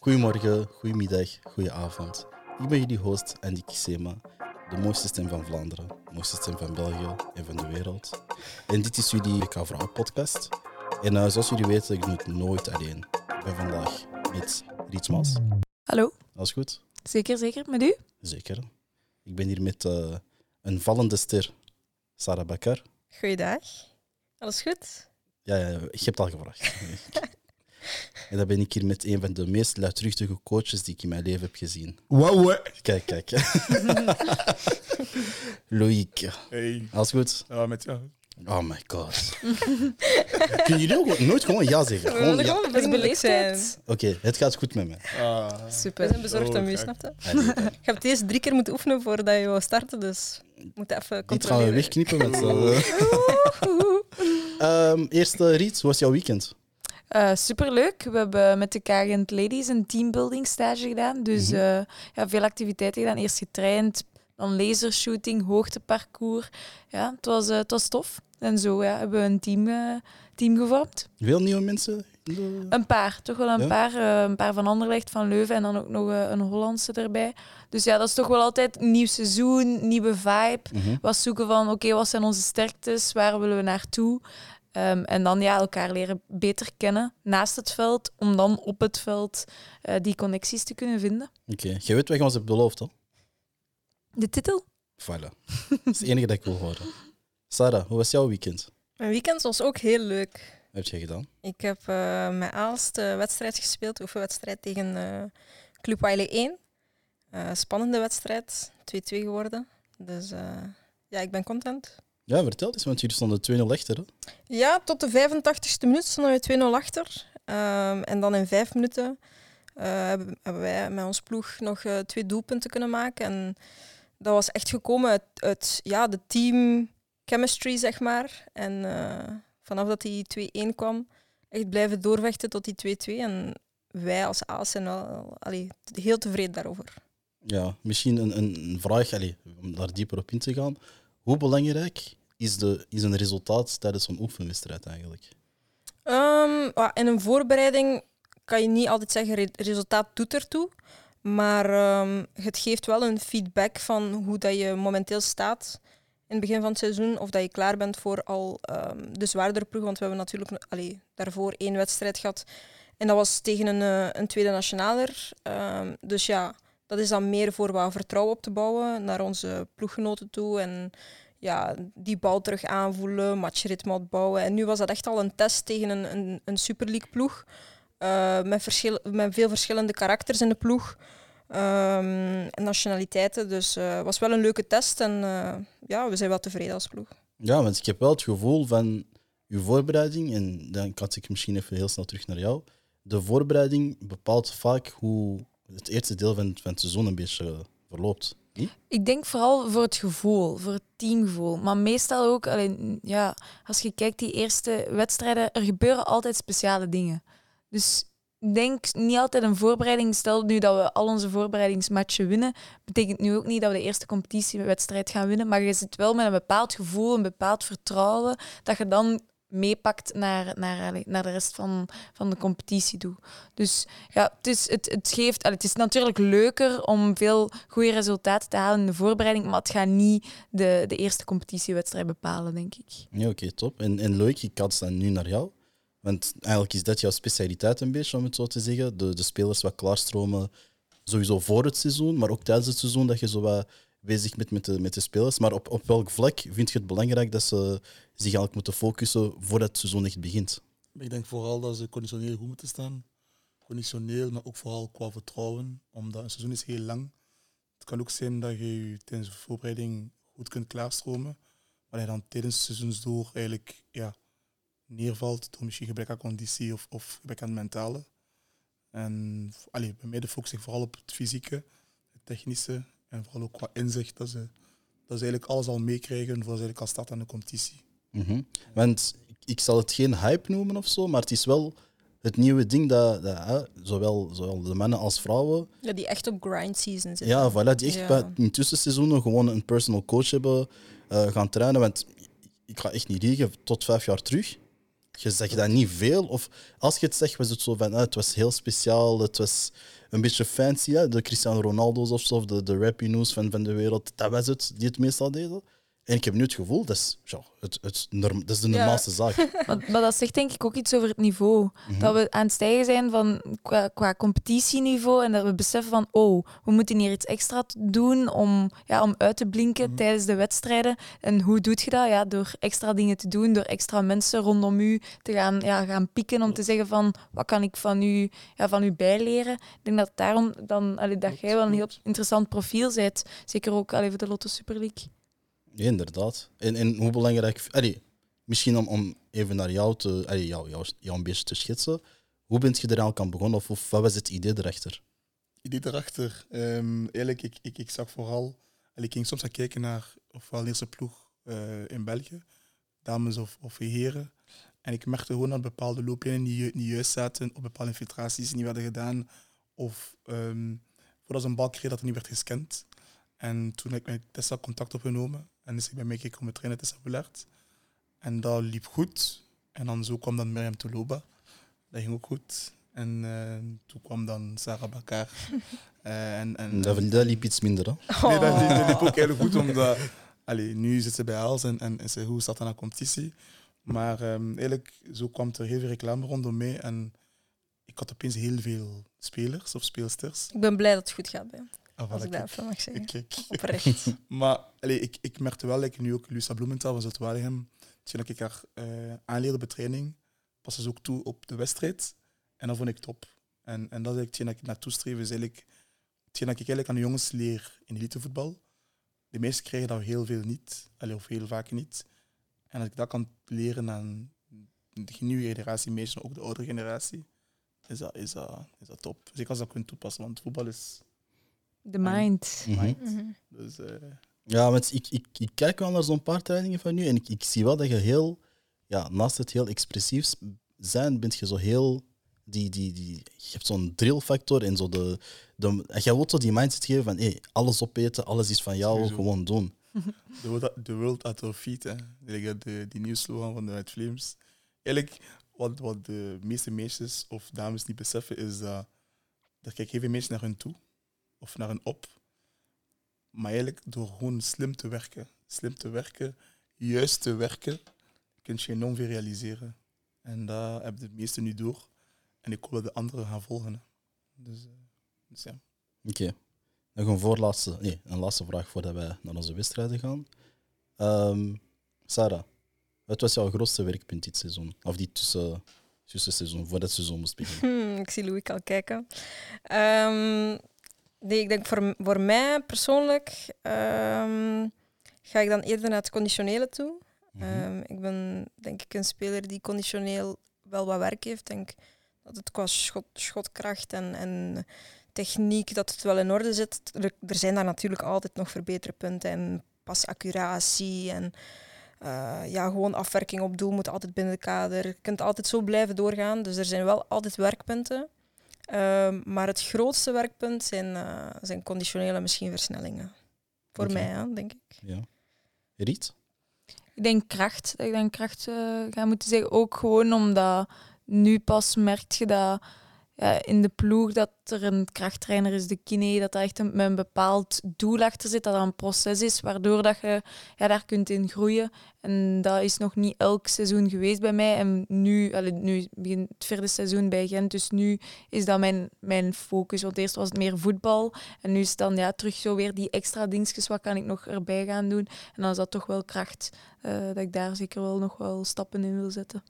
Goedemorgen, goedemiddag, goedenavond. Ik ben jullie host Andy Kisema, de mooiste stem van Vlaanderen, de mooiste stem van België en van de wereld. En dit is jullie WK Vrouw podcast. En uh, zoals jullie weten, ik doe het nooit alleen. Ik ben vandaag met Riets Maas. Hallo, Alles goed? zeker, zeker. Met u? Zeker. Ik ben hier met uh, een vallende ster, Sarah Bakker. Goeiedag. Alles goed? Ja, ja, je hebt het al gevraagd. en dan ben ik hier met een van de meest luidruchtige coaches die ik in mijn leven heb gezien. Wauw. Kijk, kijk. Loïc. Hey. Alles goed? Ja, met jou. Oh my god. Kun jullie ook nooit gewoon ja zeggen? Gewoon ja. Dat is beleefdheid. Oké, het gaat goed met mij. Ah. We Super. zijn bezorgd om u, kijk. snap je? Je hebt deze drie keer moeten oefenen voordat je wou starten, dus we moeten even Dit gaan we controleren. wegknippen. Met, Ehm eerst, eh, Riet, hoe was jouw weekend? Eh, superleuk. We hebben met de Kagent Ladies een teambuilding stage gedaan. Dus Mhm. eh, ja, veel activiteiten gedaan. Eerst getraind, dan lasershooting, hoogteparcours. Ja, het was, eh, het was tof. En zo ja, hebben we een team, team gevormd. Veel nieuwe mensen? de- Een paar, toch wel een Ja? paar. een paar van Anderlecht, van Leuven en dan ook nog een Hollandse erbij. Dus ja, dat is toch wel altijd nieuw seizoen, nieuwe vibe. Mhm. was zoeken van, oké, wat zijn onze sterktes, waar willen we naartoe? Ehm, en dan ja, elkaar leren beter kennen naast het veld, om dan op het veld eh, die connecties te kunnen vinden. Oké, jij weet wat je ons hebt beloofd, hè? De titel? Voilà. Dat is het enige dat ik wil horen. Sarah, hoe was jouw weekend? Mijn weekend was ook heel leuk. Wat heb jij gedaan? Ik heb eh met Aalst de wedstrijd gespeeld, oefenwedstrijd tegen eh Club Wiley 1. Eh, spannende wedstrijd, 2-2 geworden. Dus eh, ja, ik ben content. Ja, vertel eens, want jullie stonden 2-0 achter. Hè? Ja, tot de 85ste minuut stonden we 2-0 achter. Ehm, en dan in vijf minuten eh, hebben, hebben wij met ons ploeg nog eh, twee doelpunten kunnen maken. En dat was echt gekomen uit, uit ja, de team chemistry, zeg maar. En eh, vanaf dat die 2-1 kwam, echt blijven doorvechten tot die 2-2. En wij als Aas zijn wel allee, heel tevreden daarover. Ja, misschien een, een een vraag, allee, om daar dieper op in te gaan. Hoe belangrijk is, de, is een resultaat tijdens zo'n oefenwedstrijd eigenlijk? Ehm, in een voorbereiding kan je niet altijd zeggen, re resultaat doet ertoe. Maar ehm, het geeft wel een feedback van hoe dat je momenteel staat in het begin van het seizoen. Of dat je klaar bent voor al ehm, de zwaardere ploeg. Want we hebben natuurlijk allee, daarvoor één wedstrijd gehad. En dat was tegen een, eh, een tweede nationaler. Dus ja, dat is dan meer voor wat vertrouwen op te bouwen naar onze ploeggenoten toe. En ja, die bal terug aanvoelen, matchritme opbouwen. En nu was dat echt al een test tegen een, een, een Super League ploeg. eh, met, met veel verschillende karakters in de ploeg. ehm, en nationaliteiten. Dus eh, het was wel een leuke test. En eh, ja, we zijn wel tevreden als ploeg. Ja, want ik heb wel het gevoel van uw voorbereiding, en dan kan ik misschien even heel snel terug naar jou. De voorbereiding bepaalt vaak hoe het eerste deel van, van het seizoen een beetje verloopt. Ik denk vooral voor het gevoel, voor het teamgevoel. Maar meestal ook, alleen, ja, als je kijkt die eerste wedstrijden, er gebeuren altijd speciale dingen. Dus denk niet altijd een voorbereiding. Stel nu dat we al onze voorbereidingsmatchen winnen, betekent nu ook niet dat we de eerste competitiewedstrijd gaan winnen. Maar je zit wel met een bepaald gevoel, een bepaald vertrouwen, dat je dan meepakt naar, naar, naar de rest van, van de competitie toe. Dus ja, het, is, het, het geeft... het is natuurlijk leuker om veel goede resultaten te halen in de voorbereiding, maar het gaat niet de, de eerste competitiewedstrijd bepalen, denk ik. Ja, oké, top. En, en leuk, ik kans dan nu naar jou. Want eigenlijk is dat jouw specialiteit een beetje, om het zo te zeggen. De, de spelers wat klaarstromen, sowieso voor het seizoen, maar ook tijdens het seizoen, dat je zo wat bezig bent met de, met de spelers. Maar op, op welk vlak vind je het belangrijk dat ze zich eigenlijk moeten focussen voordat het seizoen echt begint? Ik denk vooral dat ze conditioneel goed moeten staan. Conditioneel, maar ook vooral qua vertrouwen. Omdat een seizoen is heel lang. Het kan ook zijn dat je je tijdens de voorbereiding goed kunt klaarstromen. Maar dat je dan tijdens het seizoensdoor eigenlijk ja, neervalt door misschien gebrek aan conditie of, of gebrek aan mentale. En allee, bij mij de focus vooral op het fysieke, het technische en vooral ook qua inzicht. Dat ze, dat ze eigenlijk alles al meekrijgen voor ze eigenlijk al starten aan de competitie. Mhm. Want ik, ik zal het geen hype noemen of zo, maar het is wel het nieuwe ding dat, dat hè, zowel, zowel de mannen als vrouwen Ja, die echt op grind season zitten. Ja, voilà, die echt Ja. bij- in tussenseizoenen gewoon een personal coach hebben eh, gaan trainen. Want ik ga echt niet liegen, tot vijf jaar terug je zegt dat niet veel. Of als je het zegt, was het zo van ah, het was heel speciaal, het was een beetje fancy. Hè? De Cristiano Ronaldo's of zo, of de, de rapinoes van, van de wereld. Dat was het die het meestal deden. En ik heb nu het gevoel, dat is, ja, het, het, norm- dat is de Ja. normaalste zaak. Maar, maar dat zegt denk ik ook iets over het niveau. Mhm. Dat we aan het stijgen zijn van, qua, qua competitieniveau en dat we beseffen van, oh, we moeten hier iets extra doen om, ja, om uit te blinken Mhm. tijdens de wedstrijden. En hoe doe je dat? Ja, door extra dingen te doen, door extra mensen rondom u te gaan, ja, gaan pieken om te zeggen van, wat kan ik van u, ja, van u bijleren? Ik denk dat daarom dan, allee, dat jij wel een heel interessant profiel bent. Zeker ook allee, voor de Lotto Super League. Ja, inderdaad. En, en hoe belangrijk... Misschien om, om even naar jou, te, jou, jou, jou een beetje te schetsen. Hoe bent je er eigenlijk aan begonnen? Of, of wat was het idee erachter? idee erachter. Ehm eerlijk, ik, ik, ik zag vooral. Ik ging soms gaan kijken naar ofwel eerste ploeg eh, in België, dames of, of heren. En ik merkte gewoon dat bepaalde looplijnen niet, niet juist zaten, of bepaalde infiltraties niet werden gedaan. Of ehm, voordat ze een bal kreeg, dat er niet werd gescand. En toen heb ik met Tessa contact opgenomen. En dus ik ben meegekomen met trainen Tessa Boulard. En dat liep goed. En dan zo kwam dan Miriam Touloba. Dat ging ook goed. En eh, toen kwam dan Sarah Bakar. Eh, en, en, Dat, dat liep iets minder. Hè? Nee, dat, liep- dat liep Oh. ook heel goed, omdat allee, nu zit ze bij Als en, en, en ze hoe staat aan de competitie. Maar ehm, eigenlijk, zo kwam er heel veel reclame rondom mee. En ik had opeens heel veel spelers of speelsters. Ik ben blij dat het goed gaat bij Ah, als ik dat even mag zeggen. kijk. Oprecht. Maar allee, ik, ik merkte wel, like, nu ook Lucia Bloementhal van Zoutwaregem, toen ik haar eh, aanleerde de training, paste ze ook toe op de wedstrijd. En dat vond ik top. En, en dat is hetgeen dat ik naartoe streef, is eigenlijk hetgeen dat ik eigenlijk aan de jongens leer in elitevoetbal. De meesten krijgen dat heel veel niet, allee, of heel vaak niet. En als ik dat kan leren aan de nieuwe generatie maar ook de oudere generatie, is dat, is dat, is dat top. Zeker als dat kunt toepassen, want voetbal is De mind. Mhm. mind. Mhm. Dus, eh, Ja, want ik, ik, ik kijk wel naar zo'n paar trainingen van nu en ik, ik zie wel dat je heel, ja, naast het heel expressief zijn, bent je zo heel, die, die, die, je hebt zo'n drillfactor en zo de, de, en jij wilt zo die mindset geven van, hey, alles opeten, alles is van jou, Sowieso. gewoon doen. The world, the world at our feet, hè. Like, de, die nieuwe slogan van de White Flames. Eigenlijk, wat, wat de meeste meisjes of dames niet beseffen, is dat er kijken heel veel mensen naar hun toe of naar hun op. Maar eigenlijk, door gewoon slim te werken, slim te werken, juist te werken, kun je enorm veel realiseren. En dat hebben de meesten nu door. En ik hoop dat de anderen gaan volgen. hè. Dus, eh, dus ja. Oké. Nog een voorlaatste, nee, een laatste vraag voordat wij naar onze wedstrijden gaan. Ehm, Sarah, wat was jouw grootste werkpunt dit seizoen? Of die tussen, tussenseizoen, voordat het seizoen moest beginnen? Hmm, ik zie Louis al kijken. Ehm, nee, ik denk voor, voor mij persoonlijk ehm, ga ik dan eerder naar het conditionele toe. Mhm. Ehm, ik ben denk ik een speler die conditioneel wel wat werk heeft. Ik denk dat het qua schot, schotkracht en, en techniek dat het wel in orde zit. Er, er zijn daar natuurlijk altijd nog verbeterpunten en pasaccuratie en eh, ja, gewoon afwerking op doel moet altijd binnen de kader. Je kunt altijd zo blijven doorgaan. Dus er zijn wel altijd werkpunten. Ehm, maar het grootste werkpunt zijn, eh, zijn conditionele misschien versnellingen. Voor mij, hè, denk ik. Ja. Riet? Ik denk kracht. Dat ik dan kracht eh, ga moeten zeggen. Ook gewoon omdat nu pas merk je dat ja, in de ploeg dat er een krachttrainer is, de kine, dat er echt een, met bepaald doel achter zit, dat dat een proces is, waardoor dat je ja, daar kunt in groeien. En dat is nog niet elk seizoen geweest bij mij. En nu, allee, nu begint het vierde seizoen bij Gent, dus nu is dat mijn, mijn focus. Want eerst was het meer voetbal en nu is het dan ja, terug zo weer die extra dingetjes, wat kan ik nog erbij gaan doen. En dan is dat toch wel kracht, eh, dat ik daar zeker wel nog wel stappen in wil zetten.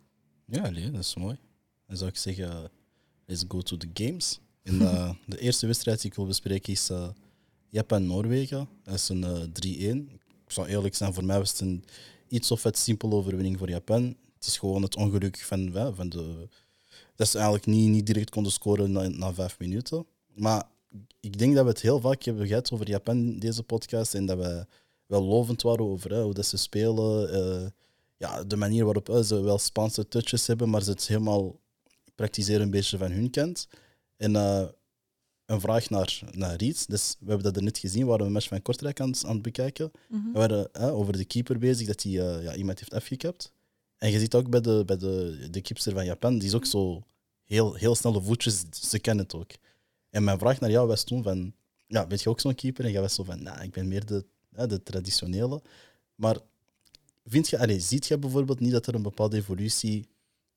Ja, nee, dat is mooi. Dan zou ik zeggen, let's go to the games. En, eh, de eerste wedstrijd die ik wil bespreken is eh, Japan-Noorwegen. Dat is een eh, 3-1. Ik zal eerlijk zijn, voor mij was het een iets of het simpele overwinning voor Japan. Het is gewoon het ongeluk van, van de... Dat ze eigenlijk niet, niet direct konden scoren na, na vijf minuten. Maar ik denk dat we het heel vaak hebben gehad over Japan in deze podcast. En dat we wel lovend waren over hè, hoe dat ze spelen. eh, ja, de manier waarop eh, ze wel Spaanse touches hebben, maar ze het helemaal praktiseren een beetje van hun kant. En eh, een vraag naar, naar Riet. Dus we hebben dat er net gezien, we waren een match van Kortrijk aan, het- aan het bekijken. Mhm. We waren eh, over de keeper bezig, dat hij eh, ja, iemand heeft afgekapt. En je ziet ook bij de, bij de, de keeper van Japan, die is ook zo heel, heel snelle voetjes, ze kennen het ook. En mijn vraag naar jou was toen van, ja, weet je ook zo'n keeper? En jij was zo van, nou, ik ben meer de, de traditionele. Maar vind je, allez, ziet je bijvoorbeeld niet dat er een bepaalde evolutie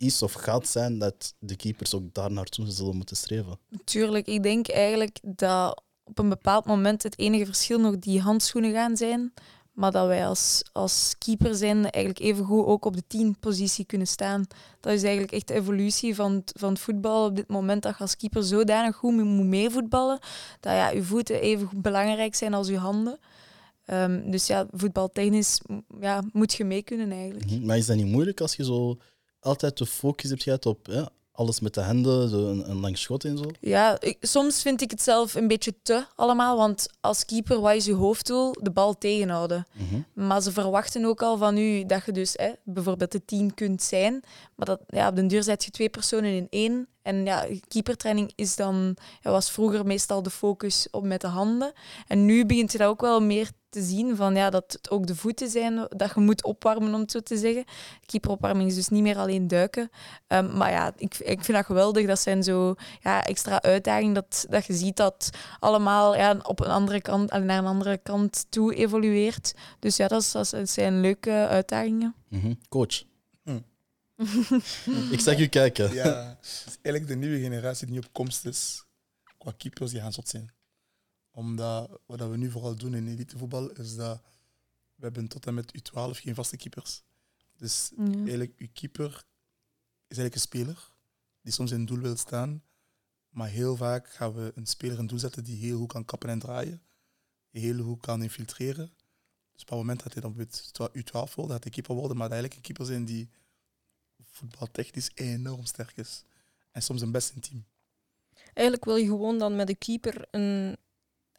is of gaat zijn dat de keepers ook daar naartoe zullen moeten streven? Tuurlijk, ik denk eigenlijk dat op een bepaald moment het enige verschil nog die handschoenen gaan zijn. Maar dat wij als, als keeper zijn eigenlijk even goed ook op de tien positie kunnen staan. Dat is eigenlijk echt de evolutie van van het voetbal op dit moment. Dat je als keeper zodanig goed moet meevoetballen. Dat ja, je voeten even belangrijk zijn als je handen. Ehm, dus ja, voetbaltechnisch ja, moet je mee kunnen eigenlijk. Mhm. Maar is dat niet moeilijk als je zo altijd de focus hebt gehad op alles met de handen, zo een, een lang schot en zo? Ja, ik- soms vind ik het zelf een beetje te allemaal. Want als keeper, wat is je hoofddoel? De bal tegenhouden. Mhm. Maar ze verwachten ook al van u dat je dus hè, bijvoorbeeld de team kunt zijn. Maar dat, ja, op den duur zet je twee personen in één. En ja, keepertraining is dan, ja, was vroeger meestal de focus op met de handen. En nu begint je dat ook wel meer te zien van ja, dat het ook de voeten zijn dat je moet opwarmen, om het zo te zeggen. Keeperopwarming is dus niet meer alleen duiken. Ehm, maar ja, ik, ik vind dat geweldig. Dat zijn zo ja, extra uitdagingen dat, dat je ziet dat allemaal ja, op een andere kant, naar een andere kant toe evolueert. Dus ja, dat, is, dat zijn leuke uitdagingen. Mhm. Coach. Hm. Ik zag u kijken. Ja, het is eigenlijk de nieuwe generatie die nu op komst is. Qua keepers, die gaan zot zijn. Omdat wat we nu vooral doen in elitevoetbal, is dat we hebben tot en met U12 geen vaste keepers. Dus Ja. eigenlijk, uw keeper is eigenlijk een speler die soms in doel wil staan. Maar heel vaak gaan we een speler in doel zetten die heel goed kan kappen en draaien. Die heel goed kan infiltreren. Dus op het moment dat hij dan met U12 wil, dat hij keeper worden, maar dat eigenlijk een keeper zijn die voetbaltechnisch enorm sterk is. En soms een best in team. Eigenlijk wil je gewoon dan met de keeper een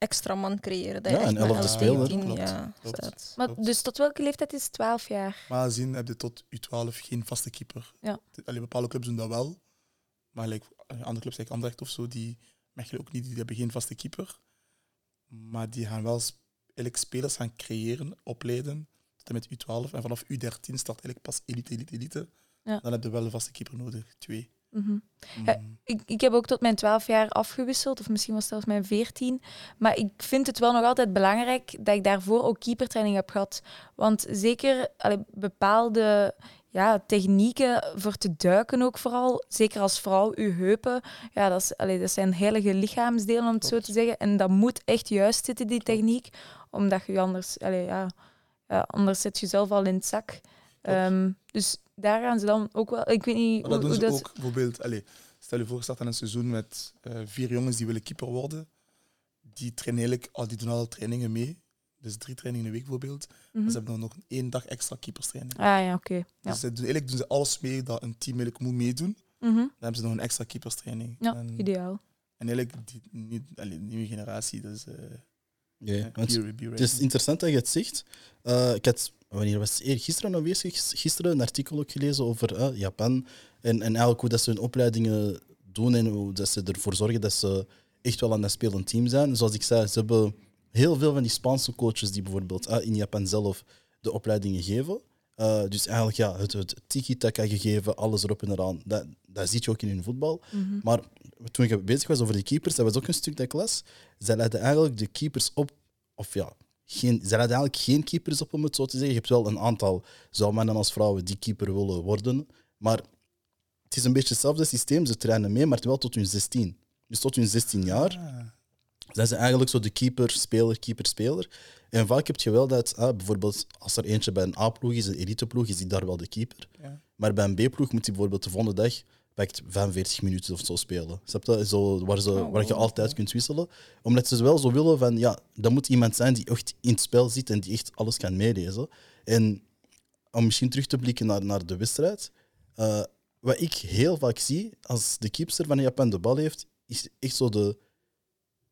extra man creëren. Dat Ja, een elfde elf speler. Ja, klopt. Maar dus tot welke leeftijd is het? 12 jaar? Maar zien heb je tot U12 geen vaste keeper. Ja. Alleen bepaalde clubs doen dat wel. Maar like, andere clubs, like Anderlecht of zo, die Mechelen ook niet, die hebben geen vaste keeper. Maar die gaan wel eigenlijk spelers gaan creëren, opleiden, tot en met U12. En vanaf U13 start eigenlijk pas elite, elite, elite. Ja. Dan heb je wel een vaste keeper nodig, twee. Mhm. Ja, Mm. Ik, ik heb ook tot mijn 12 jaar afgewisseld, of misschien was het zelfs mijn 14. Maar ik vind het wel nog altijd belangrijk dat ik daarvoor ook keepertraining heb gehad. Want zeker allee, bepaalde ja, technieken voor te duiken ook vooral, zeker als vrouw, uw heupen, ja, dat, is, allee, dat zijn heilige lichaamsdelen, om het zo te zeggen. En dat moet echt juist zitten, die techniek, omdat je anders, allee, ja, ja, anders zet je zelf al in het zak. Ehm, dus daar gaan ze dan ook wel. Ik weet niet Maar hoe, dat doen ze dat. ook bijvoorbeeld. Allez, stel je voor, je start aan een seizoen met eh, vier jongens die willen keeper worden. Die, trainen eigenlijk, al die doen al trainingen mee. Dus drie trainingen in de week bijvoorbeeld. Mhm. Ze hebben dan nog één dag extra keeperstraining. Ah ja, oké. Ja. Dus ze doen, eigenlijk doen ze alles mee dat een team eigenlijk moet meedoen. Dan Mhm. hebben ze nog een extra keeperstraining. Ja, en, ideaal. en eigenlijk die, niet, allee, de nieuwe generatie, dus uh, Ja, want be, be het is interessant dat je het zegt. Eh, ik had, wanneer was het? Gisteren of gisteren een artikel ook gelezen over eh, Japan. En, en eigenlijk hoe dat ze hun opleidingen doen en hoe dat ze ervoor zorgen dat ze echt wel aan een spelend team zijn. Zoals ik zei, ze hebben heel veel van die Spaanse coaches die bijvoorbeeld eh, in Japan zelf de opleidingen geven. Eh, dus eigenlijk ja, het, het tiki-taka gegeven, alles erop en eraan. Dat, dat zie je ook in hun voetbal. Mhm. Maar toen ik bezig was over de keepers, dat was ook een stuk dat ik las. Zij leiden eigenlijk de keepers op, of ja, geen, zij leiden eigenlijk geen keepers op, om het zo te zeggen. Je hebt wel een aantal, zowel mannen als vrouwen, die keeper willen worden. Maar het is een beetje hetzelfde systeem. Ze trainen mee, maar wel tot hun 16. Dus tot hun 16 jaar Ah, zijn ze eigenlijk zo de keeper, speler, keeper, speler. En vaak heb je wel dat, ah, bijvoorbeeld als er eentje bij een A-ploeg is, een eliteploeg, is die daar wel de keeper. ja. Maar bij een B-ploeg moet hij bijvoorbeeld de volgende dag pakt 45 minuten of zo spelen. Snap je? Zo, waar, ze, Oh, waar je altijd kunt wisselen. Omdat ze wel zo willen van, ja, dat moet iemand zijn die echt in het spel zit en die echt alles kan meelezen. En om misschien terug te blikken naar, naar de wedstrijd. eh, wat ik heel vaak zie als de keepster van Japan de bal heeft, is echt zo de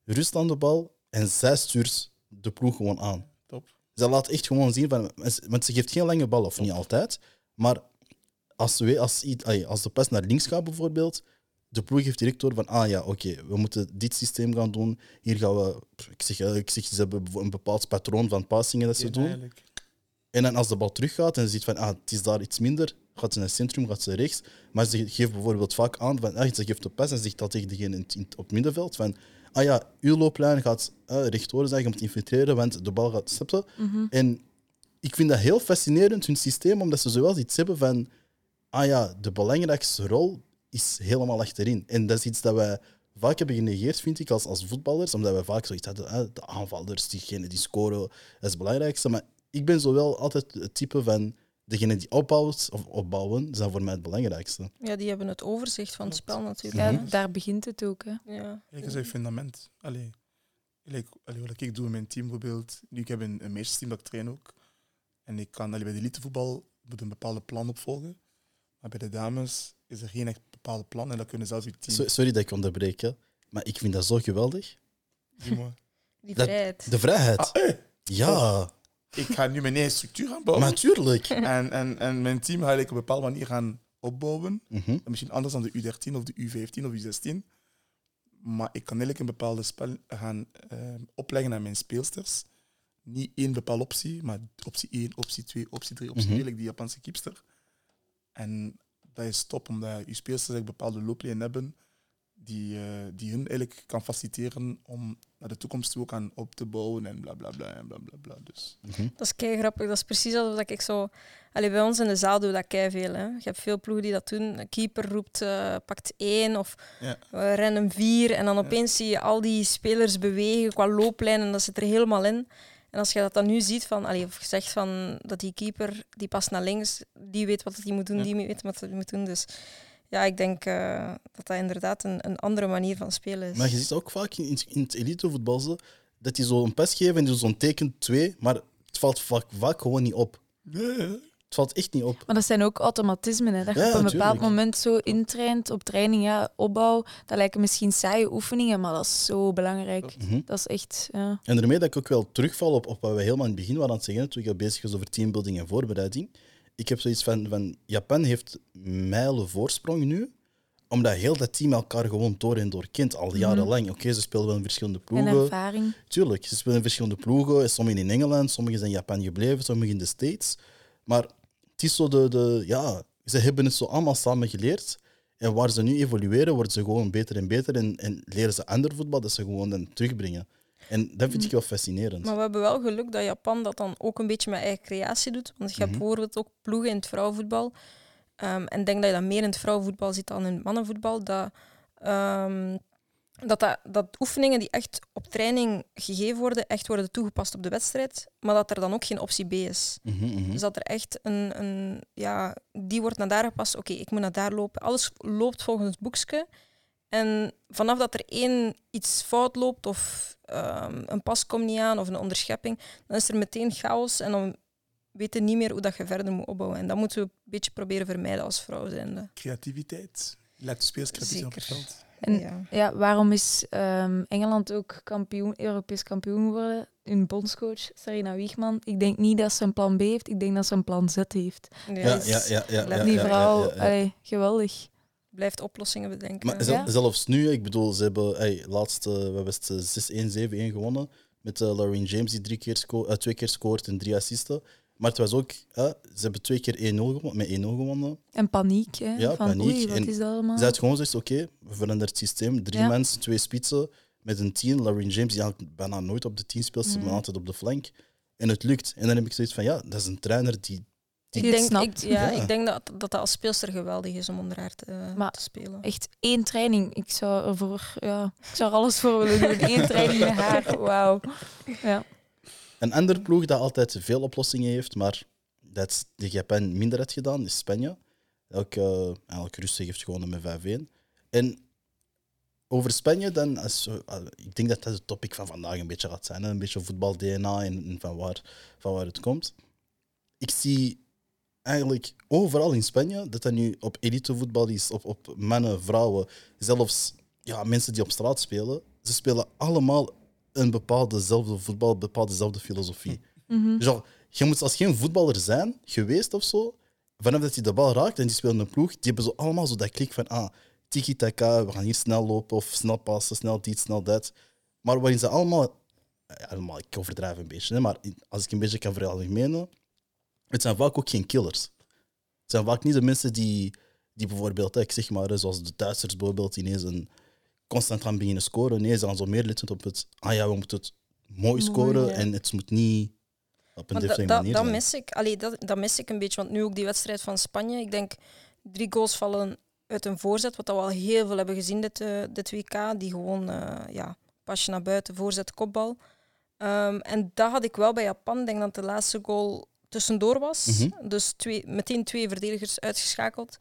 rust aan de bal en zij stuurt de ploeg gewoon aan. Top. Ze laat echt gewoon zien, van, want ze geeft geen lange bal, of niet altijd. Maar als, we, als, als de pas naar links gaat bijvoorbeeld, de ploeg heeft direct door van, ah ja, oké, we moeten dit systeem gaan doen. Hier gaan we, ik zeg, eh, ik zeg ze hebben een bepaald patroon van passingen dat ze Ja, doen. eigenlijk. En dan als de bal teruggaat en ze ziet van, ah, het is daar iets minder, gaat ze naar het centrum, gaat ze rechts. Maar ze geeft bijvoorbeeld vaak aan, van, ah, ze geeft de pas en zegt dat tegen degene in, in- op het middenveld. Van, ah ja, uw looplijn gaat uh, rechtdoor zijn, je moet infiltreren, want de bal gaat steppen. Mhm. En ik vind dat heel fascinerend, hun systeem, omdat ze zowel iets hebben van, ah ja, de belangrijkste rol is helemaal achterin. En dat is iets dat wij vaak hebben genegeerd, vind ik, als, als voetballers, omdat wij vaak zoiets hadden, ah, de aanvallers, diegenen die scoren, dat is het belangrijkste. Maar ik ben zowel altijd het type van, degene die opbouwt, of opbouwen, zijn voor mij het belangrijkste. Ja, die hebben het overzicht van het spel natuurlijk. Ja, Mhm. daar begint het ook. Hè. Ja. Kijk, dat is fundament. Allee, allee, wat ik doe in mijn team bijvoorbeeld. Nu, ik heb een, een meisjesteam dat ik train ook. En ik kan allee, bij de elitevoetbal moet een bepaalde plan opvolgen. Maar bij de dames is er geen echt bepaalde plan. En dat kunnen zelfs je team. So- sorry dat ik onderbreek, hè, maar ik vind dat zo geweldig. Die Dat- vrijheid. De vrijheid. Ah, eh, Ja, ik ga nu mijn eigen structuur gaan bouwen. natuurlijk. En, en, en mijn team ga ik op een bepaalde manier gaan opbouwen. Mhm. En misschien anders dan de U13 of de U15 of U16. Maar ik kan eigenlijk een bepaalde spel gaan eh, opleggen aan mijn speelsters. Niet één bepaalde optie, maar optie 1, optie 2, optie 3, optie Mhm. 4, like die Japanse keepster. En dat is top, omdat je speelsters eigenlijk bepaalde looplijnen hebben die, eh, die hun eigenlijk kan faciliteren om naar de toekomst toe ook aan op te bouwen en bla bla bla en bla bla bla. Dus Mhm. Dat is kei grappig. Dat is precies alsof dat ik zo. Allee, bij ons in de zaal doen we dat kei veel. Hè. Je hebt veel ploegen die dat doen. Een keeper roept, eh, pakt één of ja. we rennen vier. En dan opeens zie je al die spelers bewegen qua looplijn en dat zit er helemaal in. En als je dat dan nu ziet, van, allee, of je zegt van, dat die keeper die past naar links, die weet wat hij moet doen, Ja. die weet wat hij moet doen. Dus ja, ik denk eh, dat dat inderdaad een, een andere manier van spelen is. Maar je ziet ook vaak in, in het elitevoetbal zo, dat die zo een pas geven en die zo'n teken twee, maar het valt vaak, vaak gewoon niet op. Ja, Het valt echt niet op. Maar dat zijn ook automatismen. Hè. Dat je Ja, op een bepaald tuurlijk. moment zo intraint op training, ja, opbouw. Dat lijken misschien saaie oefeningen, maar dat is zo belangrijk. Mhm. Dat is echt... Ja. En daarmee dat ik ook wel terugval op, op wat we helemaal in het begin waren aan het zeggen, toen ik bezig was over teambuilding en voorbereiding. Ik heb zoiets van, van Japan heeft mijlen voorsprong nu, omdat heel dat team elkaar gewoon door en door kent, al jarenlang. Oké, ze spelen wel in verschillende En ploegen. ervaring. Tuurlijk, ze spelen in verschillende ploegen. Sommigen in Engeland, sommigen zijn in Japan gebleven, sommigen in de States. Maar het is zo de, de... Ja, ze hebben het zo allemaal samen geleerd. En waar ze nu evolueren, worden ze gewoon beter en beter. En, en leren ze ander voetbal dat ze gewoon dan terugbrengen. En dat vind ik wel fascinerend. Maar we hebben wel geluk dat Japan dat dan ook een beetje met eigen creatie doet. Want je hebt Mhm. bijvoorbeeld ook ploegen in het vrouwenvoetbal. Ehm, en ik denk dat je dat meer in het vrouwenvoetbal ziet dan in het mannenvoetbal. Dat, ehm, dat, dat, dat oefeningen die echt op training gegeven worden, echt worden toegepast op de wedstrijd. Maar dat er dan ook geen optie B is. Mhm, mhm. Dus dat er echt een, een ja, die wordt naar daar gepast. Oké, ik moet naar daar lopen. Alles loopt volgens het boekje. En vanaf dat er één iets fout loopt of ehm, een pas komt niet aan of een onderschepping, dan is er meteen chaos en dan weet je niet meer hoe dat je verder moet opbouwen. En dat moeten we een beetje proberen vermijden als vrouw zijnde. creativiteit. Laat de creatief zijn op het Zeker. veld. En ja. ja, waarom is ehm, Engeland ook kampioen, Europees kampioen geworden? Hun bondscoach, Sarina Wiegman. Ik denk niet dat ze een plan B heeft, ik denk dat ze een plan Z heeft. Ja, Ja, dus ja, ja, ja, ja, Die ja, vrouw, ja, ja. allee, geweldig. Blijft oplossingen bedenken. Maar zel- zelfs nu, ik bedoel, ze hebben hey, laatst, eh, we hebben het, eh, 6-1, 7-1 gewonnen. Met uh, Lauren James die drie keer sco- eh, twee keer scoort en drie assisten. Maar het was ook, eh, ze hebben twee keer 1-0 gewonnen, met 1-0 gewonnen. En paniek, hè? Ja, van paniek. oei, wat En is dat allemaal? Ze had gewoon gezegd, oké, we veranderen het systeem. Drie Ja. mensen, twee spitsen, met een tien. Lauren James, die eigenlijk bijna nooit op de tien speelt, ze maar altijd op de flank. En het lukt. En dan heb ik zoiets van, ja, dat is een trainer die... Die ik denk, snapt. ik, ja, Ja. ik denk dat, dat dat als speelster geweldig is om onder haar te, Maar- te spelen. Echt één training. Ik zou ervoor, ja, ik zou er alles voor willen doen. Eén training met haar, wauw. Ja. Een ander ploeg dat altijd veel oplossingen heeft, maar dat de Japan minder had gedaan, is Spanje. Elke, eh, rustig heeft gewonnen met 5-1. En over Spanje, dan, als, ah, ik denk dat dat het topic van vandaag een beetje gaat zijn. Een beetje voetbal-DNA en, en van, waar, van waar het komt. Ik zie eigenlijk overal in Spanje dat dat nu op elitevoetbal is, op, op mannen, vrouwen, zelfs ja, mensen die op straat spelen. Ze spelen allemaal een bepaaldezelfde voetbal, een bepaaldezelfde filosofie. Genre, je moet als geen voetballer zijn geweest of zo, vanaf dat hij de bal raakt en die spelen een ploeg, die hebben zo allemaal zo dat klik van ah, tiki-taka, we gaan hier snel lopen of snel passen, snel dit, snel dat. Maar waarin ze allemaal, ja, allemaal ik overdrijf een beetje, hè, maar als ik een beetje kan veralgemenen, het zijn vaak ook geen killers. Het zijn vaak niet de mensen die, die bijvoorbeeld, ik zeg maar, zoals de Duitsers bijvoorbeeld, ineens een, constant gaan beginnen scoren. Nee, ze gaan zo meer letten op het, ah ja, we moeten het mooi Mooi, scoren ja. en het moet niet op een different dat, manier dat zijn. mis ik. Allee, dat, dat mis ik een beetje. Want nu ook die wedstrijd van Spanje. Ik denk drie goals vallen uit een voorzet. Wat we al heel veel hebben gezien dit, eh, dit WK. Die gewoon eh, ja, pasje naar buiten, voorzet, kopbal. Ehm, en dat had ik wel bij Japan. Ik denk dat de laatste goal tussendoor was. Mhm. Dus twee, meteen twee verdedigers uitgeschakeld.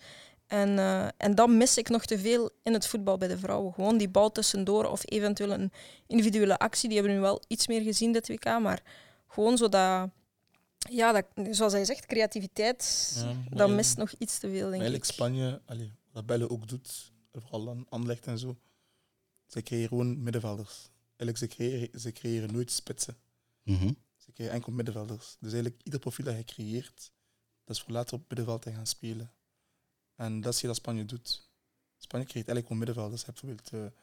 En, eh, en dat mis ik nog te veel in het voetbal bij de vrouwen. Gewoon die bal tussendoor of eventueel een individuele actie. Die hebben we nu wel iets meer gezien dit WK. Maar gewoon zo dat, ja, dat, zoals hij zegt, creativiteit, Ja, maar dat mist nog iets te veel, denk Eigenlijk ik. Spanje, allee, wat Belle ook doet, vooral aan Anderlecht en zo, ze creëren gewoon middenvelders. Eigenlijk, ze creëren, ze creëren nooit spitsen. Mhm. Ze creëren enkel middenvelders. Dus eigenlijk, ieder profiel dat je creëert, dat is voor later op middenveld te gaan spelen. En dat zie je dat Spanje doet. Spanje creëert eigenlijk gewoon middenvelders. Je hebt bijvoorbeeld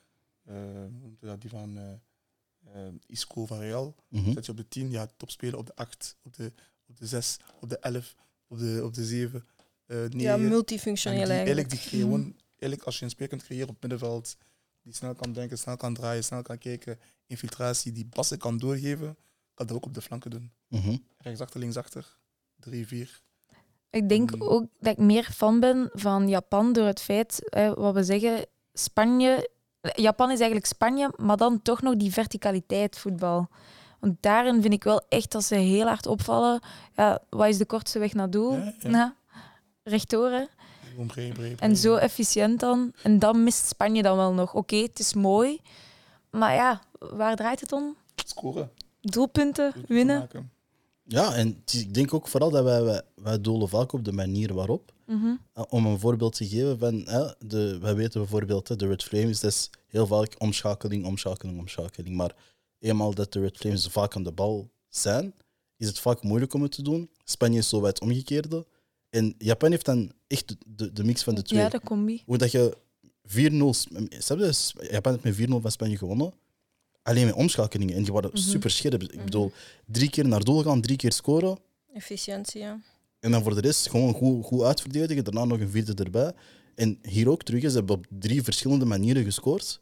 dat, die van eh, eh, Isco van Real. Mhm. Zet je op de 10, ja, topspelen op de 8, op de, op de 6, op de 11, op de, op de 7, eh 9. Ja, multifunctioneel die, eigenlijk. eigenlijk die creëren gewoon, eigenlijk als je een speler kunt creëren op het middenveld, die snel kan denken, snel kan draaien, snel kan kijken, infiltratie, die passen kan doorgeven, kan dat ook op de flanken doen. Mhm. Rechtsachter, linksachter, 3, 4. Ik denk Mm. ook dat ik meer fan ben van Japan door het feit, hè, wat we zeggen, Spanje. Japan is eigenlijk Spanje, maar dan toch nog die verticaliteit voetbal. Want daarin vind ik wel echt dat ze heel hard opvallen. Ja, wat is de kortste weg naar doel? Ja, ja. Nou, breed, En zo efficiënt dan. En dan mist Spanje dan wel nog. Oké, het is mooi. Maar ja, waar draait het om? Scoren. Doelpunten, doelpunten winnen. maken. Ja, en is- ik denk ook vooral dat wij, wij, wij dolen vaak op de manier waarop. Mhm. Uh, Om een voorbeeld te geven, van, hè, de, wij weten bijvoorbeeld, de Red Flames, dat is heel vaak omschakeling, omschakeling, omschakeling. Maar eenmaal dat de Red Flames vaak aan de bal zijn, is het vaak moeilijk om het te doen. Spanje is zo het omgekeerde. En Japan heeft dan echt de- de, de mix van de twee. Ja, de combi. Hoe dat je 4-0... Snap je? S- Japan heeft met 4-0 van Spanje gewonnen. Alleen met omschakelingen. En die waren Mhm. super scherp. Ik bedoel, drie keer naar doel gaan, drie keer scoren. Efficiëntie, ja. En dan voor de rest gewoon goed, goed uitverdedigen. Daarna nog een vierde erbij. En hier ook terug. Ze hebben op drie verschillende manieren gescoord.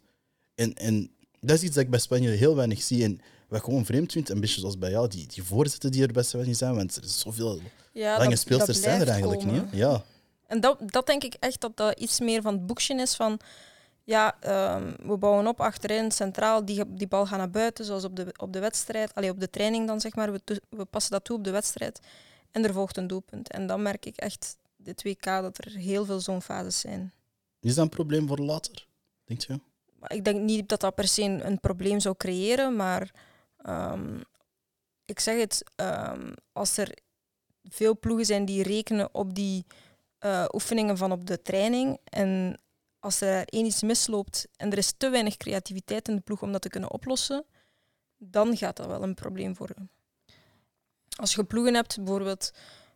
En, en dat is iets dat ik bij Spanje heel weinig zie. En wat ik gewoon vreemd vind, een beetje zoals bij jou, die, die voorzetten die er bij Spanje zijn. Want er is zoveel ja lange dat- speelsters dat zijn er eigenlijk komen. niet. Ja. En dat, dat denk ik echt dat dat iets meer van het boekje is van... Ja, ehm, we bouwen op achterin, centraal, die, die bal gaat naar buiten, zoals op de, op de wedstrijd. Allee, op de training dan, zeg maar. We, we passen dat toe op de wedstrijd. En er volgt een doelpunt. En dan merk ik echt, dit WK, dat er heel veel zo'n fases zijn. Is dat een probleem voor later? Denk je? Ik denk niet dat dat per se een, een probleem zou creëren, maar ehm, ik zeg het, ehm, als er veel ploegen zijn die rekenen op die eh, oefeningen van op de training en als er één iets misloopt en er is te weinig creativiteit in de ploeg om dat te kunnen oplossen, dan gaat dat wel een probleem worden. Als je ploegen hebt, bijvoorbeeld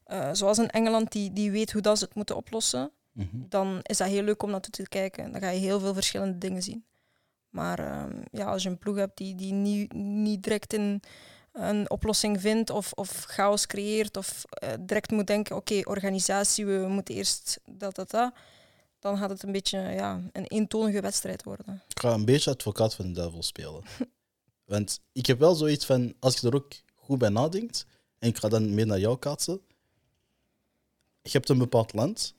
eh, zoals in Engeland, die, die weet hoe dat ze het moeten oplossen, Mhm. dan is dat heel leuk om naartoe te kijken. Dan ga je heel veel verschillende dingen zien. Maar ehm, ja, als je een ploeg hebt die, die niet, niet direct in een oplossing vindt of, of chaos creëert of eh, direct moet denken, oké, organisatie, we moeten eerst dat, dat, dat, dan gaat het een beetje ja, een eentonige wedstrijd worden. Ik ga een beetje advocaat van de duivel spelen. Want ik heb wel zoiets van, als je er ook goed bij nadenkt, en ik ga dan meer naar jou kaatsen. Je hebt een bepaald land,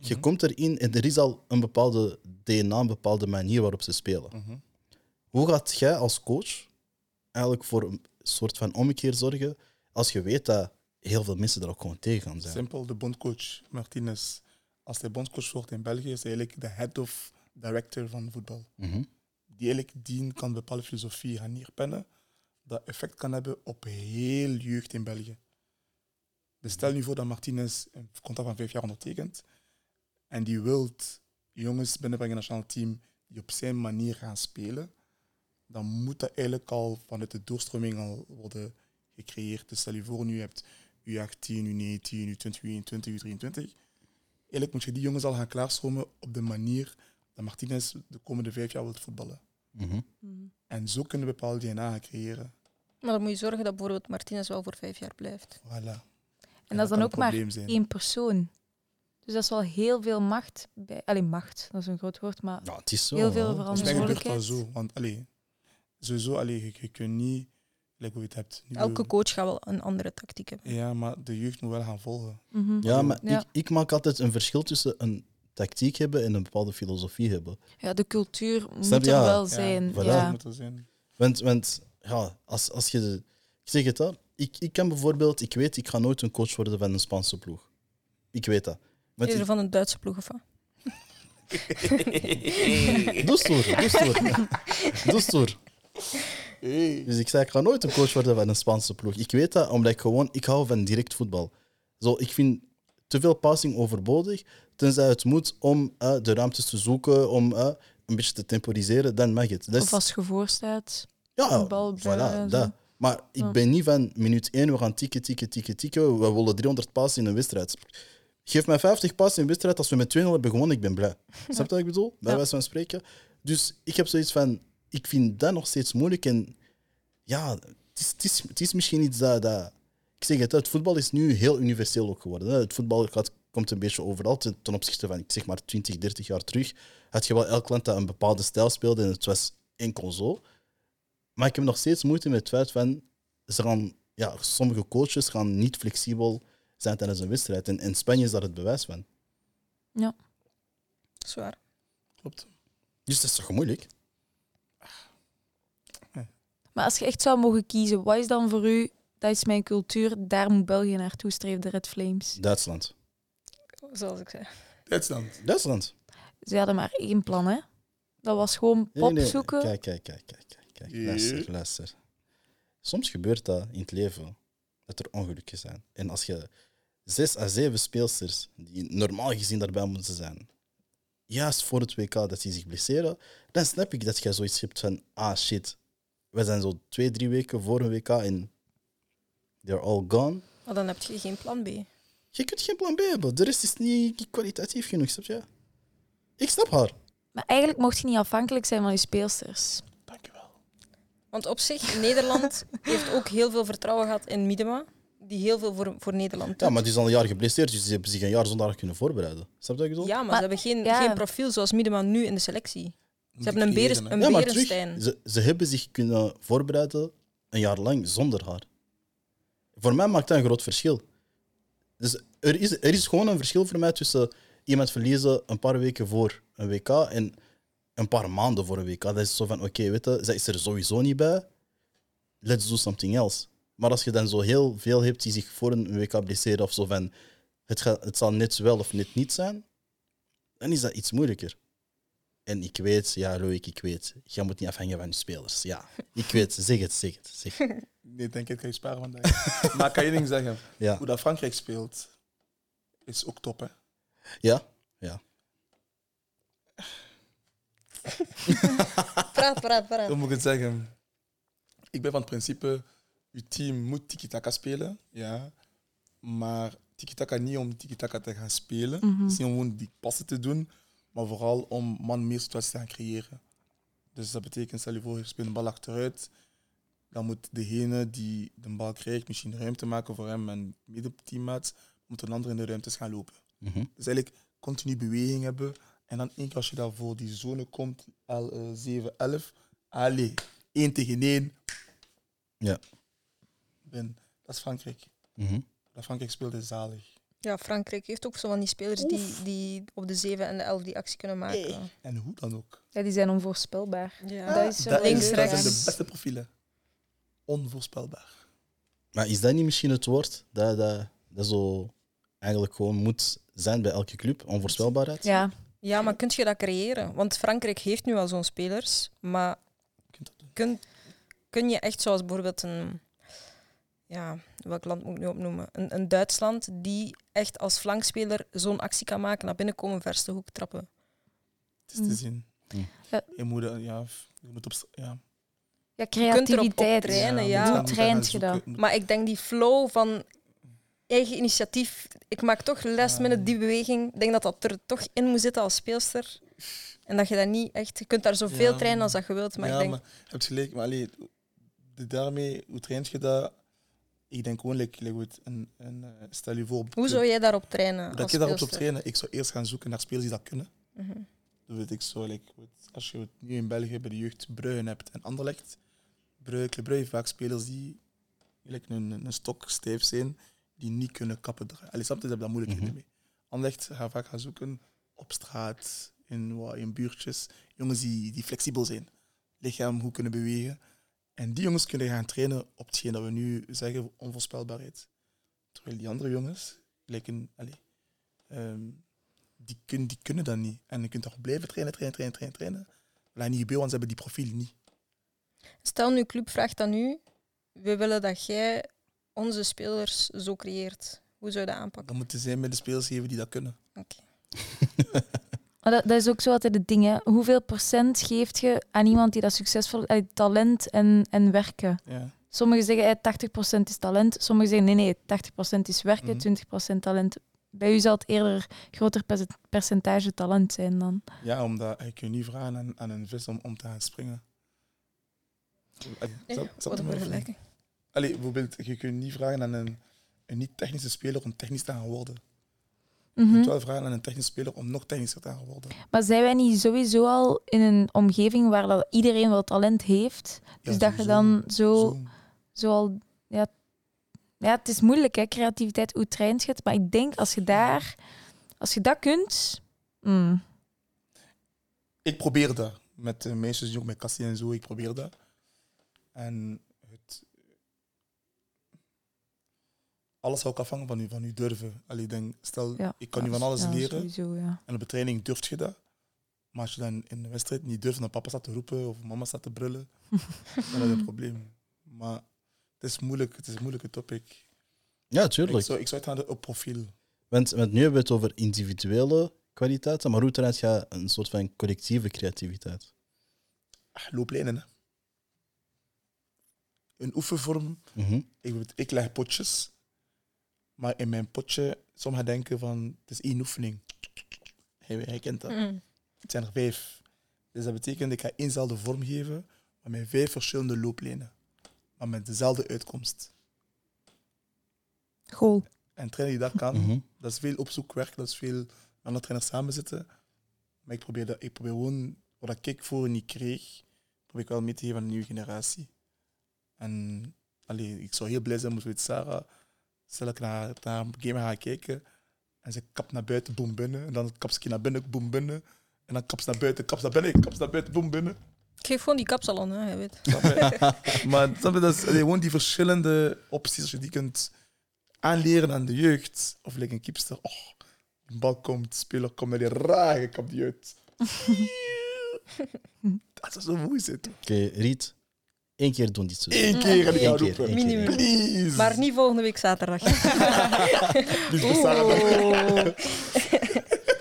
je Mhm. komt erin en er is al een bepaalde DNA, een bepaalde manier waarop ze spelen. Mhm. Hoe gaat jij als coach eigenlijk voor een soort van ommekeer zorgen als je weet dat heel veel mensen er ook gewoon tegen gaan zijn? Simpel, de bondcoach Martinez, als hij bondscoach wordt in België, is hij eigenlijk de head of director van voetbal. Mhm. Die eigenlijk die kan bepaalde filosofie gaan neerpennen, dat effect kan hebben op heel jeugd in België. Dus stel nu voor dat Martinez een contract van vijf jaar ondertekent en die wilt jongens binnenbrengen in het nationaal team die op zijn manier gaan spelen, dan moet dat eigenlijk al vanuit de doorstroming al worden gecreëerd. Dus stel je voor, nu je hebt U18, U19, U20, U21, U23. Eigenlijk moet je die jongens al gaan klaarstromen op de manier dat Martinez de komende vijf jaar wil voetballen. Mhm. En zo kunnen we bepaalde DNA gaan creëren. Maar dan moet je zorgen dat bijvoorbeeld Martinez wel voor vijf jaar blijft. Voilà. En dat is dan ook maar zijn. één persoon. Dus dat is wel heel veel macht. Bij, alleen macht, dat is een groot woord, maar Ja, het is zo. Heel veel veranderd. Volgens mij gebeurt dat Verantwoordelijkheid. zo. Want allee, sowieso, allee, je, je kunt niet, like hoe je het hebt. nu- Elke coach gaat wel een andere tactiek hebben. Ja, maar de jeugd moet wel gaan volgen. mhm. Ja, maar Ja. Ik, ik maak altijd een verschil tussen een tactiek hebben en een bepaalde filosofie hebben. ja, de cultuur moet Snap er Ja. wel Ja, zijn. voilà. Dat Ja. moet er zijn. Want, want ja, als, als je. de- ik zeg het al, ik, ik kan bijvoorbeeld, ik weet, ik ga nooit een coach worden van een Spaanse ploeg. Ik weet dat. Eerder ik- van een Duitse ploeg of wat? Doe stoer, doe stoer. Doe stoer. Dus ik zei, ik ga nooit een coach worden van een Spaanse ploeg. Ik weet dat omdat ik gewoon, ik hou van direct voetbal. Zo, ik vind te veel passing overbodig, tenzij het moet om eh, de ruimtes te zoeken, om eh, een beetje te temporiseren, dan mag het. Dat is- Of als je ja, een bal voilà, dat. Maar ik ben niet van minuut 1, we gaan tikken, tikken, tikken, tikken, we willen 300 passen in een wedstrijd. Geef mij 50 passen in een wedstrijd, als we met 2-0 hebben gewonnen, ik ben blij. Snap je wat ik bedoel? Bij Ja. wijze van spreken. Dus ik heb zoiets van, ik vind dat nog steeds moeilijk. En ja, het is, het is, het is misschien iets dat, dat... Ik zeg het, het voetbal is nu heel universeel ook geworden. hè. Het voetbal gaat, komt een beetje overal ten, ten opzichte van, ik zeg maar, 20, 30 jaar terug. Had je wel elk land dat een bepaalde stijl speelde en het was enkel zo. Maar ik heb nog steeds moeite met het feit van, ze gaan, ja, sommige coaches gaan niet flexibel zijn tijdens een wedstrijd. En in Spanje is daar het bewijs van. Zwaar. Klopt. Dus dat is toch moeilijk? Maar als je echt zou mogen kiezen, wat is dan voor u, dat is mijn cultuur, daar moet België naartoe streven, de Red Flames. Duitsland. Zoals ik zei. Duitsland. Duitsland. Ze hadden maar één plan, hè. Dat was gewoon pop Nee, nee, zoeken. Kijk, kijk, kijk, kijk, kijk. kijk. Luister, luister. Soms gebeurt dat in het leven, dat er ongelukken zijn. En als je zes à zeven speelsters, die normaal gezien daarbij moeten zijn, juist voor het WK dat die zich blesseren, dan snap ik dat je zoiets hebt van, ah shit, we zijn zo twee, drie weken voor een WK en they're all gone. Maar dan heb je geen plan B. Je kunt geen plan B hebben. De rest is niet kwalitatief genoeg, snap je? Ik snap haar. Maar eigenlijk mocht je niet afhankelijk zijn van je speelsters. Dankjewel. Want op zich, Nederland heeft ook heel veel vertrouwen gehad in Miedema, die heel veel voor, voor Nederland doet. Ja, maar die is al een jaar geblesseerd, dus die hebben zich een jaar zonder haar kunnen voorbereiden. Snap je wat ik bedoel? Ja, maar, Maar- ze hebben geen, ja. geen profiel zoals Miedema nu in de selectie. Ze hebben een, een Ja, terug, ze, ze hebben zich kunnen voorbereiden een jaar lang zonder haar. Voor mij maakt dat een groot verschil. Dus er is, er is gewoon een verschil voor mij tussen iemand verliezen een paar weken voor een WK en een paar maanden voor een WK. Dat is zo van, oké, weet je, zij is er sowieso niet bij. Let's do something else. Maar als je dan zo heel veel hebt die zich voor een WK blesseren of zo van, het, gaat, het zal net wel of net niet zijn, dan is dat iets moeilijker. En ik weet, ja, Loïc, ik weet, je moet niet afhangen van je spelers. Ja, ik weet, zeg het, zeg het. Zeg. het. Nee, denk ik, kan je sparen vandaag. maar kan je ding zeggen? Ja, Hoe dat Frankrijk speelt, is ook top, hè? ja, Praat, praat, praat. Hoe moet ik het zeggen? Ik ben van het principe, je team moet tiki-taka spelen, ja. Maar tiki-taka niet om tiki-taka te gaan spelen. Mhm. Het is niet om gewoon die passen te doen, maar vooral om man meer situaties te gaan creëren. Dus dat betekent, stel je voor, je speelt een bal achteruit. Dan moet degene die de bal krijgt misschien ruimte maken voor hem en middenteammaats, moet een ander in de ruimtes gaan lopen. Mhm. Dus eigenlijk continu beweging hebben. En dan één keer als je daar voor die zone komt, L, eh, 7, 11, allee, 1 tegen 1. Ja. Ben, dat is Frankrijk. Mhm. Dat Frankrijk speelde zalig. Ja, Frankrijk heeft ook zo van die spelers die, die op de 7 en de 11 die actie kunnen maken. En hoe dan ook. Ja, die zijn onvoorspelbaar. Ja. Dat is dat, wel links, dat zijn de beste profielen. Onvoorspelbaar. Maar is dat niet misschien het woord dat, dat, dat zo eigenlijk gewoon moet zijn bij elke club? Onvoorspelbaarheid? Ja, Ja, maar kun je dat creëren? Want Frankrijk heeft nu al zo'n spelers, maar dat kun, kun je echt zoals bijvoorbeeld een... Ja, welk land moet ik nu opnoemen? Een, een Duitsland die echt als flankspeler zo'n actie kan maken, naar binnen komen, verste hoek trappen. Het is te Mm. zien. Mm. Ja. Je moet, eh, ja, je moet op... Ja. ja kunt erop creativiteit. moet ja. Hoe traint je dat? Moet- Maar ik denk die flow van eigen initiatief. Ik maak toch last minute die beweging. Ik denk dat dat er toch in moet zitten als speelster. En dat je dat niet echt. Je kunt daar zoveel Ja. trainen als dat je wilt. Maar ja, ik denk. maar je hebt gelijk. Maar allee, de- daarmee, hoe traint je dat? Ik denk gewoon, like, like, weet, een, een, eh, stel je voor... Hoe zou jij daarop trainen? dat als je daarop zou trainen? Ik zou eerst gaan zoeken naar spelers die dat kunnen. Mhm. Dat weet ik zo. Like, weet, als je het nu in België bij de jeugd Brugge hebt en Anderlecht, Brugge, Brugge heeft vaak spelers die like, een, een stok stijf zijn, die niet kunnen kappen. draaien. Allee, soms hebben dat moeilijkheden Mhm. mee. Anderlecht gaat vaak gaan zoeken op straat, in, wat, in buurtjes, jongens die, die flexibel zijn, lichaam goed kunnen bewegen. En die jongens kunnen gaan trainen op hetgeen dat we nu zeggen onvoorspelbaarheid. Terwijl die andere jongens, lijken, allee, ehm, die, kun, die kunnen dat niet. En je kunt toch blijven trainen, trainen, trainen, trainen, trainen. Maar niet gebeuren, want ze hebben die profiel niet. Stel nu, club vraagt aan u, we willen dat jij onze spelers zo creëert. Hoe zou je dat aanpakken? Dan moeten zij met de spelers geven die dat kunnen. Oké. Maar dat, dat is ook zo altijd het ding. Hè. Hoeveel procent geeft je aan iemand die dat succesvol is? talent en, en werken. Ja. Sommigen zeggen eh, 80% is talent. Sommigen zeggen nee, nee, 80% is werken, Mhm. 20% talent. Bij u zal het eerder een groter perce- percentage talent zijn dan. ja, omdat je kunt niet vragen aan, aan een vis om, om te gaan springen. Wat je een vergelijking. Allee, bijvoorbeeld, je kunt niet vragen aan een, een niet-technische speler om technisch te gaan worden. Je Mhm. kunt wel vragen aan een technische speler om nog technischer te worden. Maar zijn wij niet sowieso al in een omgeving waar dat iedereen wel talent heeft? Dus Ja, dat je dan zo, Zo. zo al... Ja, ja, het is moeilijk, hè, creativiteit, hoe traint je het? Maar ik denk, als je daar... Als je dat kunt... mm, Ik probeer dat. Met de meisjes, die ook met Cassie en zo, ik probeer dat. En het... Alles zou ook afhangen van u, van u durven. Allee, ik denk, stel, ja, ik kan nu van alles ja, leren. Sowieso, ja. En op de training durf je dat. Maar als je dan in de wedstrijd niet durft, dan papa staat te roepen of mama staat te brullen, dan is het een probleem. Maar het is moeilijk, het is een moeilijke topic. Ja, Ik tuurlijk. zou, ik zou het gaan op profiel. Want, want nu hebben we het over individuele kwaliteiten, maar hoe traint je een soort van collectieve creativiteit? Ah, Looplijnen, hè. Een oefenvorm. Mhm. Ik, ik leg potjes. Maar in mijn potje, sommigen denken van, het is één oefening. Hij, hij kent dat. Mhm. Het zijn er vijf. Dus dat betekent, ik ga éénzelfde vorm geven, maar met vijf verschillende looplijnen. Maar met dezelfde uitkomst. Goal. En trainer die dat kan, Mhm. dat is veel opzoekwerk, dat is veel met andere trainers samen zitten. Maar ik probeer, dat, ik probeer gewoon, wat ik voor niet kreeg, probeer ik wel mee te geven aan de nieuwe generatie. En allee, ik zou heel blij zijn moest met Sarah, stel ik naar, naar een game ga kijken en ze kapt naar buiten, boem binnen. En dan kap ze naar binnen, boem binnen. En dan kap ze naar buiten, kap ze naar binnen, kap ze naar buiten, boem binnen. Ik geef gewoon die kapsalon, hè, je weet. Maar snap je, dat is gewoon die verschillende opties, als je die kunt aanleren aan de jeugd. Of like een keepster, oh, een bal komt, de speler komt met die ik kap die uit. dat is zo mooi zitten. Oké, Riet, één keer doen die zo. Eén keer en ik Eén keer, roepen. één. Minimum. Please. Maar niet volgende week zaterdag. Dus we staan er-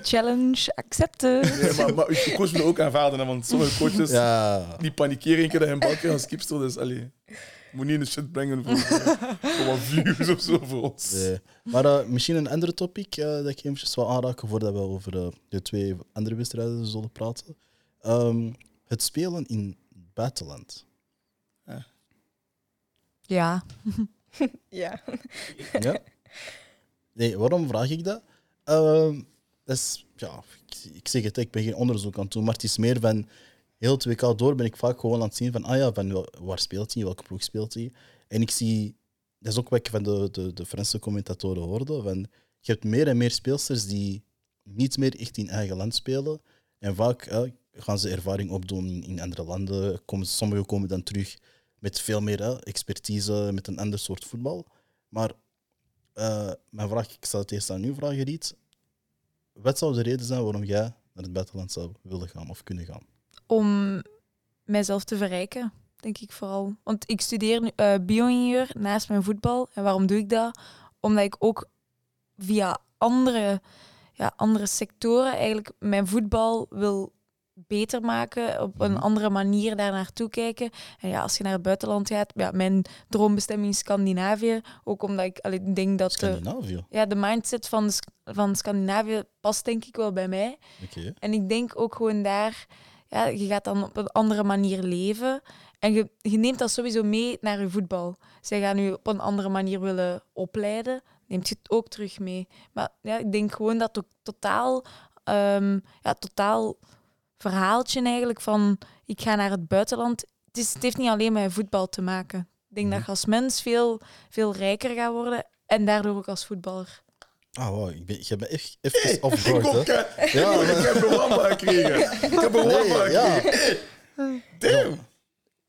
Challenge accepted. Nee, maar, maar uw coach wil ook aanvaarden, hè, want sommige coaches Ja, die panikeren een keer dat bal krijgt als. Dus allee, moet niet in de shit brengen voor, voor wat views of zo voor ons. nee. Maar eh, misschien een andere topic eh, dat ik eventjes wil aanraken voordat we over eh, de twee andere wedstrijden zullen praten. Ehm, het spelen in het buitenland. Ja. ja. Ja? Nee, waarom vraag ik dat? Ehm, dat is, ja, ik, ik zeg het, ik ben geen onderzoek aan het doen, maar het is meer van heel het WK door ben ik vaak gewoon aan het zien van, ah ja, van waar speelt hij, welke ploeg speelt hij. En ik zie, dat is ook wat ik van de, de, de Franse commentatoren hoorde, van, je hebt meer en meer speelsters die niet meer echt in eigen land spelen. En vaak eh, gaan ze ervaring opdoen in, in andere landen. Komen, sommigen komen dan terug met veel meer expertise, met een ander soort voetbal. Maar eh, mijn vraag, ik zal het eerst aan u vragen, Riet. Wat zou de reden zijn waarom jij naar het buitenland zou willen gaan of kunnen gaan? Om mijzelf te verrijken, denk ik vooral. Want ik studeer nu eh bio-ingenieur naast mijn voetbal. En waarom doe ik dat? Omdat ik ook via andere, ja, andere sectoren eigenlijk mijn voetbal wil beter maken, op een Mhm. andere manier daar naartoe kijken. En ja, als je naar het buitenland gaat, ja, mijn droombestemming is Scandinavië. Ook omdat ik allee, denk dat de, Scandinavië. ja, de mindset van, van Scandinavië past denk ik wel bij mij. En ik denk ook gewoon daar, ja, je gaat dan op een andere manier leven. En je, je neemt dat sowieso mee naar je voetbal. Zij gaan je op een andere manier willen opleiden, neemt je het ook terug mee. Maar ja, ik denk gewoon dat het totaal, ehm, ja, totaal verhaaltje eigenlijk van ik ga naar het buitenland. Het, is, het heeft niet alleen met voetbal te maken. Ik denk dat je als mens veel, veel rijker gaat worden en daardoor ook als voetballer. Ah, wow, ik ben, je bent echt even Ik off guard, ook, hè? hè. Ja, Ik heb een wamba gekregen. Ik heb een wamba Nee, ja. gekregen. Damn.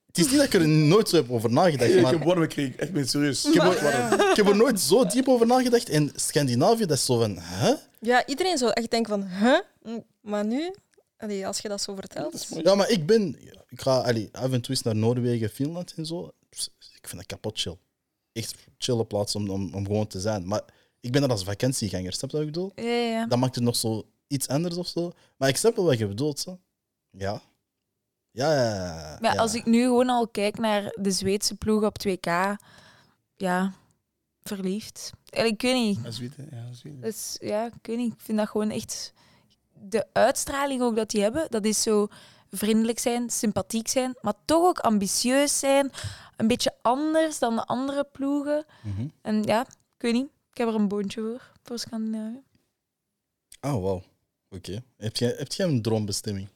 Het is niet dat ik er nooit zo heb over nagedacht, Ik heb warm gekregen. Echt, ik ben serieus. ik heb, er, ik heb er nooit zo diep over nagedacht. En Scandinavië, dat is zo van, hè? Ja, iedereen zou echt denken van, huh? Maar nu, allee, als je dat zo vertelt... Ja, maar ik ben... Ik ga allee, af en toe eens naar Noorwegen, Finland en zo. Ik vind dat kapot chill. Echt chille plaats om, om, om gewoon te zijn. Maar ik ben er als vakantieganger, snap je wat ik bedoel? Ja, ja. Dat maakt het nog zo iets anders of zo. Maar ik snap wel wat je bedoelt, zo. Ja. Ja, ja, ja. Maar ja. als ik nu gewoon al kijk naar de Zweedse ploeg op 2K, ja, verliefd. En ik weet niet. Dat is. Ja, dat is. Dus ja, ik weet niet. Ik vind dat gewoon echt. De uitstraling ook dat die hebben, dat is zo vriendelijk zijn, sympathiek zijn, maar toch ook ambitieus zijn. Een beetje anders dan de andere ploegen. Mhm. En ja, ik weet niet. Ik heb er een boontje voor, voor Scandinavië. Oh, wauw. Oké. Heb, jij, heb jij een droombestemming?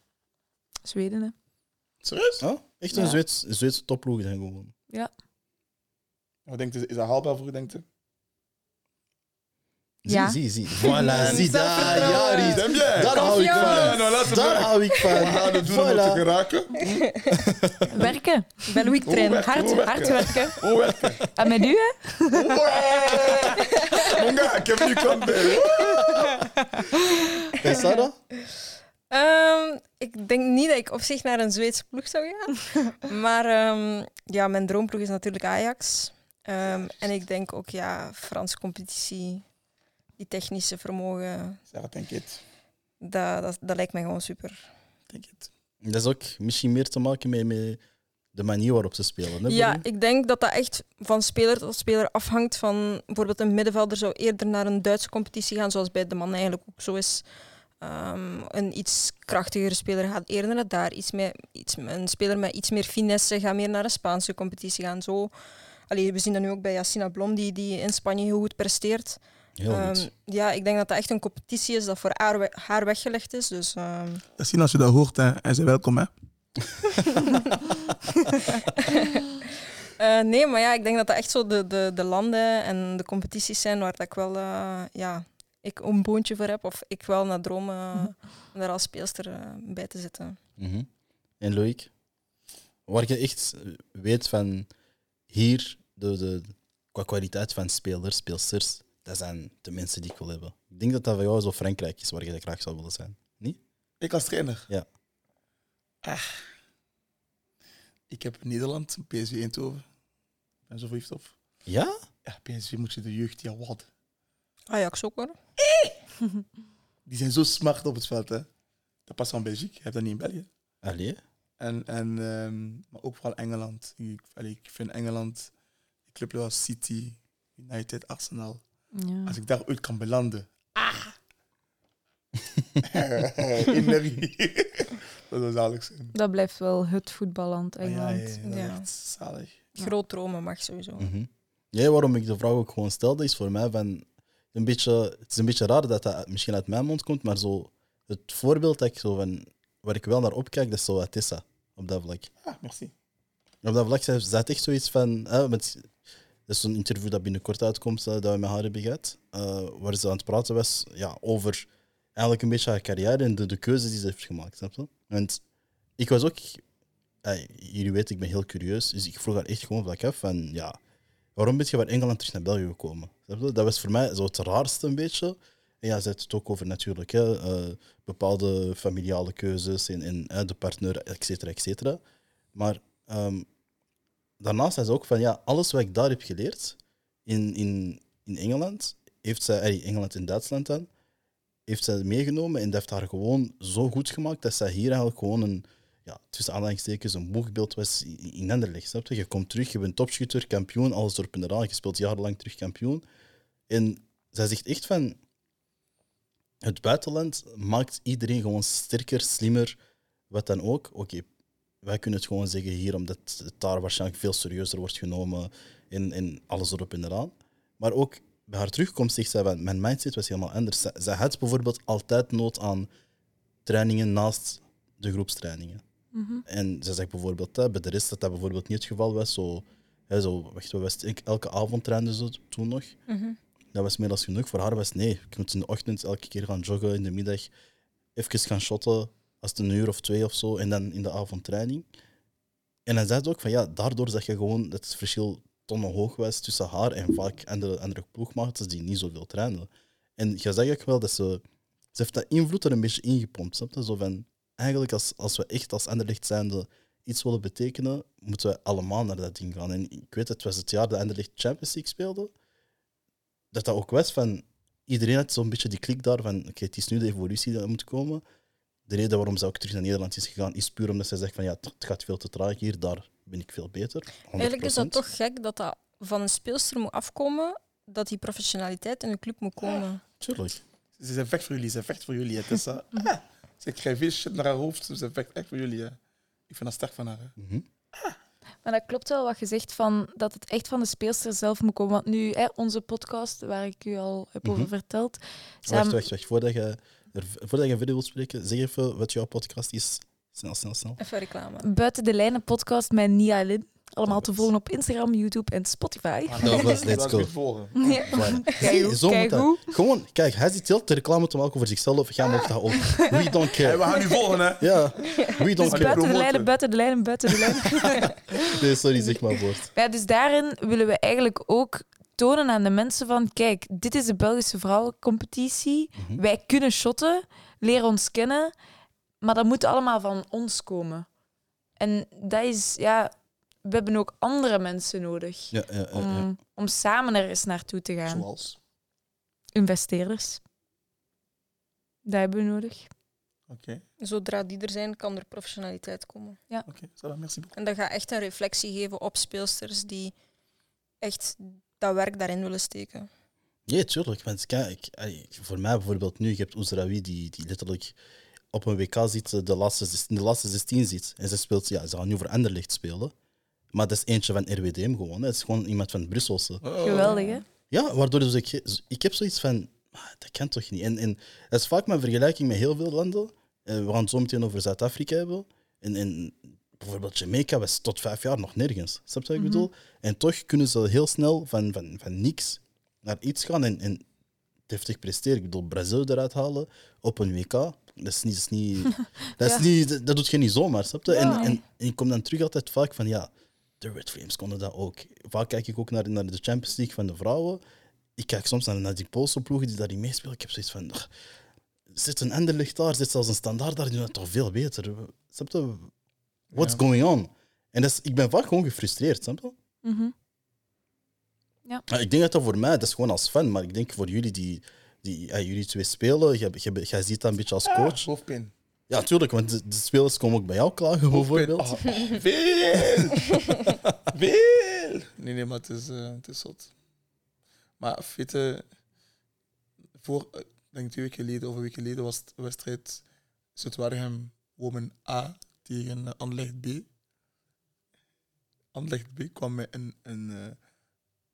Zweden, hè. Serieus? Oh? Echt een Ja. Zweeds, Zweedse topploeg dan gewoon. Wat denkt u, is dat haalbaar voor u, denkt u? Zie, Ja. zie, zie. Voilà, zie daar. Zelfvertrouwen. Ja, Riet. Stem jij? Daar hou ik Ja, van. nou, laten we Daar hou ik van. we doen om het te geraken? Werken. Ik ben weak train. werken, Hard, werken? hard werken. Hoe werken? En met u, hè? Monga, ik heb nu kant bij. En Sarah? Ehm, ik denk niet dat ik op zich naar een Zweedse ploeg zou gaan. maar ehm, ja, mijn droomploeg is natuurlijk Ajax. Ehm, en ik denk ook, ja, Franse competitie, die technische vermogen, Sarah, denk het. dat, dat, dat lijkt mij gewoon super. Denk het. Dat is ook misschien meer te maken met, met de manier waarop ze spelen. Hè, Ja, ik denk dat dat echt van speler tot speler afhangt. Van bijvoorbeeld een middenvelder zou eerder naar een Duitse competitie gaan, zoals bij de man eigenlijk ook zo is. Ehm, een iets krachtigere speler gaat eerder naar daar. Iets meer, iets, een speler met iets meer finesse gaat meer naar een Spaanse competitie gaan. Zo. Allee, we zien dat nu ook bij Yassina Blom, die, die in Spanje heel goed presteert. Heel Ehm, ja, ik denk dat dat echt een competitie is dat voor haar, we- haar weggelegd is. Dus, ehm, Dat zien als je dat hoort, hè. En ze welkom, hè. Eh, nee, maar ja, ik denk dat dat echt zo de, de, de landen en de competities zijn waar dat ik wel eh, ja, ik een boontje voor heb. Of ik wel naar droom eh, om daar als speelster eh, bij te zitten. Mhm. En Loïc? Waar je echt weet van hier, de, de, qua kwaliteit van spelers, speelsters, dat zijn de mensen die ik wil hebben. Ik denk dat dat voor jou zo Frankrijk is waar je graag zou willen zijn. Ik als trainer? Ja. Ah. Ik heb Nederland, PSV Eindhoven. Ik ben zo verliefd op. Ja? Ja, PSV moet je de jeugd ja wat. Ajax ook hoor. Die zijn zo smart op het veld, hè. Dat past aan België. Je hebt dat niet in België. Allee. En, en, ehm, maar ook vooral Engeland. Ik, allee, ik vind Engeland, de club zoals City, United, Arsenal. Ja. Als ik daar ooit kan belanden. Ah! Energie. dat zou zalig zijn. Dat blijft wel het voetballand, Ah, ja, Engeland. ja, ja, dat is zalig. Groot dromen mag sowieso. Mhm. Ja, waarom ik de vraag ook gewoon stelde, is voor mij van... Een beetje, het is een beetje raar dat dat misschien uit mijn mond komt, maar zo, het voorbeeld dat ik zo van, waar ik wel naar opkijk, dat is zo Tessa op dat vlak. Ah, merci. Op dat vlak zei- zat echt zoiets van. Hè, met, dat is zo'n interview dat binnenkort uitkomt, eh, dat we met haar hebben gehad. eh, waar ze aan het praten was ja, over eigenlijk een beetje haar carrière en de, de keuzes die ze heeft gemaakt. Snap je? Want ik was ook. eh, jullie weten, ik ben heel curieus. Dus ik vroeg haar echt gewoon vlak af van. Ja, waarom ben je van Engeland terug naar België gekomen? Dat was voor mij zo het raarste een beetje. En ja, ze had het ook over natuurlijk hè, bepaalde familiale keuzes en, en de partner, et cetera, et cetera. Maar ehm, daarnaast zei ze ook van ja, alles wat ik daar heb geleerd in, in, in Engeland, heeft zij, Engeland en Duitsland dan, heeft zij meegenomen en dat heeft haar gewoon zo goed gemaakt dat zij hier eigenlijk gewoon een, ja, tussen aanhalingstekens, een boegbeeld was in, Anderlecht. Snap je? Je komt terug, je bent topschutter, kampioen, alles erop en eraan, je speelt jarenlang terug kampioen. En zij zegt echt van, het buitenland maakt iedereen gewoon sterker, slimmer, wat dan ook, oké, wij kunnen het gewoon zeggen hier, omdat het daar waarschijnlijk veel serieuzer wordt genomen en, en alles erop en eraan. Maar ook bij haar terugkomst zegt zij, van, mijn mindset was helemaal anders. Zij, zij had bijvoorbeeld altijd nood aan trainingen naast de groepstrainingen. Mhm. En ze zegt bijvoorbeeld, hè, bij de rest dat dat bijvoorbeeld niet het geval was. Zo, hè, zo, wacht, wat was? Ik- elke avond trainde ze toen nog. Mhm. Dat was meer dan genoeg. Voor haar was nee. Ik moet in de ochtend elke keer gaan joggen, in de middag even gaan shotten, als het een uur of twee of zo, en dan in de avond training. En dan zei ze ook van ja, daardoor zag je gewoon dat het verschil tonnen hoog was tussen haar en vaak andere, andere ploegmaatjes die niet zoveel trainden. En je zag ook wel dat ze, ze heeft dat invloed er een beetje ingepompt. Snap? Zo van, eigenlijk als, als we echt als Anderlecht zijnde iets willen betekenen, moeten we allemaal naar dat ding gaan. En ik weet, het was het jaar dat Anderlecht Champions League speelde, dat dat ook was van, iedereen had zo'n beetje die klik daar van, oké, het is nu de evolutie die moet komen. De reden waarom ze ook terug naar Nederland is gegaan, is puur omdat ze zegt van, ja, het gaat veel te traag hier, daar ben ik veel beter. 100%. Eigenlijk is dat toch gek dat dat van een speelster moet afkomen, dat die professionaliteit in de club moet komen. Tuurlijk. Ze zijn vecht voor jullie, ze vecht voor jullie. Het is, dat. Ah, ze krijgt veel shit naar haar hoofd, ze vecht echt voor jullie. Hè. Ik vind dat sterk van haar. Hè. Mhm. Maar dat klopt wel wat je zegt van dat het echt van de speelster zelf moet komen. Want nu, hè, onze podcast, waar ik u al heb over Mhm. verteld. Wacht, samen- wacht, wacht. Voordat je, voordat je verder wilt spreken, zeg even wat jouw podcast is. Snel, snel, snel. Even reclame. Buiten de lijnen podcast met Nia Lin. Allemaal te volgen op Instagram, YouTube en Spotify. Ah, Nou, let's- dat let's was go. volgen. Ja. Voilà. Kijk, Zo moet dat. hoe. Gewoon, kijk, hij zit heel te reclame te maken over zichzelf. Jij mag dat ook. We don't Hey, we care. gaan nu volgen, hè? Ja, we Dus don't buiten care. de promoten. lijnen, buiten de lijnen, buiten de lijnen. Nee, sorry, zeg maar woord. Ja, dus daarin willen we eigenlijk ook tonen aan de mensen van, kijk, dit is de Belgische vrouwencompetitie. Mhm. Wij kunnen shotten, leren ons kennen, maar dat moet allemaal van ons komen. En dat is, ja, we hebben ook andere mensen nodig Ja, ja, ja, ja. om, om samen er eens naartoe te gaan. Zoals. Investeerders. Dat hebben we nodig. Oké, Zodra die er zijn, kan er professionaliteit komen. oké. Ça va, merci. En dat gaat echt een reflectie geven op speelsters die echt dat werk daarin willen steken. Ja, tuurlijk. Want kijk, voor mij bijvoorbeeld nu, je hebt Oezraoui die, die letterlijk op een WK zit, eh, de laatste, zes- in de laatste 16 zit. En ze speelt, ja, ze gaan nu voor Anderlecht spelen. Maar dat is eentje van RWDM gewoon. Hè. Het is gewoon iemand van Brusselse. Oh. Geweldig, hè? Ja, waardoor dus ik, ik heb zoiets van, ah, dat kan toch niet. En, en dat is vaak mijn vergelijking met heel veel landen. Eh, we gaan het zo meteen over Zuid-Afrika hebben. En, en bijvoorbeeld Jamaica was tot vijf jaar nog nergens. Snap je wat ik Mhm. bedoel? En toch kunnen ze heel snel van, van, van niks naar iets gaan en, en deftig presteren. Ik bedoel, Brazil eruit halen op een WK. Dat is niet, dat is niet, dat, is Ja. niet, dat, dat doet je niet zomaar, snap je? Ja. En, en, en ik kom dan terug altijd vaak van, ja, de Red Flames konden dat ook. Vaak kijk ik ook naar, naar de Champions League van de vrouwen. Ik kijk soms naar, naar die Poolse ploegen die daar niet meespelen. Ik heb zoiets van, "Ugh, zit een Anderlecht daar, zit zelfs een standaard daar, die doen het toch veel beter. Snap je? What's Ja. going on? En dat is, ik ben vaak gewoon gefrustreerd, snap je? Mhm. Ja, ik denk dat dat voor mij, dat is gewoon als fan, maar ik denk voor jullie die, die ja, jullie twee spelen, jij, jij, jij ziet dat een beetje als Ah, coach. hoofdpijn. Ja, tuurlijk, want de, de spelers komen ook bij jou klagen, bijvoorbeeld. Ah, veel! veel! Nee, nee, maar het is, eh, het is zot. Maar weet je, voor, eh, ik denk twee weken geleden of een week geleden was het wedstrijd Zuid-Waregem Women A tegen uh, Anderlecht B. Anderlecht B kwam met een, een eh,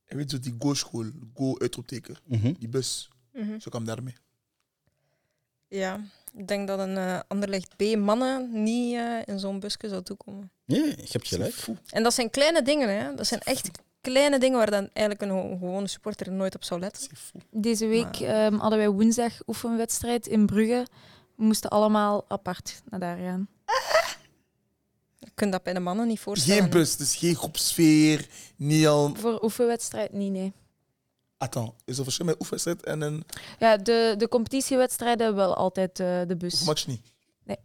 je weet zo die go-school, go-uitroepteken, Mhm. die bus. Zo kwam daarmee. Ja, ik denk dat een eh Anderlecht B-mannen niet eh, in zo'n busje zou toekomen. Nee, je hebt gelijk. En dat zijn kleine dingen, hè. Dat zijn echt kleine dingen waar dan eigenlijk een gewone supporter nooit op zou letten. Deze week Maar- ehm, hadden wij woensdag oefenwedstrijd in Brugge. We moesten allemaal apart naar daar gaan. Je kunt dat bij de mannen niet voorstellen. Geen bus, dus geen groepsfeer, niet al... Voor oefenwedstrijd niet, nee. Attends, is er verschil met oefenwedstrijd en een Ja, de, de competitiewedstrijden wel altijd eh, de bus. oefenmatch niet? Nee.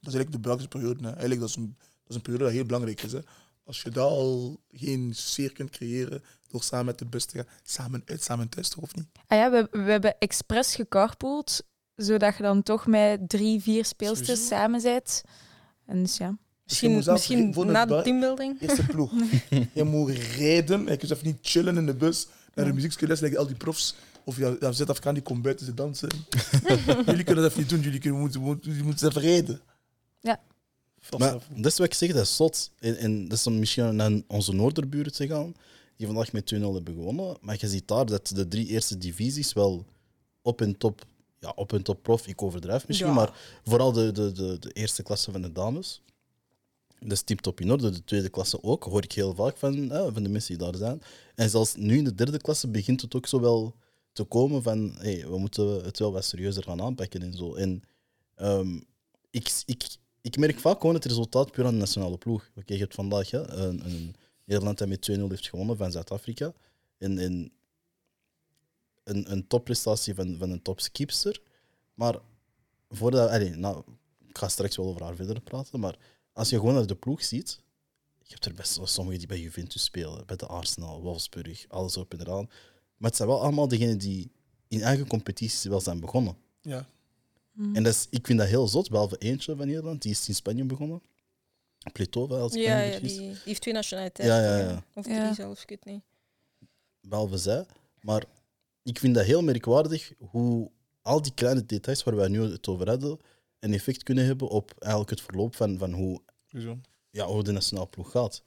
Dat is eigenlijk de belangrijkste periode. Hè. Eigenlijk dat is, een, dat is een periode dat heel belangrijk is. Hè. Als je daar al geen sfeer kunt creëren door samen met de bus te gaan, samen uit, samen thuis toch, of niet? Ah ja, we, we hebben expres gecarpoold, zodat je dan toch met drie, vier speelsters Sowieso. samen bent. En dus ja. Misschien, moet zelf misschien na de teambuilding. Eerste ploeg. je moet rijden, je kunt even niet chillen in de bus, naar de muziekles, like al die profs. Of ja, ja, Zuid-Afrikaan die komt buiten, ze dansen. jullie kunnen dat even niet doen, jullie, kunnen, moeten, moeten, jullie moeten even rijden. Maar Vast dat is wat ik zeg, dat is zot. En, en dat is om misschien naar onze noorderburen te gaan, die vandaag met 2-0 hebben gewonnen. Maar je ziet daar dat de drie eerste divisies wel op en top, ja, op en top prof, ik overdrijf misschien, Ja. maar vooral de, de, de, de eerste klasse van de dames. Dat is tip top in orde. De tweede klasse ook, hoor ik heel vaak van, eh, van de mensen die daar zijn. En zelfs nu in de derde klasse begint het ook zo wel te komen van, hey, we moeten het wel wat serieuzer gaan aanpakken en zo. En ehm, ik, ik, ik merk vaak gewoon het resultaat puur aan de nationale ploeg. Oké, je hebt vandaag hè, een, een Nederland dat met 2-0 heeft gewonnen van Zuid-Afrika. En, en een, een topprestatie van, van een topskipster. Maar voordat... Allee, nou, ik ga straks wel over haar verder praten, maar als je gewoon naar de ploeg ziet, je hebt er best wel sommigen die bij Juventus spelen, bij de Arsenal, Wolfsburg, alles op en eraan. Maar het zijn wel allemaal degenen die in eigen competities wel zijn begonnen. Ja, Mhm. En dat is, ik vind dat heel zot, behalve eentje van Nederland, die is in Spanje begonnen. Pletova, als Ja, ja die, die heeft twee nationaliteiten. Ja, ja, ja. Of Ja. drie zelfs, ik weet niet. behalve zij. Maar ik vind dat heel merkwaardig hoe al die kleine details waar wij nu het over hadden, een effect kunnen hebben op eigenlijk het verloop van, van hoe, ja, hoe de nationale ploeg gaat.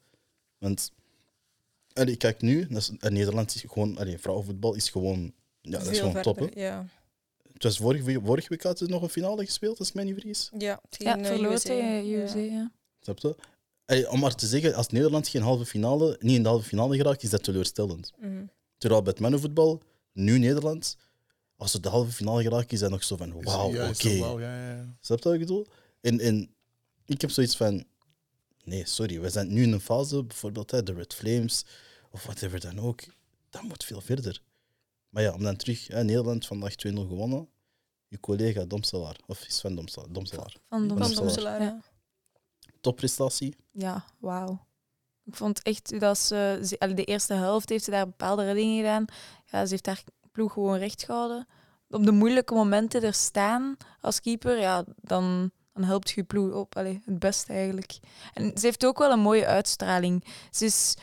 Want allee, kijk nu, dat is- en Nederland is gewoon, allee, vrouwenvoetbal is gewoon, ja, dat is gewoon top. Hè? verder, Ja, Het was vorige, vorige week had er nog een finale gespeeld, als ik mij niet vergis. ja, Ja, tegen, eh, tegen Ja. USA, ja. Snap je? Allee, om maar te zeggen, als Nederland geen halve finale, niet in de halve finale geraakt, is dat teleurstellend. Mhm. Terwijl bij het mannenvoetbal, nu Nederland, als ze de halve finale geraken, is dat nog zo van wauw, ja, oké. ja, ja, ja. Snap je wat ik bedoel? En, en ik heb zoiets van, nee, sorry, we zijn nu in een fase, bijvoorbeeld hè, de Red Flames, of whatever dan ook, dat moet veel verder. Maar ja, om dan terug, hè, Nederland vandaag 2-0 gewonnen, je collega Domselaar, of is van Domselaar, Domselaar. Van Van Domselaar. Ja. topprestatie. Ja, wauw. Ik vond echt dat ze, ze- de eerste helft heeft ze daar bepaalde reddingen gedaan. Ja, ze heeft haar ploeg gewoon recht gehouden. Op de moeilijke momenten er staan als keeper, ja, dan, dan helpt je ploeg op. Het beste eigenlijk. En ze heeft ook wel een mooie uitstraling. Ze is,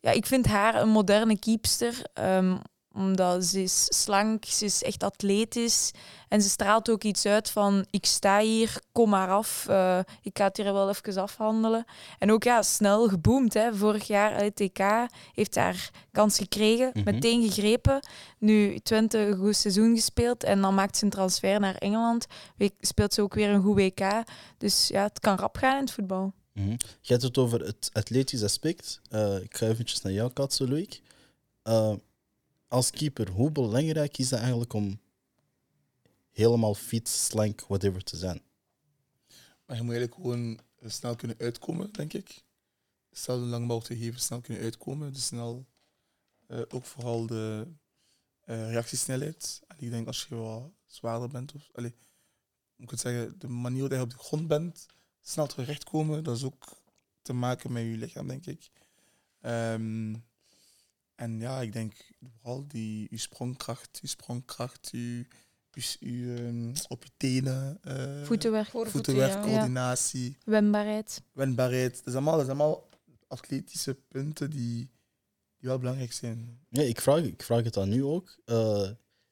ja, ik vind haar een moderne keepster. ehm, omdat ze is slank, ze is echt atletisch. En ze straalt ook iets uit van, ik sta hier, kom maar af. eh, ik ga het hier wel even afhandelen. En ook ja, snel geboomd. Hè. Vorig jaar uit TK heeft haar kans gekregen, Mhm. meteen gegrepen. Nu Twente een goed seizoen gespeeld en dan maakt ze een transfer naar Engeland. We- Speelt ze ook weer een goed WK. Dus ja, het kan rap gaan in het voetbal. Mhm. Je hebt het over het atletisch aspect. Eh, ik ga eventjes naar jou katsen, Loïc. Eh, als keeper, hoe belangrijk is het eigenlijk om helemaal fit, slank, whatever te zijn? Maar je moet eigenlijk gewoon snel kunnen uitkomen, denk ik. Stel een lange bal te geven, snel kunnen uitkomen. Dus snel, eh, ook vooral de eh, reactiesnelheid. En ik denk als je wat zwaarder bent, of allee, moet ik zeggen, de manier waarop je op de grond bent, snel terechtkomen, dat is ook te maken met je lichaam, denk ik. Ehm, en ja, ik denk vooral die je sprongkracht, je sprongkracht, je, je, je, ehm, op je tenen. eh, Voetenwerk, Voorvoeten, voetenwerk, ja. coördinatie, wendbaarheid. wendbaarheid. Dat zijn allemaal, dat zijn allemaal atletische punten die, die wel belangrijk zijn. Ja, ik, vraag, ik vraag het aan nu ook. Eh,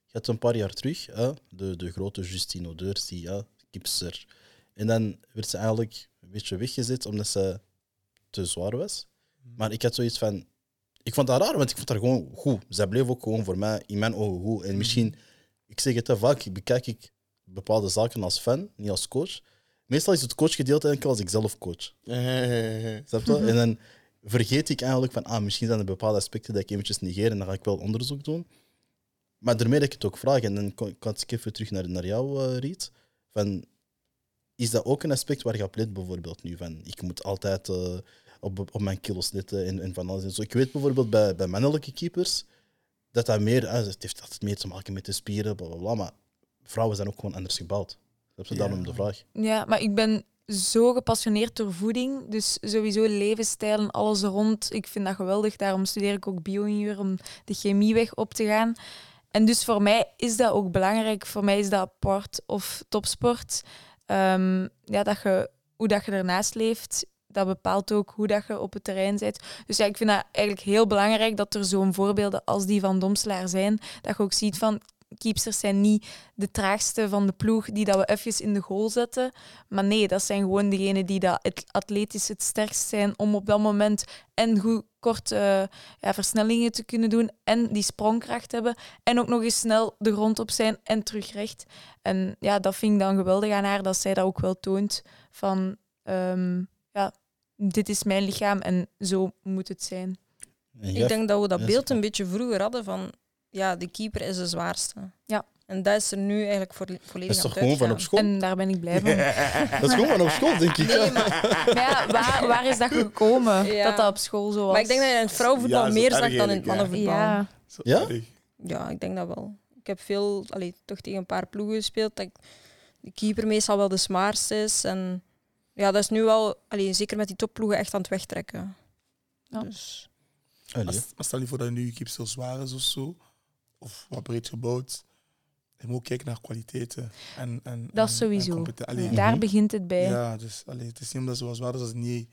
je had een paar jaar terug hè, de, de grote Justine Deurs, die ja, kipster. En dan werd ze eigenlijk een beetje weggezet omdat ze te zwaar was. Maar ik had zoiets van. Ik vond dat raar, want ik vond haar gewoon goed. Zij bleef ook gewoon voor mij in mijn ogen goed. En misschien, ik zeg het te vaak, bekijk ik bepaalde zaken als fan, niet als coach. Meestal is het coachgedeelte enkel als ik zelf coach. Snap je? En dan vergeet ik eigenlijk van, ah, misschien zijn er bepaalde aspecten dat ik eventjes negeer en dan ga ik wel onderzoek doen. Maar daarmee dat ik het ook vraag, en dan kan kan ik even terug naar, naar jou, eh, Riet. Van, is dat ook een aspect waar je op let bijvoorbeeld nu? Van, ik moet altijd eh, op, op mijn kilo's letten en, en van alles en zo. Ik weet bijvoorbeeld bij, bij mannelijke keepers dat dat meer, eh, het heeft altijd meer te maken met de spieren, bla bla bla. Maar vrouwen zijn ook gewoon anders gebouwd. Dat is daarom de vraag. Ja, maar ik ben zo gepassioneerd door voeding. Dus sowieso levensstijl en alles rond. Ik vind dat geweldig. Daarom studeer ik ook bio-ingenieur om de chemieweg op te gaan. En dus voor mij is dat ook belangrijk. Voor mij is dat part of topsport. Ehm, ja, dat je, hoe dat je ernaast leeft, dat bepaalt ook hoe dat je op het terrein bent. Dus ja, ik vind dat eigenlijk heel belangrijk dat er zo'n voorbeelden als die van Domselaar zijn. Dat je ook ziet van, keepsters zijn niet de traagste van de ploeg die dat we even in de goal zetten. Maar nee, dat zijn gewoon degenen die dat het atletisch het sterkst zijn om op dat moment en goed kort eh, ja, versnellingen te kunnen doen en die sprongkracht hebben en ook nog eens snel de grond op zijn en terug recht. En ja, dat vind ik dan geweldig aan haar, dat zij dat ook wel toont van ehm, ja, dit is mijn lichaam en zo moet het zijn. Ik denk dat we dat beeld een beetje vroeger hadden van ja, de keeper is de zwaarste. Ja. En dat is er nu eigenlijk voor, volledig dat is toch gewoon van op school? En daar ben ik blij van. Dat is gewoon van op school, denk ik. Nee, maar, Maar ja, waar, waar is dat gekomen? Ja. Dat dat op school zo was? maar ik denk dat je in het vrouwenvoetbal Ja, meer zag dan in het mannenvoetbal. Ja, Ja? ik denk dat wel. Ik heb veel, allee, toch tegen een paar ploegen gespeeld, dat ik de keeper meestal wel de zwaarste is. En ja, dat is nu wel, allee, zeker met die topploegen, echt aan het wegtrekken. Ja. Dus, Allee. Maar st- maar stel je voor dat je nu je zo zwaar is of zo, of wat breed gebouwd. Je moet ook kijken naar kwaliteiten. En, en, Dat is en- sowieso. En allee, daar Mhm. begint het bij. Ja, dus allee, het is niet omdat ze wat zwaar is dat het niet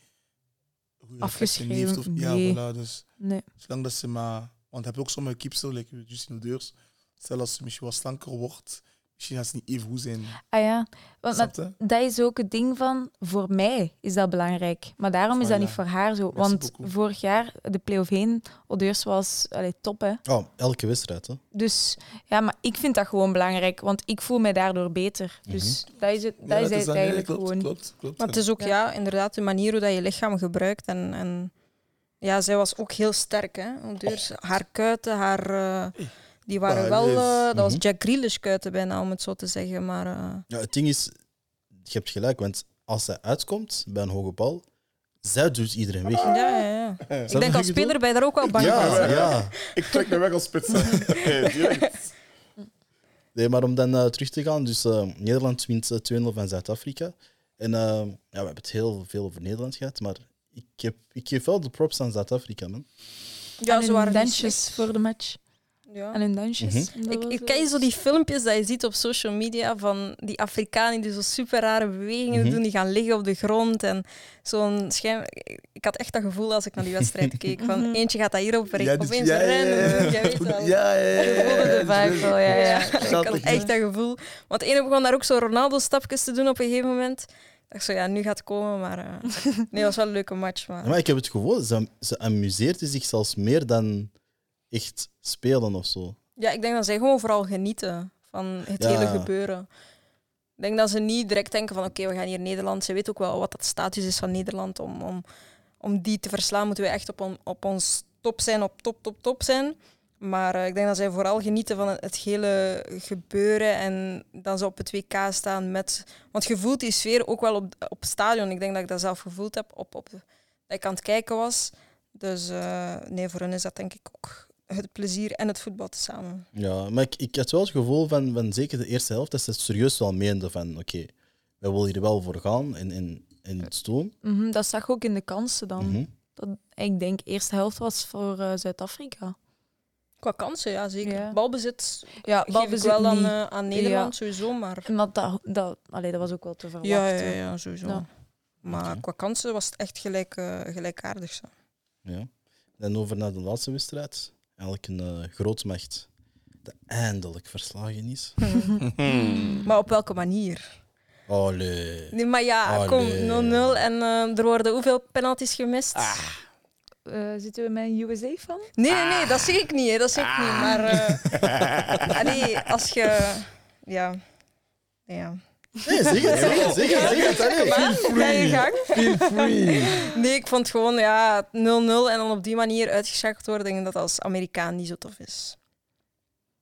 Afgeschreven, reflectie heeft Of, nee. Ja, voilà, dus Nee. zolang dat ze maar... Want heb je ook sommige keeps, like Justine Deurs, stel als ze misschien wat slanker wordt, misschien gaat ze niet even goed zijn. Ah ja, want dat, dat is ook het ding van, voor mij is dat belangrijk. Maar daarom is dat niet voor haar zo. Merci Want beaucoup. vorig jaar, de play-off 1, Odeurs was allee, top, hè. Oh, elke wedstrijd, hè. Dus ja, maar ik vind dat gewoon belangrijk, want ik voel mij daardoor beter. Dus dat is het, dat Ja, is het het dan- eigenlijk klopt, gewoon. Klopt, klopt. maar het is ook Ja. ja. inderdaad de manier hoe dat je lichaam gebruikt. En, en ja, zij was ook heel sterk. Hè? Dus haar kuiten, haar, eh, die waren Ja, wel... eh, dat was Mhm. Jack Grealish kuiten bijna, om het zo te zeggen. Maar eh, Ja, het ding is, je hebt gelijk, want als zij uitkomt bij een hoge bal, zij doet iedereen weg. ja, ja, ja. Ik denk als speler ben je daar ook wel bang Ja, voor. ja. Ik trek me weg als spits. Nee, maar om dan eh, terug te gaan, dus eh, Nederland wint eh, 2-0 van Zuid-Afrika. En ja, we hebben het heel veel over Nederland gehad, maar ik, heb, ik geef wel de props aan Zuid-Afrika, man. Ja, ze waren dansjes voor de match. Ja. En hun dansjes. Mhm. Ik, ik ken je zo die filmpjes dat je ziet op social media van die Afrikanen die zo super rare bewegingen Mhm. doen, die gaan liggen op de grond en zo'n schijn. Ik had echt dat gevoel als ik naar die wedstrijd keek van Mhm. eentje gaat dat hier op Ja, dit- opeens ja, rennen, ja, ja. jij weet wel. Ja, ja, ja. Je voelde de vibe wel, ja, ja. ik had echt dat gevoel. Want de ene begon daar ook zo Ronaldo-stapjes te doen op een gegeven moment. Ik dacht zo, ja, nu gaat het komen, maar eh, nee, het was wel een leuke match. Maar... Ja, maar ik heb het gevoel, ze, ze amuseerde zich zelfs meer dan echt spelen of zo. Ja, ik denk dat zij gewoon vooral genieten van het Ja. hele gebeuren. Ik denk dat ze niet direct denken van oké, we gaan hier Nederland. Ze weet ook wel wat dat status is van Nederland. Om, om, om die te verslaan moeten we echt op, on, op ons top zijn, op top, top, top zijn. Maar eh, ik denk dat zij vooral genieten van het, het hele gebeuren en dat ze op het WK staan met... Want je voelt die sfeer ook wel op, op het stadion. Ik denk dat ik dat zelf gevoeld heb op, op, dat ik aan het kijken was. Dus eh, nee, voor hen is dat denk ik ook het plezier en het voetbal tezamen. Ja, maar ik, ik had wel het gevoel van, van zeker de eerste helft dat ze het serieus wel meenden van oké, wij willen hier wel voor gaan en, en, en iets doen. Mhm, dat zag ook in de kansen dan. Mhm. dat, ik denk, de eerste helft was voor eh, Zuid-Afrika. Qua kansen, ja, zeker. Ja. Balbezit Ja, geef ik balbezit wel aan, eh, aan Nederland, sowieso. Maar En dat, dat, dat, allee, dat was ook wel te verwachten. ja, ja, ja, sowieso. Ja. Maar qua kansen was het echt gelijk, eh, gelijkaardig. Zo. Ja. En over naar de laatste wedstrijd. Eigenlijk een eh grootmacht dat eindelijk verslagen is. Maar op welke manier? Allee. Nee, maar ja, Allee. kom, 0-0 en eh, er worden hoeveel penalties gemist? Eh, zitten we met een USA van? Nee, nee, nee, dat zeg ik niet. Hè, dat zeg ik niet. Maar eh, allee, als je... Ja. Ja. Nee, zeg het, zeg het, zeg het, zeg het. allee. Maar, ga je gang. Feel free. Nee, ik vond gewoon ja 0-0 en dan op die manier uitgeschakeld worden. Ik denk dat dat als Amerikaan niet zo tof is.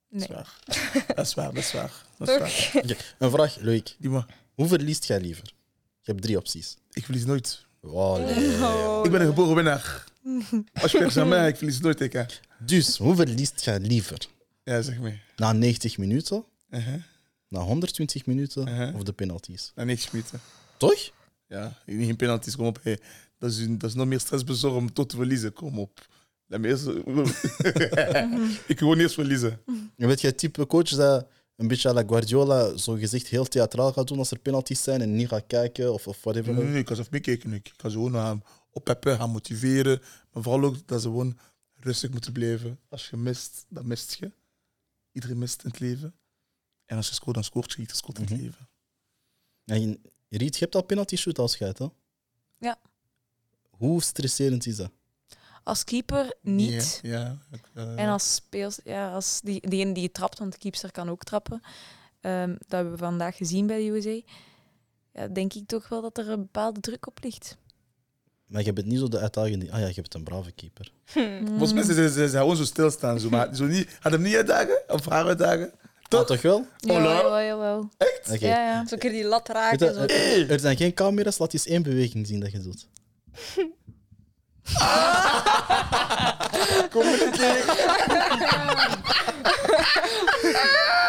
Nee. Dat is waar. Dat is waar, dat is waar. Dat is waar. Toch? Oké, een vraag, Loïc. Die man, Hoe verliest jij liever? Je hebt drie opties. ik verlies nooit. Allee. Oh, Ik ben een geboren winnaar. Als je zegt aan mij, ik verlies nooit. Ik, hè. Dus, hoe verliest jij liever? Ja, zeg me. Na 90 minuten, Uh-huh. Na 120 minuten of de penalties? Na 90 minuten. Toch? Ja, geen penalties, kom op. Hey. Dat, is, een- dat is nog meer stress bezorgen om tot te verliezen. Kom op. Laat me eerst... ik wil eerst verliezen. Je weet, jij type coach dat een beetje à la Guardiola zo gezegd heel theatraal gaat doen als er penalties zijn en niet gaat kijken of, of whatever. Nee, nee, nee, ik kan zelf meekijken. Ik kan ze gewoon gaan oppeppen, gaan motiveren. Maar vooral ook dat ze gewoon rustig moeten blijven. Als je mist, dan mist je. Iedereen mist in het leven. En als je scoort, dan scoort je. Iedereen scoort in het Mhm. leven. En Riet, je hebt al penalty shoot als gehad, hè? Ja. Hoe stresserend is dat? Als keeper niet. Ja, eh, En als speels, ja, als die, diegene die trapt, want de keeper kan ook trappen. Ehm, dat hebben we vandaag gezien bij de USA. Ja, denk ik toch wel dat er een bepaalde druk op ligt. Maar je bent niet zo de uitdaging die... Ah ja, je bent een brave keeper. Volgens mij zijn ze, ze, ze gewoon zo stilstaan. Zo, maar zo niet, had hem niet uitdagen? Of haar uitdagen? Toch? Ah, toch wel? Ja, Hola. jawel, jawel. Oké. Ja, ja. Zo keer die lat Weet raken. je, Zo. er, er zijn geen camera's, laat eens één beweging zien dat je doet.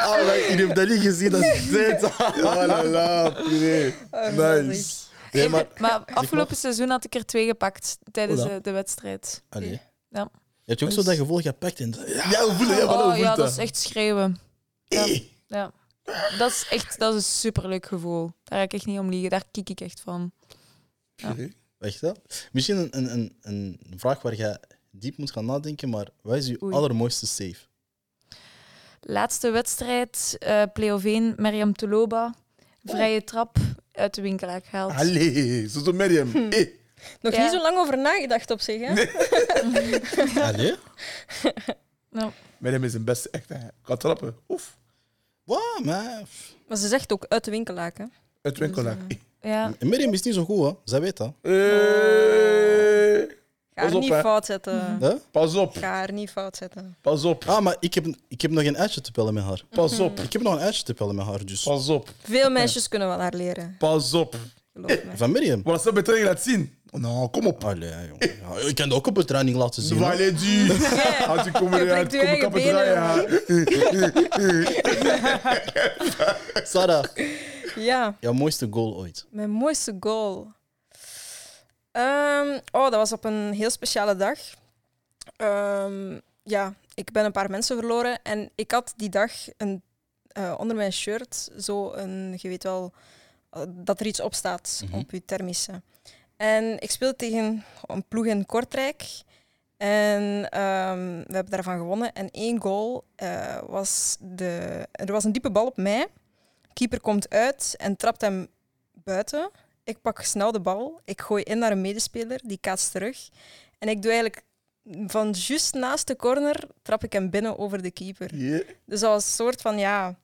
Ah, maar ik heb dat niet gezien, dat is dit. Ja, la, la, puree. Nice. Nee, maar... Maar afgelopen seizoen had ik er twee gepakt tijdens Hola. eh, de wedstrijd. Allee. Ja. Je hebt je ook zo dat gevoel gepakt en... Ja. Ja, hoe voel je? Ja, hoe Oh voelt ja, dat is echt schreeuwen. Ja. Eh. Ja. Dat is echt dat is een superleuk gevoel. Daar ga ik echt niet om liegen. Daar kijk ik echt van. Weet je dat? Misschien een, een, een, een vraag waar je diep moet gaan nadenken, maar wat is je Oei. allermooiste save? Laatste wedstrijd, eh play-off 1, Meriam Tuloba. Vrije trap uit de winkelaar gehaald. Allee, zo zo Miriam. Hm. Eh. Nog Ja. niet zo lang over nagedacht op zich, hè? Allee? Nou, Miriam is een beste echt. Gaat trappen. Oef. Wow, maar... Maar ze zegt ook uit de winkelaak, hè? Het winkelaar. Dus, ja. Miriam is niet zo goed, hè? Zij weet dat. Eh. Ga Pas haar op, niet hè. fout zetten. Hè? Pas op. Ga haar niet fout zetten. Pas op. Ah, maar ik heb, ik heb nog een uitje te pellen met haar. Pas op. Ik heb nog een uitje te pellen met haar, dus... Pas op. Veel meisjes kunnen wel haar leren, Pas op. geloof me. Van Miriam? Wat ze bij laat zien. Nou, kom op. Allee, jongen. Ja, ik kan dat ook op de training laten zien. du. Als je komt Je eruit, breekt je kom ik eigen op het benen. draaien. Sarah, Ja, jouw mooiste goal ooit? mijn mooiste goal. Ehm, oh, dat was op een heel speciale dag. Ehm, ja, ik ben een paar mensen verloren en ik had die dag een, eh, onder mijn shirt zo een, je weet wel, eh, dat er iets op staat Mhm. op je thermische. En ik speelde tegen een ploeg in Kortrijk. En ehm, we hebben daarvan gewonnen. En één goal eh, was de. Er was een diepe bal op mij. Keeper komt uit en trapt hem buiten. Ik pak snel de bal. Ik gooi in naar een medespeler. Die kaatst terug. En ik doe eigenlijk van juist naast de corner trap ik hem binnen over de keeper. Dus dat was een soort van ja.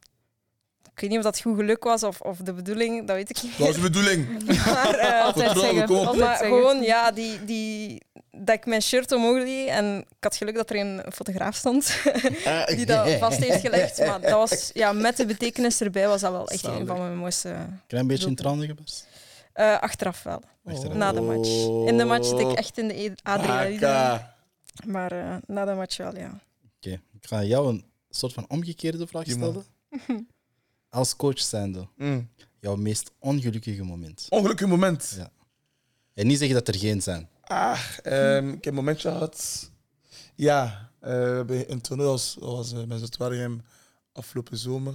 Ik weet niet of dat goed geluk was of, of de bedoeling, dat weet ik niet. Dat was de bedoeling. Maar, eh, Altijd Vertrouwen, zeggen. kom op. Altijd maar zeggen. gewoon, ja, die, die, dat ik mijn shirt omhoog liet en ik had geluk dat er een fotograaf stond die dat vast heeft gelegd. Maar dat was, ja, met de betekenis erbij was dat wel echt een van mijn mooiste... Klein beetje in tranen gebarst? eh, achteraf wel, Achteraf. na de match. In de match zit ik echt in de e- adrenaline. Aka. Maar eh, na de match wel, ja. Oké, ik ga jou een soort van omgekeerde vraag stellen. Als coach zijnde, Mm. jouw meest ongelukkige moment. Ongelukkig moment. Ja. En niet zeggen dat er geen zijn. Ah, ehm, ik heb een momentje gehad. Ja, bij een toernooi als, als uh, met afgelopen zomer.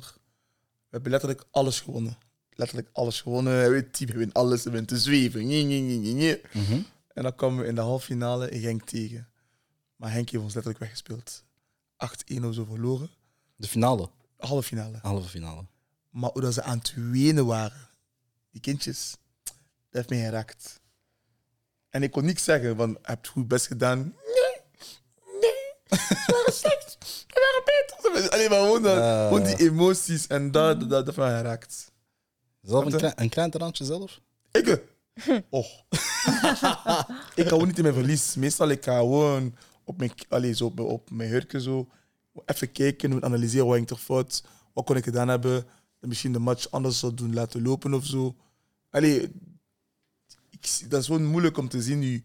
We hebben letterlijk alles gewonnen. Letterlijk alles gewonnen. Je weet, team wint alles. We bent te zweven. Nye, nye, nye, nye, nye. Mhm. En dan kwamen we in de halve finale in Genk tegen. Maar Henk heeft ons letterlijk weggespeeld. 8-1 of zo verloren. De finale, Halve finale. halve finale. Maar hoe dat ze aan het wenen waren, die kindjes, dat heeft mij geraakt. En ik kon niks zeggen, van, je hebt goed best gedaan. Nee, nee, ze waren slecht, ze waren beter. Alleen maar gewoon, dat- Ah. gewoon die emoties en dat, dat, dat heeft mij geraakt. Zelf een, klein, een klein traantje zelf? Ik? Oh. ik ga gewoon niet in mijn verlies. Meestal ik ga gewoon op mijn, allez, zo op, mijn- op mijn hurken zo. Even kijken, analyseren wat ging er fout. Wat kon ik gedaan hebben. En misschien de match anders zou doen laten lopen of zo. Allee, ik, dat is gewoon moeilijk om te zien, je,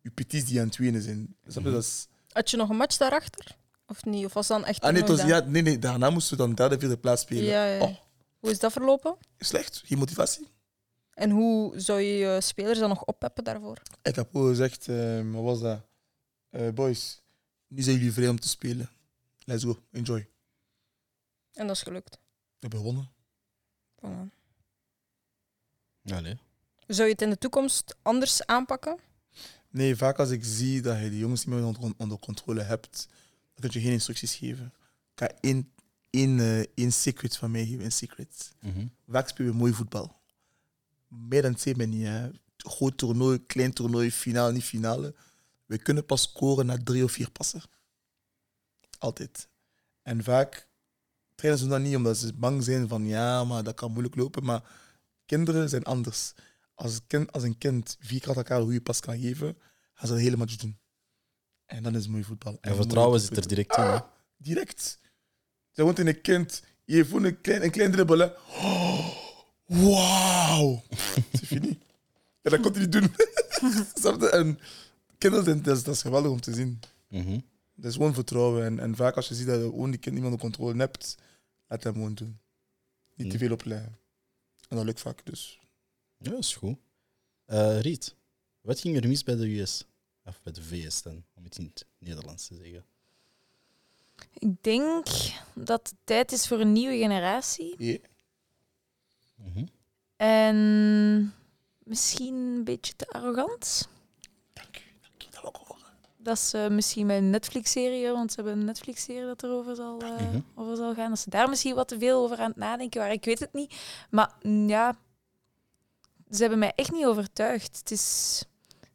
je petits die aan het wenen zijn. Je? Dat is, Had je nog een match daarachter? Of niet? Of was dan echt ah, nee, was, ja, nee, nee, daarna moesten we dan derde, vierde plaats spelen. Ja, ja. Oh, Hoe is dat verlopen? slecht, geen motivatie. En hoe zou je je spelers dan nog oppeppen daarvoor? Ik heb ook gezegd, eh, wat was dat? Eh, boys, nu zijn jullie vrij om te spelen. Let's go, enjoy. En dat is gelukt. We hebben gewonnen. Allee. Zou je het in de toekomst anders aanpakken? Nee, vaak als ik zie dat je die jongens niet meer onder, onder controle hebt, dan kun je geen instructies geven. Ik ga één, één, eh, één secret van mij geven, een secret. Mhm. Vaak spelen we mooi voetbal. Meer dan twee ben niet. Hè. Groot toernooi, klein toernooi, finale, niet finale. We kunnen pas scoren na drie of vier passen. Altijd. En vaak trainen ze dat niet omdat ze bang zijn van ja, maar dat kan moeilijk lopen. Maar kinderen zijn anders. Als een kind, als een kind vier keer achter elkaar een goede pas kan geven, gaan ze dat hele match doen. En dan is het mooi voetbal. En vertrouwen zit er direct in. Hè? Direct. Ze woont in een kind. Je voelt een klein, een klein dribbel. hè. Oh, Wauw. C'est fini. En dat kon hij niet doen. Je? en kinderen, zijn- dat is, dat is geweldig om te zien. Mhm. Dat is gewoon vertrouwen. En, en vaak als je ziet dat je gewoon die kind niet onder controle hebt, laat hem gewoon doen. Niet te Mm. veel opleggen. En dat lukt vaak dus. Ja, dat is goed. Eh, Riet, wat ging er mis bij de US? Of bij de VS dan, om het in het Nederlands te zeggen. Ik denk dat het tijd is voor een nieuwe generatie. Ja. Mhm. En misschien een beetje te arrogant. Dank u. Dank u. Dat wil ik Dat ze misschien met een Netflix-serie, want ze hebben een Netflix-serie dat erover zal, eh, Mhm. over zal gaan, dat ze daar misschien wat te veel over aan het nadenken waren. Ik weet het niet. Maar mm, ja, ze hebben mij echt niet overtuigd. Het is,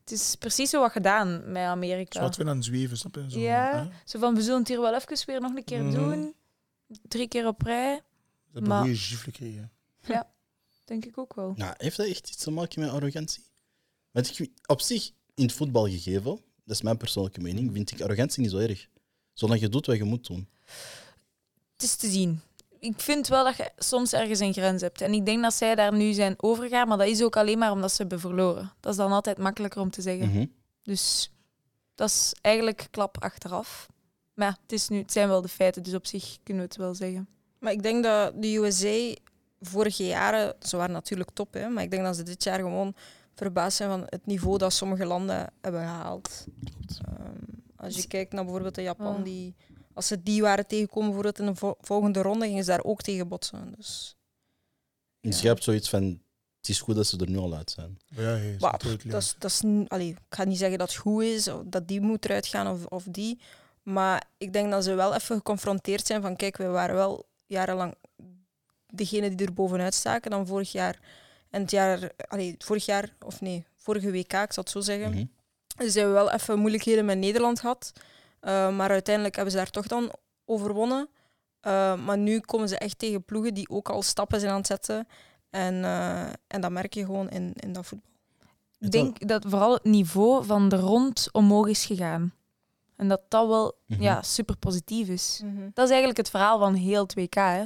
het is precies zo wat gedaan met Amerika. Zo wat we aan het zweven, snap je? Zo, Ja. hè? Zo van, we zullen het hier wel even weer nog een keer Mhm. doen. Drie keer op rij, Ze hebben Maar- een goede gifle gekregen. denk ik ook wel. Nou, heeft dat echt iets te maken met arrogantie? Want ik, op zich, in het voetbal gegeven, dat is mijn persoonlijke mening, vind ik arrogantie niet zo erg. Zolang je doet wat je moet doen. Het is te zien. Ik vind wel dat je soms ergens een grens hebt. En ik denk dat zij daar nu zijn overgegaan, maar dat is ook alleen maar omdat ze hebben verloren. Dat is dan altijd makkelijker om te zeggen. Mhm. Dus dat is eigenlijk klap achteraf. Maar ja, het, is nu, het zijn wel de feiten, dus op zich kunnen we het wel zeggen. Maar ik denk dat de USA vorige jaren, ze waren natuurlijk top, hè, maar ik denk dat ze dit jaar gewoon verbaasd zijn van het niveau dat sommige landen hebben gehaald. Ehm, als je kijkt naar bijvoorbeeld de Japan, Ah. die, als ze die waren tegenkomen bijvoorbeeld in de vo- volgende ronde, gingen ze daar ook tegen botsen. Dus, Dus Ja. je hebt zoiets van, het is goed dat ze er nu al uit zijn. Ja, hey, maar, het dat is, dat is, n- allee, ik ga niet zeggen dat het goed is, of dat die moet eruit gaan of, of die. Maar ik denk dat ze wel even geconfronteerd zijn van kijk, we waren wel jarenlang degene die er bovenuit staken dan vorig jaar. En het jaar, allee, vorig jaar, of nee, vorige WK, ik zal het zo zeggen. Mhm. Dus hebben we wel even moeilijkheden met Nederland gehad. Eh, maar uiteindelijk hebben ze daar toch dan overwonnen. Eh, maar nu komen ze echt tegen ploegen die ook al stappen zijn aan het zetten. En, eh, en dat merk je gewoon in, in dat voetbal. Ik denk dat vooral het niveau van de rond omhoog is gegaan. En dat dat wel Mhm. ja, super positief is. Dat is eigenlijk het verhaal van heel het WK. Hè.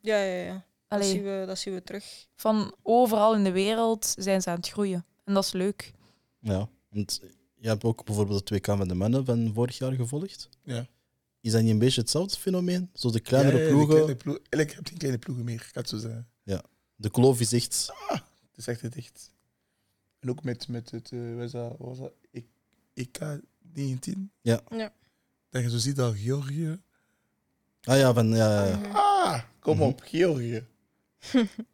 Ja, ja, ja. Dat, zien we, dat zien we terug. van overal in de wereld zijn ze aan het groeien. En dat is leuk. Ja, want je hebt ook bijvoorbeeld het WK van de mannen van vorig jaar gevolgd. Ja. Is dat niet een beetje hetzelfde fenomeen? Zo de kleinere Ja, ja, de ploegen, kleine ploeg- Eigenlijk heb geen kleine ploegen meer, ik het zo zeggen. de kloof is echt... Het is echt het dicht. En ook met, met het, eh, wat is dat, wat was dat? E- EK 19? Ja. Ja. Dat je zo ziet dat Georgië. Ah ja, van... Ja, ja, ja. Ah, kom Mhm. op, Georgië.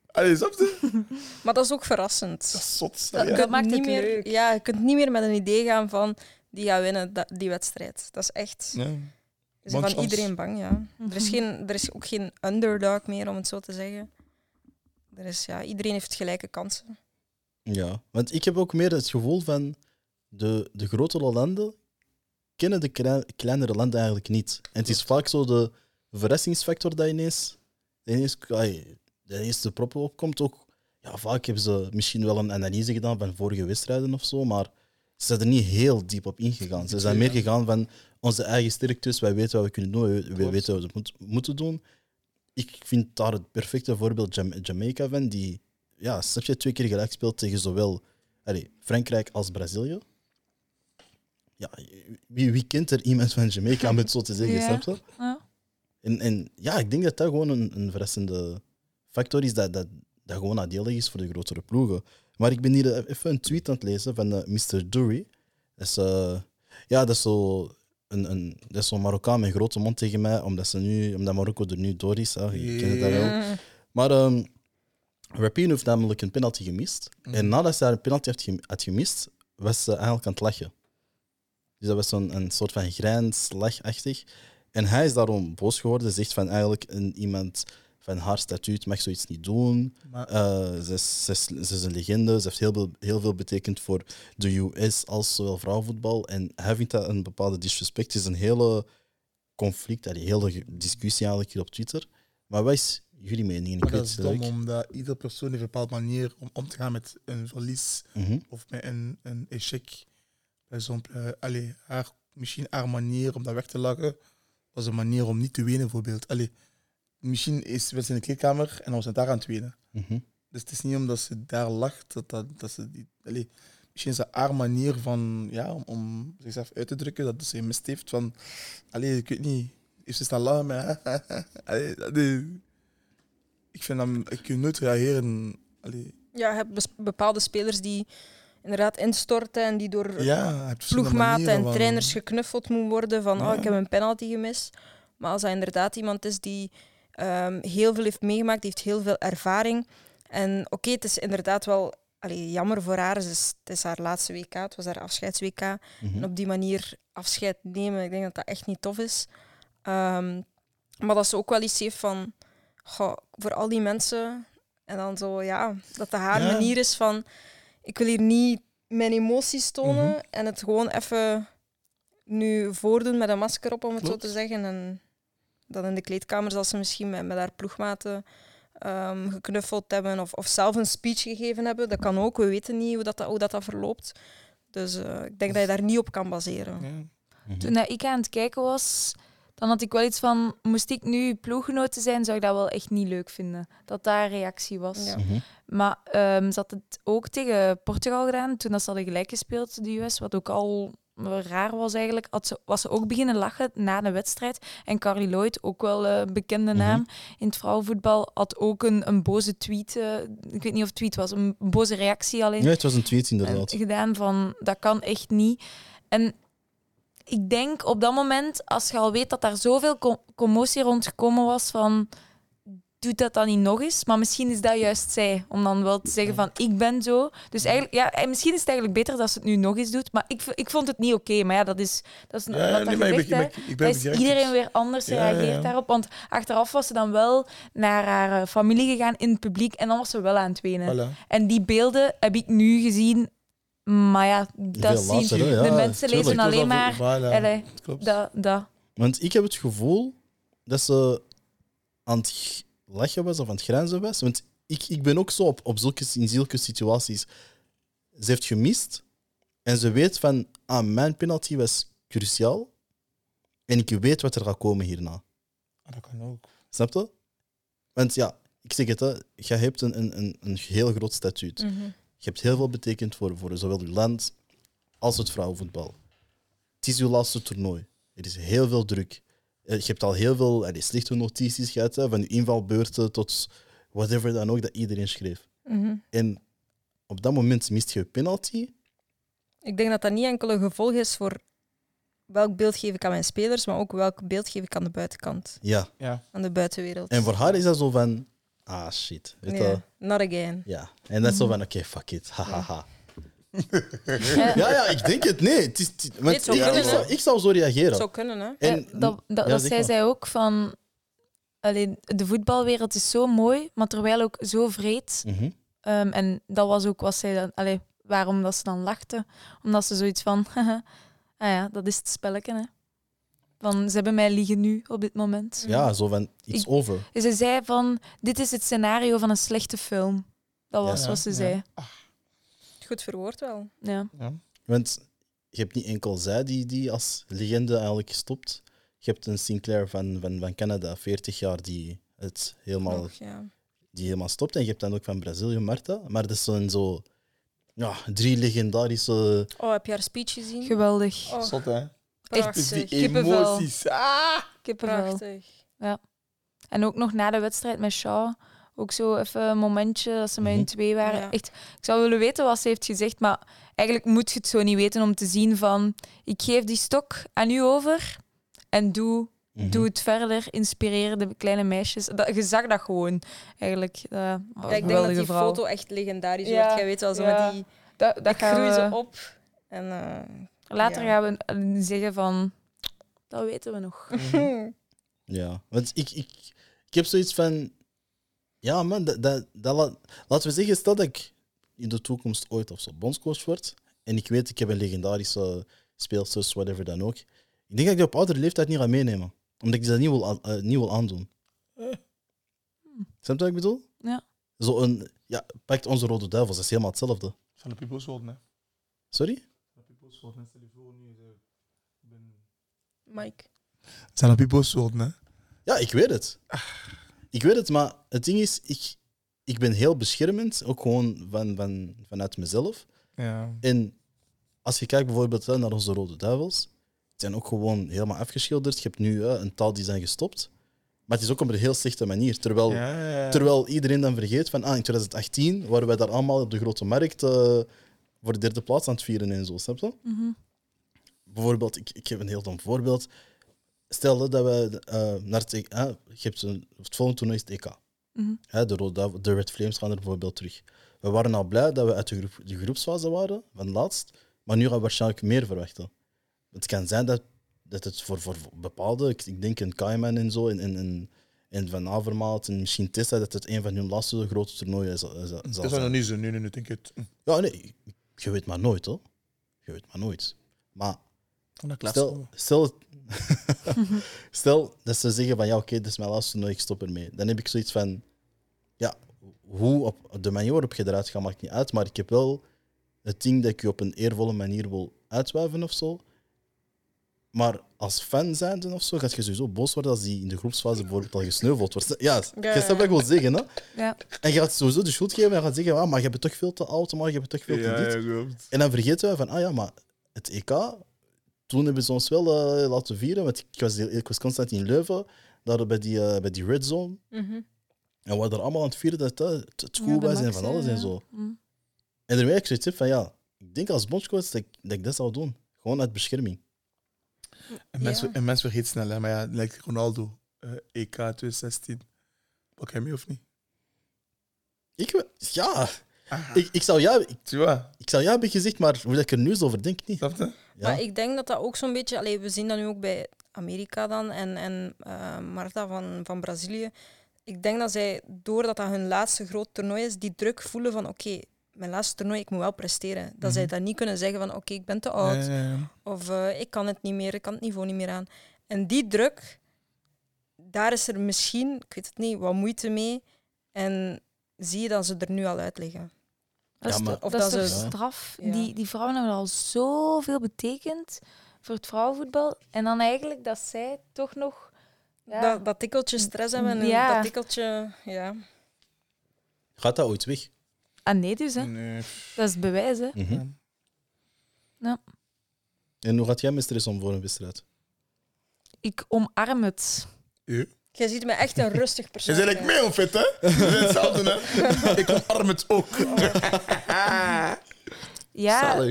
Allee, snap je? Maar dat is ook verrassend. Dat is zot. Dat- ja. je Dat kunt maakt niet het meer, leuk. Ja, je kunt niet meer met een idee gaan van die gaat winnen dat, die wedstrijd. Dat is echt. Ja. Bon van chance. iedereen bang, ja. Er is, geen, er is ook geen underdog meer, om het zo te zeggen. Er is, ja, iedereen heeft gelijke kansen. Ja, want ik heb ook meer het gevoel van de, de grotere landen kennen de klei- kleinere landen eigenlijk niet. En het is vaak zo de verrassingsfactor dat ineens, ineens, de proppen opkomt. Ook, ja, vaak hebben ze misschien wel een analyse gedaan van vorige wedstrijden of zo, maar ze zijn er niet heel diep op ingegaan. Ze zijn meer gegaan van onze eigen sterktes, wij weten wat we kunnen doen, wij- weten wat we moet- moeten doen. Ik vind daar het perfecte voorbeeld Jam- Jamaica van, die ja, snap je, twee keer gelijk speelt tegen zowel allee, Frankrijk als Brazilië. Ja, wie, wie kent er iemand van Jamaica, om het zo te zeggen, Ja. snap je? Ja. En, en ja, ik denk dat dat gewoon een, een verrassende factor is, dat, dat, dat gewoon nadelig is voor de grotere ploegen. Maar ik ben hier even een tweet aan het lezen van eh, Mr. Dury. Dat is, eh, ja, dat is zo een, een, dat is zo'n Marokkaan met een grote mond tegen mij, omdat, ze nu, omdat Marokko er nu door is. Hè. Je kent het dat wel. Mm. Maar ehm Rapine heeft namelijk een penalty gemist. Mhm. En nadat ze haar een penalty had gemist, was ze eigenlijk aan het lachen. Dus dat was zo'n een soort van grijns, lachachtig. En hij is daarom boos geworden. Zegt van eigenlijk een, iemand van haar statuut mag zoiets niet doen. Maar Eh, ze, is, ze, is, ze is een legende. Ze heeft heel veel, heel veel betekend voor de US als zowel vrouwenvoetbal. En hij vindt dat een bepaalde disrespect. Het is een hele conflict, een hele discussie eigenlijk hier op Twitter. Maar wat is jullie mening? Ik dat is dom, omdat iedere persoon heeft een bepaalde manier om om te gaan met een verlies Mhm. of met een, een échec. Bij zo'n, eh, haar, misschien haar manier om dat weg te lachen was een manier om niet te wenen, bijvoorbeeld. Allee, misschien is we zijn in de kleedkamer en dan was ze daar aan het wenen. Mhm. Dus het is niet omdat ze daar lacht dat, dat, dat ze die. Allee, misschien is dat haar manier van, ja, om, om zichzelf uit te drukken dat ze mist heeft van. Allee, ik weet niet. Heeft ze staan lachen allee, allee, ik vind dat. Ik kan nooit reageren. Allee, Ja, je hebt bepaalde spelers die inderdaad instorten en die door ja, ploegmaten en van- trainers geknuffeld moet worden van Ja. oh, ik heb een penalty gemist. Maar als hij inderdaad iemand is die ehm, heel veel heeft meegemaakt, heeft heel veel ervaring. En oké, het is inderdaad wel allee, jammer voor haar. Het is, het is haar laatste WK, het was haar afscheids-WK. Mhm. En op die manier afscheid nemen, ik denk dat dat echt niet tof is. Ehm, maar dat ze ook wel iets heeft van, goh, voor al die mensen, en dan zo, ja, dat de haar Ja. manier is van, ik wil hier niet mijn emoties tonen Mhm. en het gewoon even nu voordoen met een masker op, om het Klopt. zo te zeggen. En dan in de kleedkamer zal ze misschien met, met haar ploegmaten ehm, geknuffeld hebben of, of zelf een speech gegeven hebben. Dat kan ook, we weten niet hoe dat, hoe dat, dat verloopt. Dus eh, ik denk dat je daar niet op kan baseren. Ja. Mhm. Toen dat ik aan het kijken was, dan had ik wel iets van, moest ik nu ploeggenoten zijn, zou ik dat wel echt niet leuk vinden. Dat daar een reactie was. Ja. Mhm. Maar ehm, ze had het ook tegen Portugal gedaan, toen dat ze hadden gelijk gespeeld, de US, wat ook al raar was eigenlijk. Had ze, was ze ook beginnen lachen na de wedstrijd. En Carly Lloyd, ook wel een bekende Mhm. naam in het vrouwenvoetbal, had ook een, een boze tweet, eh, ik weet niet of het tweet was, een boze reactie alleen Ja, het was een tweet inderdaad. gedaan van dat kan echt niet. En ik denk op dat moment, als je al weet dat daar zoveel co- commotie rond gekomen was van doe dat dan niet nog eens. Maar misschien is dat juist zij, om dan wel te zeggen van ik ben zo. Dus eigenlijk, ja, en misschien is het eigenlijk beter dat ze het nu nog eens doet. Maar ik, ik vond het niet oké. Maar ja, dat is, dat is Ja, nee, maar ik ben, ben is iedereen weer anders Ja, reageert ja. daarop. Want achteraf was ze dan wel naar haar eh, familie gegaan in het publiek en dan was ze wel aan het wenen. Voilà. En die beelden heb ik nu gezien. Maar ja, dat zien later, de ja, mensen tuurlijk. lezen alleen maar. Voilà, dat, dat. Want ik heb het gevoel dat ze aan het lachen was of aan het grijnzen was. Want ik, ik ben ook zo op, op zulke, in zulke situaties. Ze heeft gemist en ze weet van, ah, mijn penalty was cruciaal. En ik weet wat er gaat komen hierna. Ah, dat kan ook. Snap je? Want ja, ik zeg het, hè, je hebt een, een, een, een heel groot statuut. Mhm. Je hebt heel veel betekend voor, voor zowel je land als het vrouwenvoetbal. Het is je laatste toernooi. Er is heel veel druk. Eh, Je hebt al heel veel allee, slechte notities gehad, hè, van je invalbeurten tot whatever dan ook, dat iedereen schreef. Mhm. En op dat moment mist je penalty. Ik denk dat dat niet enkel een gevolg is voor welk beeld geef ik aan mijn spelers, maar ook welk beeld geef ik aan de buitenkant, Ja. Ja. aan de buitenwereld. En voor haar is dat zo van, ah shit. Weet not again. Ja. En dat is zo van, oké, fuck it. Hahaha. Ja. Ja, ja, ik denk het. Nee, het is, het- want het zou ik, kunnen, ik, zou, hè. ik zou zo reageren. Het zou kunnen, hè? En, Ja, dat dat, ja, dat zeg zei maar. zij ook van. Allee, de voetbalwereld is zo mooi, maar terwijl ook zo vreed. Mhm. Ehm, en dat was ook wat zij dan. Allee, waarom dat ze dan lachte. Omdat ze zoiets van. ah ja, dat is het spelletje. Hè. Van, ze hebben mij liegen nu op dit moment. Ja, zo van, Ik- over. Ze zei van, dit is het scenario van een slechte film. Dat was Ja, wat ze ja. zei. Goed verwoord wel. Ja. Ja. Want je hebt niet enkel zij die, die als legende eigenlijk stopt. Je hebt een Sinclair van, van, van Canada, 40 jaar, die het helemaal, Nog, ja. die helemaal stopt. En je hebt dan ook van Brazilië, Marta. Maar dat zijn zo ja, drie legendarische... Oh, heb je haar speech gezien? Geweldig. Oh, Zot, hè? prachtig. Dus die kippenvel. emoties. Ah! Kippenvel. Prachtig. En ook nog na de wedstrijd met Shaw. Ook zo even een momentje dat ze met Mhm. hun twee waren. Ja. Echt, ik zou willen weten wat ze heeft gezegd, maar eigenlijk moet je het zo niet weten om te zien van... Ik geef die stok aan u over en doe, Mhm. doe het verder. Inspireer de kleine meisjes. Dat, je zag dat gewoon, eigenlijk. Uh, Ja, ik denk dat die foto echt legendarisch Ja, wordt. Jij weet wel, zo ja. met die... Dat, dat ik groei gaan ze we- op. En, eh, Later Ja. gaan we eh, zeggen van... Dat weten we nog. Ja, want ik, ik, ik heb zoiets van. Ja, man, dat, dat, dat laat- laten we zeggen, stel dat ik in de toekomst ooit of zo bondscoach word. En ik weet, ik heb een legendarische speelsters, whatever dan ook. Ik denk dat ik die op oudere leeftijd niet ga meenemen. Omdat ik dat niet wil, eh, niet wil aandoen. Eh. Snap je wat ik bedoel? Ja. Zo een, ja, pakt onze Rode Duivels, dat is helemaal hetzelfde. Van de people's world, hè. Sorry? Van de people's world. Stel je voor nu. je bent- Mike. Zijn de people's world, hè. Ja, ik weet het. Ik weet het, maar het ding is, ik, ik ben heel beschermend, ook gewoon van, van, vanuit mezelf. Ja. En als je kijkt bijvoorbeeld naar onze Rode Duivels, die zijn ook gewoon helemaal afgeschilderd. Je hebt nu hè, een taal die zijn gestopt. Maar het is ook op een heel slechte manier. Terwijl, Ja, ja, ja. terwijl iedereen dan vergeet van ah, in 2018 waren wij daar allemaal op de grote markt eh, voor de derde plaats aan het vieren en zo. Snap je? Mhm. Bijvoorbeeld, ik, ik heb een heel dom voorbeeld. Stel dat we eh, naar het, EK hè, je hebt een, het volgende toernooi is het EK. Mhm. Hè, de, Rode de Red Flames gaan er bijvoorbeeld terug. We waren al blij dat we uit de, groep, de groepsfase waren, van laatst. Maar nu gaan we waarschijnlijk meer verwachten. Het kan zijn dat, dat het voor, voor bepaalde, ik, ik denk een Kaiman en zo, en, en, en Van Avermaat en misschien Tessa, dat het een van hun laatste grote toernooien zal, zal, zal Dat is nog zijn. niet zo. Nu, nu, nu denk ik het. Ja, nee, je weet maar nooit, hoor. Je weet maar nooit. Maar Stel, stel, stel dat ze zeggen van ja, oké, dit is mijn laatste toernooi, ik stop ermee. Dan heb ik zoiets van, ja, hoe op de manier waarop je eruit gaat, maakt niet uit. Maar ik heb wel het ding dat ik je op een eervolle manier wil uitwuiven of zo. Maar als fan zijnde of zo, gaat je sowieso boos worden als die in de groepsfase bijvoorbeeld al gesneuveld wordt. Ja, Ja, je snapt wat ik wil zeggen, hè? Ja. En je gaat sowieso de schuld geven en je gaat zeggen, ah, maar je bent toch veel te oud, maar je bent toch veel te Ja, dit. ja. En dan vergeten we van, ah ja, maar het EK, toen hebben ze ons wel eh, laten vieren. Want ik was, ik was constant in Leuven, daar bij die, eh, bij die Red Zone. Mhm. En we waren er allemaal aan het vieren dat eh, het, het goed Ja, was en van alles en zo. Mhm. En daarmee heb ik zoiets van, ja, ik denk als bondscoach dat ik, dat ik dat zou doen. Gewoon uit bescherming. En mensen, Ja. en mensen vergeten snel, hè. maar ja, lijkt Ronaldo, eh, EK 2016. Pak hij mee of niet? Ik, ja, Ah, ik, ik, zou ja, ik, ik zou ja hebben gezegd, maar hoe dat ik er nu zo over denk, niet. snap je? Ja. Maar ik denk dat dat ook zo'n beetje... Allee, we zien dat nu ook bij Amerika dan en, en eh, Marta van, van Brazilië. Ik denk dat zij, doordat dat hun laatste groot toernooi is, die druk voelen van oké, mijn laatste toernooi, ik moet wel presteren. Dat zij Mhm. dat niet kunnen zeggen van oké, ik ben te oud. Ja, ja, ja. Of eh, ik kan het niet meer, ik kan het niveau niet meer aan. En die druk, daar is er misschien, ik weet het niet, wat moeite mee. En zie je dat ze er nu al uit liggen. Dat is, Ja, maar- toch- Of dat dat is ze- straf? Ja. Die, die vrouwen hebben al zoveel betekend voor het vrouwenvoetbal. En dan eigenlijk dat zij toch nog... Ja, Dat, dat tikkeltje stress hebben en Ja. dat tikkeltje... Ja. Gaat dat ooit weg? Ah nee dus, hè. Nee. Dat is het bewijs, hè. Mhm. Ja. En hoe gaat jij met stress om voor een wedstrijd? Ik omarm het. U? Jij ziet me echt een rustig Je persoon. bent like mee onfit, hè? We zijn hetzelfde, hè? Ik omarm het ook. Ja,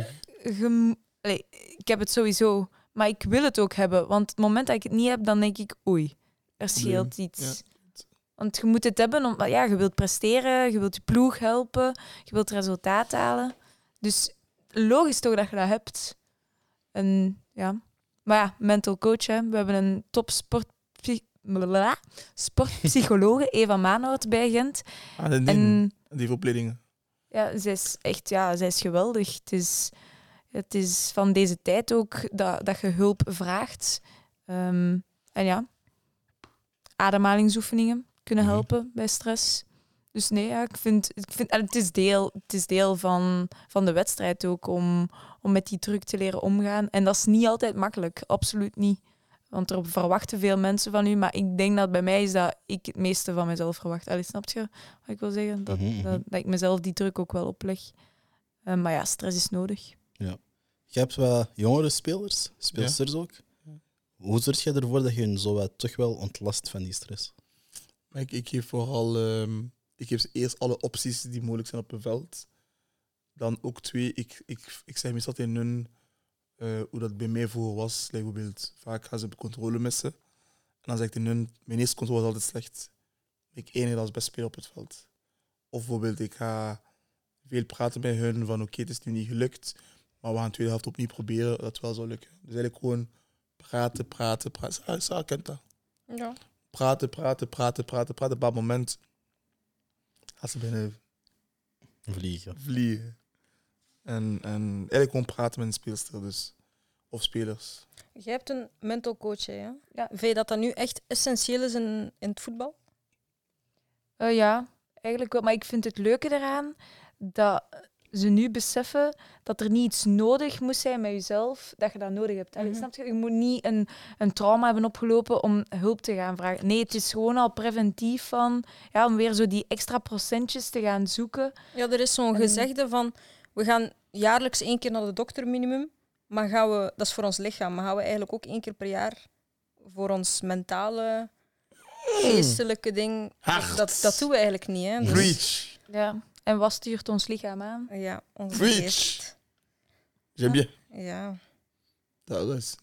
je Allee, ik heb het sowieso. Maar ik wil het ook hebben. Want het moment dat ik het niet heb, dan denk ik, oei, er scheelt iets. Want je moet het hebben, omdat ja, je wilt presteren, je wilt je ploeg helpen, je wilt resultaat halen. Dus logisch toch dat je dat hebt. En ja, maar ja, mental coach, hè. we hebben een top sport sportpsychologe, Eva Maanhout, bij Gent. Ah, de En. Die opleidingen. ja, zij is echt ja, zij is geweldig. Het is, het is van deze tijd ook dat, dat je hulp vraagt. Ehm, en ja, ademhalingsoefeningen kunnen Mhm. helpen bij stress. Dus nee, ja, ik vind, ik vind en het is deel, het is deel van, van de wedstrijd ook om, om met die druk te leren omgaan. En dat is niet altijd makkelijk, absoluut niet. Want er verwachten veel mensen van u, maar ik denk dat bij mij is dat ik het meeste van mezelf verwacht. Allee, snap je wat ik wil zeggen? Dat, Mhm, mhm. dat, dat ik mezelf die druk ook wel opleg. Eh, maar ja, stress is nodig. Je hebt wat jongere spelers, speelsters ook. Hoe zorg je ervoor dat je hen zo wat toch wel ontlast van die stress? Ik, ik geef vooral... ehm, ik geef ze eerst alle opties die mogelijk zijn op een veld. Dan ook twee, ik, ik, ik zeg meestal tegen hun eh, hoe dat bij mij voor was. Like bijvoorbeeld, vaak gaan ze op controle missen. En dan zeg ik tegen hun, mijn eerste controle is altijd slecht. Ik enige als best speler op het veld. Of bijvoorbeeld, ik ga veel praten bij hun van oké, het is nu niet gelukt, maar we gaan de tweede helft opnieuw proberen dat het wel zou lukken. Dus eigenlijk gewoon Praten, praten, praten. Sarah, Sarah kent dat. Ja. Praten, praten, praten, praten, praten. Op een bepaald moment gaat ze binnen Vliegen. vliegen. En, en eigenlijk gewoon praten met een speelster dus. Of spelers. Jij hebt een mental coach, hè? Ja? Ja. Vind je dat dat nu echt essentieel is in, in het voetbal? Eh, ja, eigenlijk wel. Maar ik vind het leuke eraan dat ze nu beseffen dat er niet iets nodig moet zijn met jezelf, dat je dat nodig hebt. Allee, Mhm. snap je? Je moet niet een, een trauma hebben opgelopen om hulp te gaan vragen. Nee, het is gewoon al preventief van, ja, om weer zo die extra procentjes te gaan zoeken. Ja, er is zo'n En- gezegde van we gaan jaarlijks één keer naar de dokter minimum, maar gaan we, dat is voor ons lichaam, maar gaan we eigenlijk ook één keer per jaar voor ons mentale, geestelijke ding. Dat, Hard. dat, dat doen we eigenlijk niet. Hè? Dus, Preach. Ja. En wat stuurt ons lichaam aan? ja, onze Preach. geest. J'aime bien. Ja. Dat is.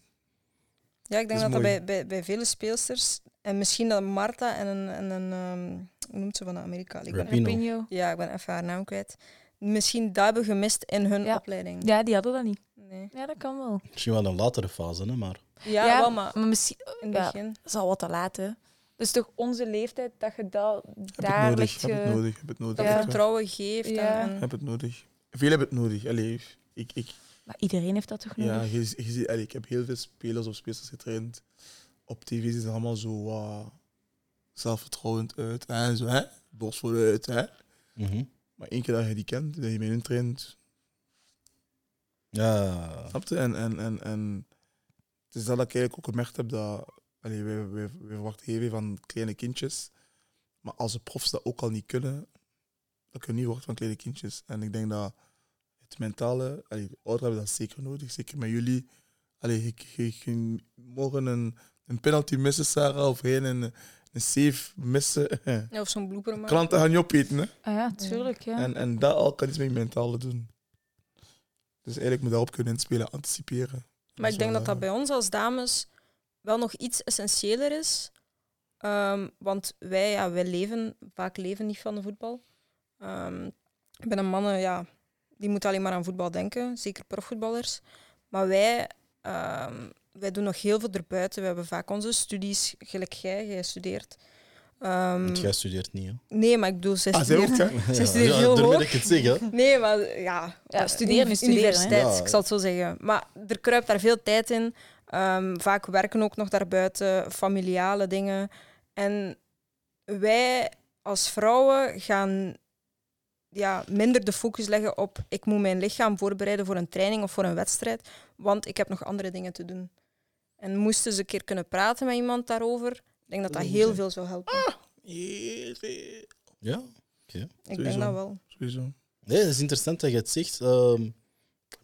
ja, ik denk Dat dat bij, bij, bij vele speelsters, en misschien dat Marta en een, en een ehm, hoe noemt ze van Amerika? Ik ben, Rapino. Rapinho. ja, ik ben even haar naam kwijt. Misschien dat hebben gemist in hun Ja. opleiding. Ja, die hadden dat niet. Nee. Ja, dat kan wel. Misschien wel een latere fase, hè, maar Ja, wel, maar misschien in het ja. begin. dat is al wat te laat, hè. Dus toch onze leeftijd dat je dat Heb het daar nodig. Heb het nodig. Heb het nodig. Dat Ja. vertrouwen geeft. Ja. En, en- Heb het nodig. Veel hebben het nodig. Allee, ik, ik, Maar iedereen heeft dat toch nodig? ja, je, je ziet, allee, ik heb heel veel spelers of speelsters getraind. Op tv zien ze allemaal zo ah, zelfvertrouwend uit. En zo, hè? Borstvol uit, hè? Mhm. Maar één keer dat je die kent, dat je met hen traint, ja. snap je? En, en, en, en het is dat ik eigenlijk ook gemerkt heb dat... Allee, we, we, we verwachten heel veel van kleine kindjes. Maar als de profs dat ook al niet kunnen, dan kun je niet worden van kleine kindjes. En ik denk dat het mentale... Allee, de hebben dat zeker nodig. Zeker met jullie. Allee, je, je, je morgen een, een penalty missen, Sarah, of geen een, een save missen. ja, of zo'n blooper maken. Klanten gaan je opeten, hè? Ah ja, tuurlijk. Ja. En, en dat al kan iets met je mentale doen. Dus eigenlijk moet je daarop kunnen inspelen, anticiperen. Maar ik denk wel, dat dat bij ons als dames wel nog iets essentiëler is. Ehm, want wij, ja, wij leven, vaak leven niet van de voetbal. Ehm bij de mannen, ja, die moeten alleen maar aan voetbal denken. Zeker profvoetballers. Maar wij, ehm, wij doen nog heel veel erbuiten. We hebben vaak onze studies, gelijk jij, jij studeert. Ehm, Want jij studeert niet, hè? nee, maar ik bedoel, zij Ah, zij ook, studeert... hè? Ze studeert ja, heel hoog. dat ik het zeg, hè? Nee, maar ja. Ja, studeren is. Universiteit, Ja. ik zal het zo zeggen. Maar er kruipt daar veel tijd in. Ehm, vaak werken ook nog daarbuiten, familiale dingen. En wij als vrouwen gaan ja, minder de focus leggen op ik moet mijn lichaam voorbereiden voor een training of voor een wedstrijd, want ik heb nog andere dingen te doen. En moesten ze een keer kunnen praten met iemand daarover, ik denk dat dat heel veel zou helpen. Heel veel. Ja. ik sowieso. denk dat wel. Sowieso. Nee, het is interessant dat je het zegt. Ehm,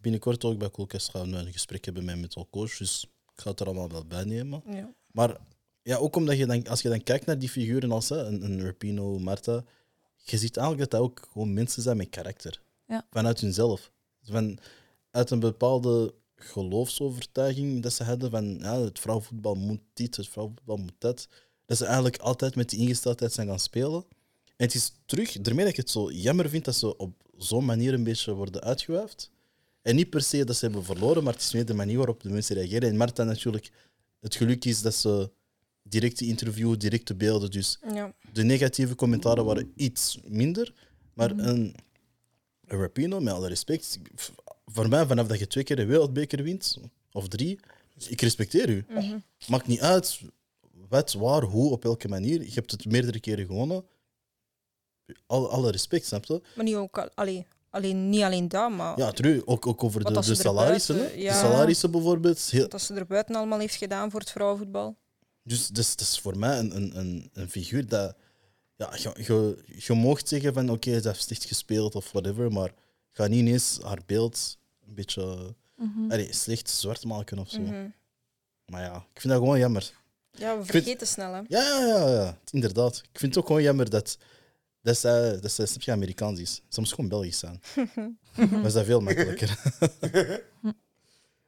binnenkort ook bij Coolcast gaan we een gesprek hebben met mental coach, dus ik ga het er allemaal wel bij nemen. Ja. Maar ja, ook omdat je dan, als je dan kijkt naar die figuren als hè, een, een Rapino, Marta, je ziet eigenlijk dat dat ook gewoon mensen zijn met karakter. Ja. Vanuit hunzelf. Van, uit een bepaalde geloofsovertuiging dat ze hadden van ja, het vrouwenvoetbal moet dit, het vrouwenvoetbal moet dat. Dat ze eigenlijk altijd met die ingesteldheid zijn gaan spelen. En het is terug, daarmee dat ik het zo jammer vind dat ze op zo'n manier een beetje worden uitgewuifd. En niet per se dat ze hebben verloren, maar het is meer de manier waarop de mensen reageren. En Marta natuurlijk, het geluk is dat ze directe interview, directe beelden, dus Ja. de negatieve commentaren waren iets minder. Maar een, een Rapino, met alle respect, voor mij vanaf dat je twee keer een wereldbeker wint, of drie, ik respecteer u. Mhm. Maakt niet uit wat, waar, hoe, op welke manier. Je hebt het meerdere keren gewonnen. Alle, alle respect, snap je? Maar niet, ook, al- allee, alleen, niet alleen dat, maar Ja, terug, ook, ook over de, de salarissen. hè. buiten- ja. De salarissen bijvoorbeeld. Heel, wat ze er buiten allemaal heeft gedaan voor het vrouwenvoetbal. Dus dat is, dat is voor mij een, een, een, een figuur dat. Ja, je, je, je mocht zeggen van oké, ze heeft slecht gespeeld of whatever, maar ga niet ineens haar beeld een beetje Mhm. allee, slecht zwart maken of zo. Mhm. Maar ja, ik vind dat gewoon jammer. Ja, we vind- vergeten snel, hè. Ja, ja, ja, ja, inderdaad. Ik vind het ook gewoon jammer dat, dat zij, dat zij snap je, Amerikaans is. Ze moest gewoon Belgisch zijn. Dan is dat veel makkelijker.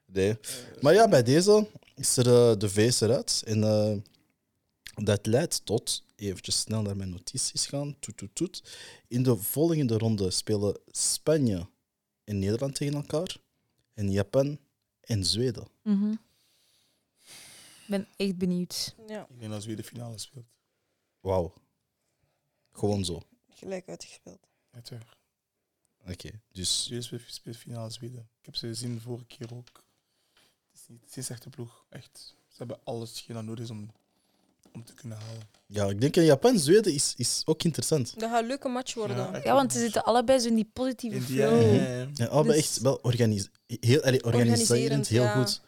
nee. Maar ja, bij deze is er eh, de VS eruit. En eh, dat leidt tot, eventjes snel naar mijn notities gaan, toet, toet, toet. In de volgende ronde spelen Spanje en Nederland tegen elkaar. En Japan en Zweden. Mhm. ben echt benieuwd. Ja, Ik denk dat Zweden finale speelt. Wauw. Gewoon zo. gelijk uitgespeeld. Oké, dus Zweden speelt, speelt finale Zweden. Ik heb ze gezien de vorige keer ook. Het is, niet, het is echt een ploeg. Echt. Ze hebben alles hetgeen dat nodig is om, om te kunnen halen. ja, ik denk in Japan-Zweden is, is ook interessant. Dat gaat een leuke match worden. Ja, want ze zitten allebei zo in die positieve In die- flow. ja, ja, ja. Ja, allebei Dus- echt wel organis heel, allee, organiserend, Organiserend, heel ja. goed.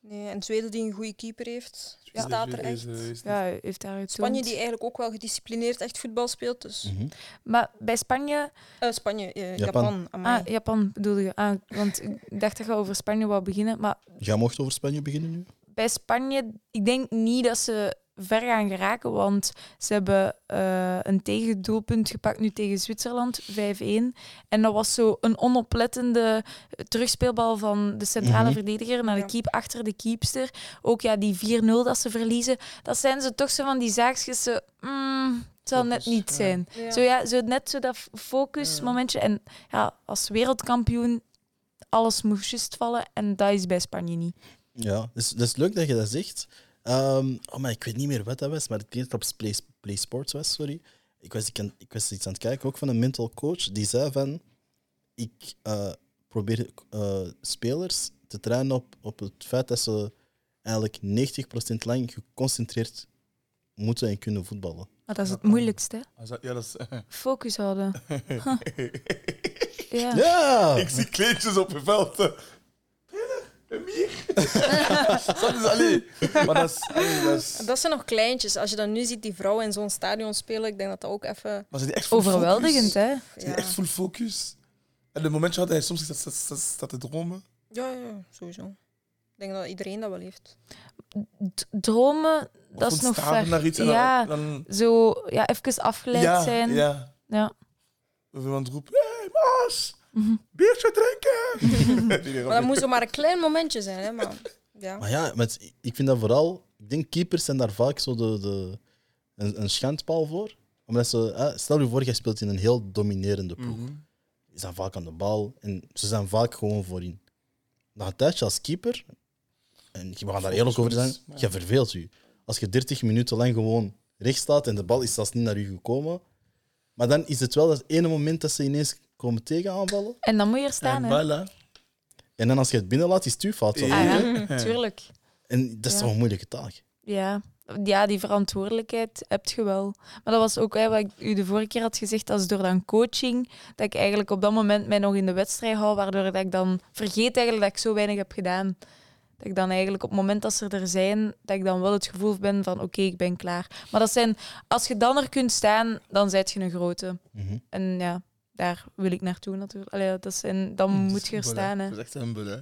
Nee, en Zweden die een goede keeper heeft, Zweden- staat er Zweden echt. is, eh, is Ja, hij heeft daar. Spanje die eigenlijk ook wel gedisciplineerd echt voetbal speelt. Dus. Mhm. Maar bij Spanje... Eh, Spanje, eh, Japan. Japan. amai. Ah, Japan bedoelde je. Ah, want ik dacht dat je over Spanje wou beginnen. Maar Jij mocht over Spanje beginnen nu? Bij Spanje, ik denk niet dat ze ver gaan geraken, want ze hebben eh, een tegendoelpunt gepakt nu tegen Zwitserland, 5-1. En dat was zo een onoplettende terugspeelbal van de centrale Mhm. verdediger naar de keep achter de keepster. Ook ja, die 4-0 dat ze verliezen, dat zijn ze toch zo van die zaakjes, zo, mm, het zal net niet zijn. Ja. Zo, ja, zo net zo dat focusmomentje. En ja, als wereldkampioen, alles moest vallen en dat is bij Spanje niet. Ja, dus, dat is leuk dat je dat zegt. Ehm, oh, maar ik weet niet meer wat dat was, maar ik denk dat het op Play, Play Sports was, sorry. Ik was, ik, ik was iets aan het kijken, ook van een mental coach, die zei van, ik eh, probeer eh, spelers te trainen op, op het feit dat ze eigenlijk 90% lang geconcentreerd moeten en kunnen voetballen. Maar dat is het moeilijkste, dat- Ja, dat is... Focus houden. Ja. Ja! Ik zie kleedjes op je veld. Een mier. dat is alleen. Maar dat is, allee, dat is. Dat zijn nog kleintjes. Als je dan nu ziet die vrouwen in zo'n stadion spelen, ik denk dat dat ook even... Maar zijn die echt full Overweldigend, focus? hè? Zijn die Ja, echt full focus? En de momentje had hij soms staat, staat, staat, staat te dromen. ja, ja, sowieso. Ik denk dat iedereen dat wel heeft. D- dromen, Of dat is nog ver. naar iets en ja, dan, dan, zo ja, even afgeleid ja, zijn. Ja. Ja. Of iemand roept, hé, hey, Maas. Biertje drinken. Maar dat moet zo maar een klein momentje zijn, hè, maar... Ja. Maar ja, met, ik vind dat vooral... Ik denk keepers zijn daar vaak zo de, de, een, een schandpaal voor. Omdat ze... eh, stel je voor, je speelt in een heel dominerende ploeg. Die zijn vaak aan de bal en ze zijn vaak gewoon voorin. Na een tijdje als keeper, en we gaan daar eerlijk over zijn, Ja. je verveelt je. Als je 30 minuten lang gewoon recht staat en de bal is zelfs niet naar u gekomen. Maar dan is het wel dat ene moment dat ze ineens komen tegen aanvallen. En dan moet je er staan, En hè? voilà. En dan als je het binnenlaat, is het uw fout. Ah, ja, tuurlijk. En dat is Ja. toch een moeilijke taak. Ja. ja, die verantwoordelijkheid heb je wel. Maar dat was ook hè, wat ik u de vorige keer had gezegd, dat is door dan coaching, dat ik eigenlijk op dat moment mij nog in de wedstrijd hou, waardoor dat ik dan vergeet eigenlijk dat ik zo weinig heb gedaan. Dat ik dan eigenlijk op het moment dat ze er zijn, dat ik dan wel het gevoel ben van oké, ik ben klaar. Maar dat zijn, als je dan er kunt staan, dan zijt je een grote. Mhm. En ja, daar wil ik naartoe natuurlijk. Allee, dat zijn, dan moet je er staan. Hè. Dat is echt een hè.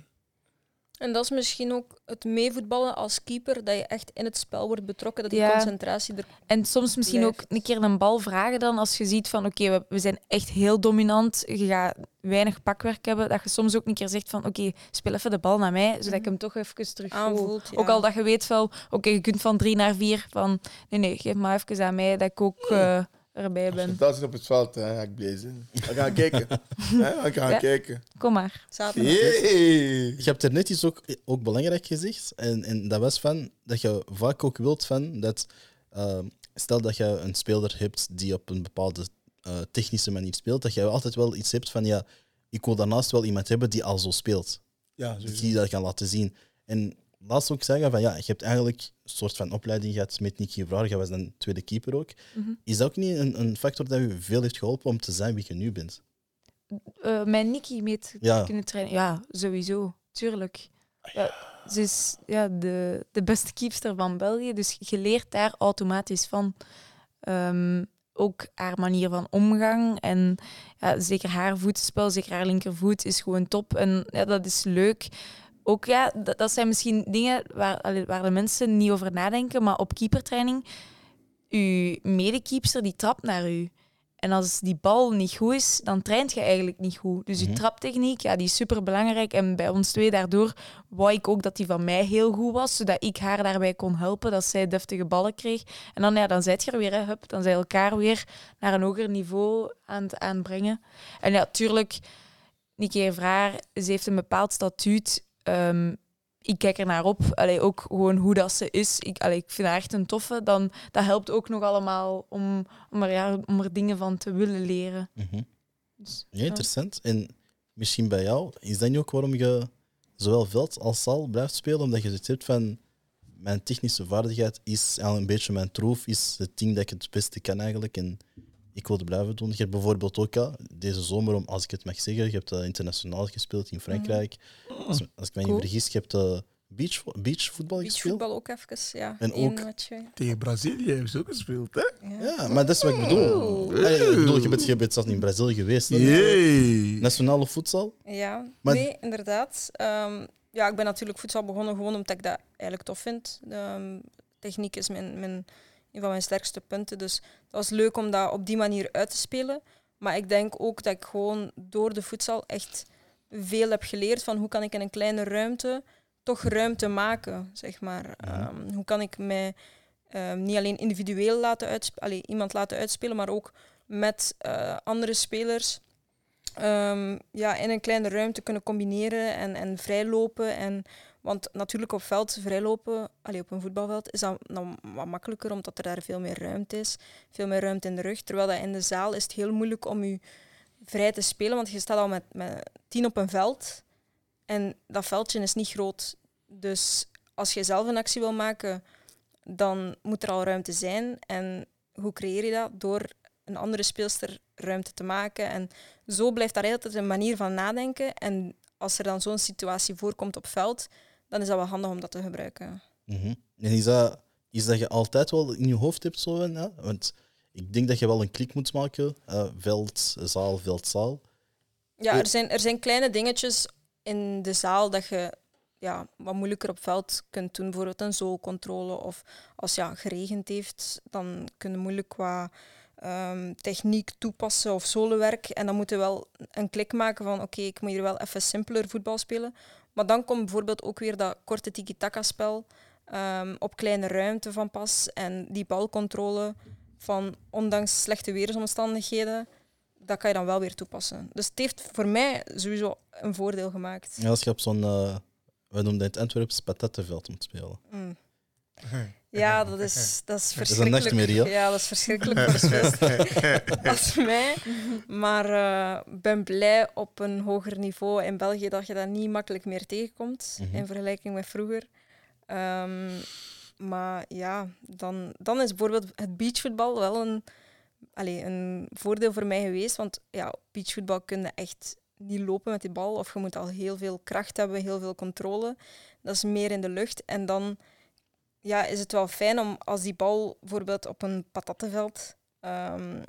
En dat is misschien ook het meevoetballen als keeper, dat je echt in het spel wordt betrokken, dat die Ja. concentratie er... En soms misschien ook een keer een bal vragen dan, als je ziet van oké, we, we zijn echt heel dominant, je gaat weinig pakwerk hebben, dat je soms ook een keer zegt van oké, speel even de bal naar mij, zodat ik hem toch even terug voel. Ja. Ook al dat je weet wel, oké, je kunt van drie naar vier, van nee, nee, geef maar even aan mij, dat ik ook eh, erbij ben. Dat is op het veld, hè, ga ik blij zijn. We gaan kijken. Hè, We gaan Ja. kijken. Kom maar. Zaterdag. Yay. Je hebt er net iets ook, ook belangrijk gezegd. En, en dat was van dat je vaak ook wilt van dat. eh, stel dat je een speler hebt die op een bepaalde eh, technische manier speelt, dat je altijd wel iets hebt van ja, ik wil daarnaast wel iemand hebben die al zo speelt. Ja, sowieso. Die dat kan laten zien. En laatst ook zeggen van ja, je hebt eigenlijk een soort van opleiding gehad met Nicky Vraag, jij was dan tweede keeper ook. Mhm. Is dat ook niet een, een factor dat je veel heeft geholpen om te zijn wie je nu bent? Eh mijn Nikki mee te Ja. kunnen trainen. Ja, sowieso. Tuurlijk. Ja, ze is ja, de, de beste keepster van België, dus je leert daar automatisch van. Ehm, ook haar manier van omgang en ja, zeker haar voetspel, zeker haar linkervoet is gewoon top en ja, dat is leuk. Ook ja, dat, dat zijn misschien dingen waar, waar de mensen niet over nadenken, maar op keepertraining, uw medekeepster die trapt naar u. En als die bal niet goed is, dan traint je eigenlijk niet goed. Dus je Mhm. traptechniek, ja, die is super belangrijk. En bij ons twee daardoor wou ik ook dat die van mij heel goed was, zodat ik haar daarbij kon helpen, dat zij deftige ballen kreeg. En dan, ja, dan zijt je er weer, hè, hup, dan zijn elkaar weer naar een hoger niveau aan het aanbrengen. En ja, tuurlijk, Nicky Vraar, ze heeft een bepaald statuut. Ehm, ik kijk er naar op. Allee, ook gewoon hoe dat ze is. Ik, allee, ik vind haar echt een toffe. Dan, dat helpt ook nog allemaal om, om, er, ja, om er dingen van te willen leren. Mhm. Dus, Ja, interessant. En misschien bij jou, is dat niet ook waarom je zowel veld als zaal blijft spelen? Omdat je het hebt van mijn technische vaardigheid is al een beetje mijn troef, is het ding dat ik het beste kan eigenlijk. En ik wil het blijven doen. Je hebt bijvoorbeeld ook ja, deze zomer, om, als ik het mag zeggen, je hebt eh, internationaal gespeeld in Frankrijk. Als, als ik me niet vergis, je hebt uh, beach, beachvoetbal gespeeld. Beachvoetbal ook even, ja. En ook-. Tegen Brazilië hebben ze ook gespeeld, hè? Ja. Ja, maar dat is wat ik bedoel. Allee, ik bedoel, je bent, je bent zelfs in Brazilië geweest. Yay! Nationale voedsel. Ja, Maar- nee, inderdaad. Ehm, ja, ik ben natuurlijk voedsel begonnen gewoon omdat ik dat eigenlijk tof vind. De, ehm, techniek is mijn, mijn, een van mijn sterkste punten. Dus dat was leuk om dat op die manier uit te spelen. Maar ik denk ook dat ik gewoon door de voedsel echt veel heb geleerd van hoe kan ik in een kleine ruimte toch ruimte maken, zeg maar. Ja. Ehm, hoe kan ik mij ehm, niet alleen individueel laten uitspelen, iemand laten uitspelen, maar ook met eh, andere spelers ehm, ja, in een kleine ruimte kunnen combineren en, en vrijlopen. En, want natuurlijk op veld vrijlopen, allee, op een voetbalveld, is dat dan wat makkelijker, omdat er daar veel meer ruimte is. Veel meer ruimte in de rug. Terwijl dat in de zaal is het heel moeilijk om je vrij te spelen, want je staat al met, met tien op een veld. En dat veldje is niet groot. Dus als je zelf een actie wil maken, dan moet er al ruimte zijn. En hoe creëer je dat? Door een andere speelster ruimte te maken. En zo blijft daar altijd een manier van nadenken. En als er dan zo'n situatie voorkomt op veld, dan is dat wel handig om dat te gebruiken. Mhm. En is dat, is dat je altijd wel in je hoofd hebt zo? Ja? Want ik denk dat je wel een klik moet maken. eh, veld, zaal, veld, zaal. Ja, Ja. er zijn, er zijn kleine dingetjes in de zaal dat je ja, wat moeilijker op veld kunt doen. Bijvoorbeeld een zoolcontrole. Of als ja, geregend heeft, dan kun je moeilijk qua ehm, techniek toepassen of zolenwerk. En dan moet je wel een klik maken van oké, ik moet hier wel even simpeler voetbal spelen. Maar dan komt bijvoorbeeld ook weer dat korte tiki-taka-spel ehm, op kleine ruimte van pas. En die balcontrole van ondanks slechte weersomstandigheden dat kan je dan wel weer toepassen. Dus het heeft voor mij sowieso een voordeel gemaakt. Ja, als je op zo'n, eh we noemen het in het Antwerps, patattenveld moet spelen. Mm. Ja, dat is, dat is is een verschrikkelijk. nachtmerrie, ja. ja, dat is verschrikkelijk voor de als mij. Maar eh, ik ben blij op een hoger niveau in België dat je dat niet makkelijk meer tegenkomt Mhm. in vergelijking met vroeger. Ehm, maar ja, dan, dan is bijvoorbeeld het beachvoetbal wel een, allee, een voordeel voor mij geweest. Want ja, beachvoetbal kun je echt niet lopen met die bal. Of je moet al heel veel kracht hebben, heel veel controle. Dat is meer in de lucht. En dan ja, is het wel fijn om als die bal bijvoorbeeld op een patattenveld ehm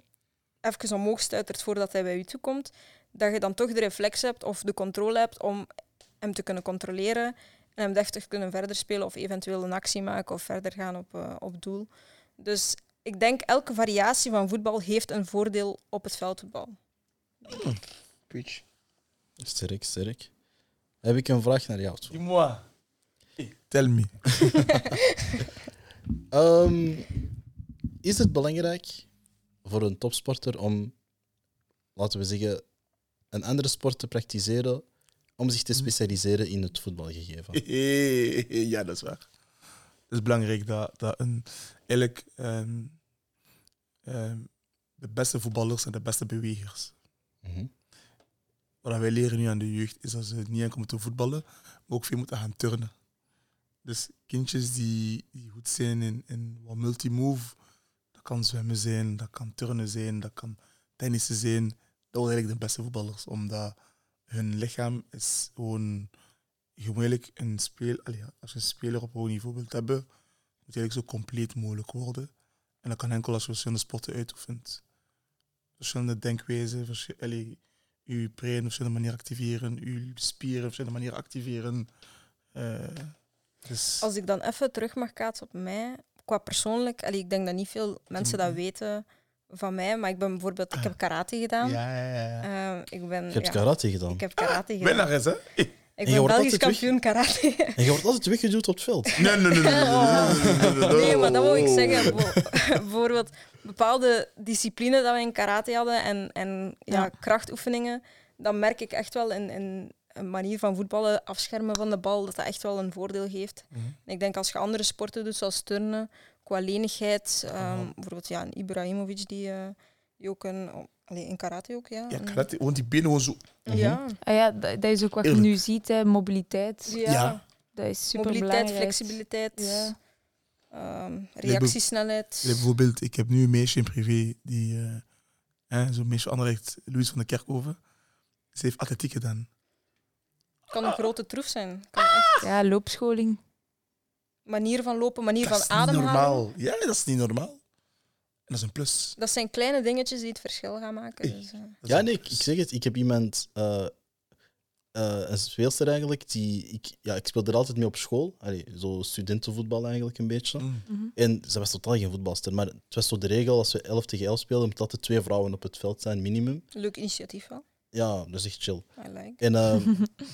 even omhoog stuitert voordat hij bij je toe komt, dat je dan toch de reflex hebt of de controle hebt om hem te kunnen controleren en hem deftig te kunnen verder spelen of eventueel een actie maken of verder gaan op, eh, op doel. Dus ik denk elke variatie van voetbal heeft een voordeel op het veldvoetbal. Preach. Sterk, sterk. Heb ik een vraag naar jou toe. Tell me. Ehm, is het belangrijk voor een topsporter om, laten we zeggen, een andere sport te praktiseren om zich te specialiseren in het voetbalgegeven? ja, dat is waar. Het is belangrijk dat, dat een, eigenlijk ehm, ehm, de beste voetballers zijn de beste bewegers. Mhm. Wat wij leren nu aan de jeugd is dat ze niet enkel moeten voetballen, maar ook veel moeten gaan turnen. Dus kindjes die, goed zijn in, in wat multimove, dat kan zwemmen zijn, dat kan turnen zijn, dat kan tennissen zijn. Dat worden eigenlijk de beste voetballers, omdat hun lichaam is gewoon eigenlijk een speel, als je een speler op hoog niveau wilt hebben, moet eigenlijk zo compleet mogelijk worden. En dat kan enkel als je verschillende sporten uitoefent. Verschillende denkwijzen, verschi- allee, je brein op verschillende manieren activeren, je spieren op verschillende manieren activeren. Eh, dus, Als ik dan even terug mag kaatsen op mij, qua persoonlijk, allee, ik denk dat niet veel mensen dat weten van mij, maar ik ben bijvoorbeeld, ik heb karate gedaan. ja, ja, ja. Eh, ik ben, Je hebt ja, karate gedaan. Ik heb karate gedaan. Winnares, hè? Ik ben Belgisch kampioen karate. En je wordt altijd weggeduwd op het veld. Nee, nee, nee. nee, nee, nee, maar dat wil ik Oh. zeggen. Bijvoorbeeld bepaalde discipline dat we in karate hadden en, en ja, Ja. krachtoefeningen, dat merk ik echt wel in, in manier van voetballen, afschermen van de bal, dat dat echt wel een voordeel geeft. Mhm. Ik denk als je andere sporten doet, zoals turnen, qua lenigheid, ehm, bijvoorbeeld ja, een Ibrahimovic, die, eh, die ook een... oh, allee, in karate ook, ja. Ja, karate, gewoon die benen gewoon zo. Ja. Ah ja, dat, dat is ook wat je nu ziet, hè, mobiliteit. Ja. Ja. Dat is super Mobiliteit, belangrijk. flexibiliteit, Ja. ehm, reactiesnelheid. Ja, bijvoorbeeld, ik heb nu een meisje in privé, die, eh hè, zo'n meisje Anderlecht, Louise van de Kerkhoven. Ze heeft atletiek gedaan. Kan een grote troef zijn. Kan echt Ja, loopscholing. manier van lopen, manier Dat is van niet ademhalen. normaal. Ja, dat is niet normaal. En dat is een plus. Dat zijn kleine dingetjes die het verschil gaan maken. Dus, eh, Dat is Ja, nee, ik, zeg het. Ik heb iemand, eh, eh, een speelster eigenlijk, die, ik, ja, ik speelde er altijd mee op school. Allee, zo studentenvoetbal eigenlijk een beetje. Mm. Mhm. En ze was totaal geen voetbalster, maar het was zo de regel, als we 11 tegen 11 spelen, moeten altijd twee vrouwen op het veld zijn, minimum. leuk initiatief wel. Ja, dat is echt chill. I like. En eh,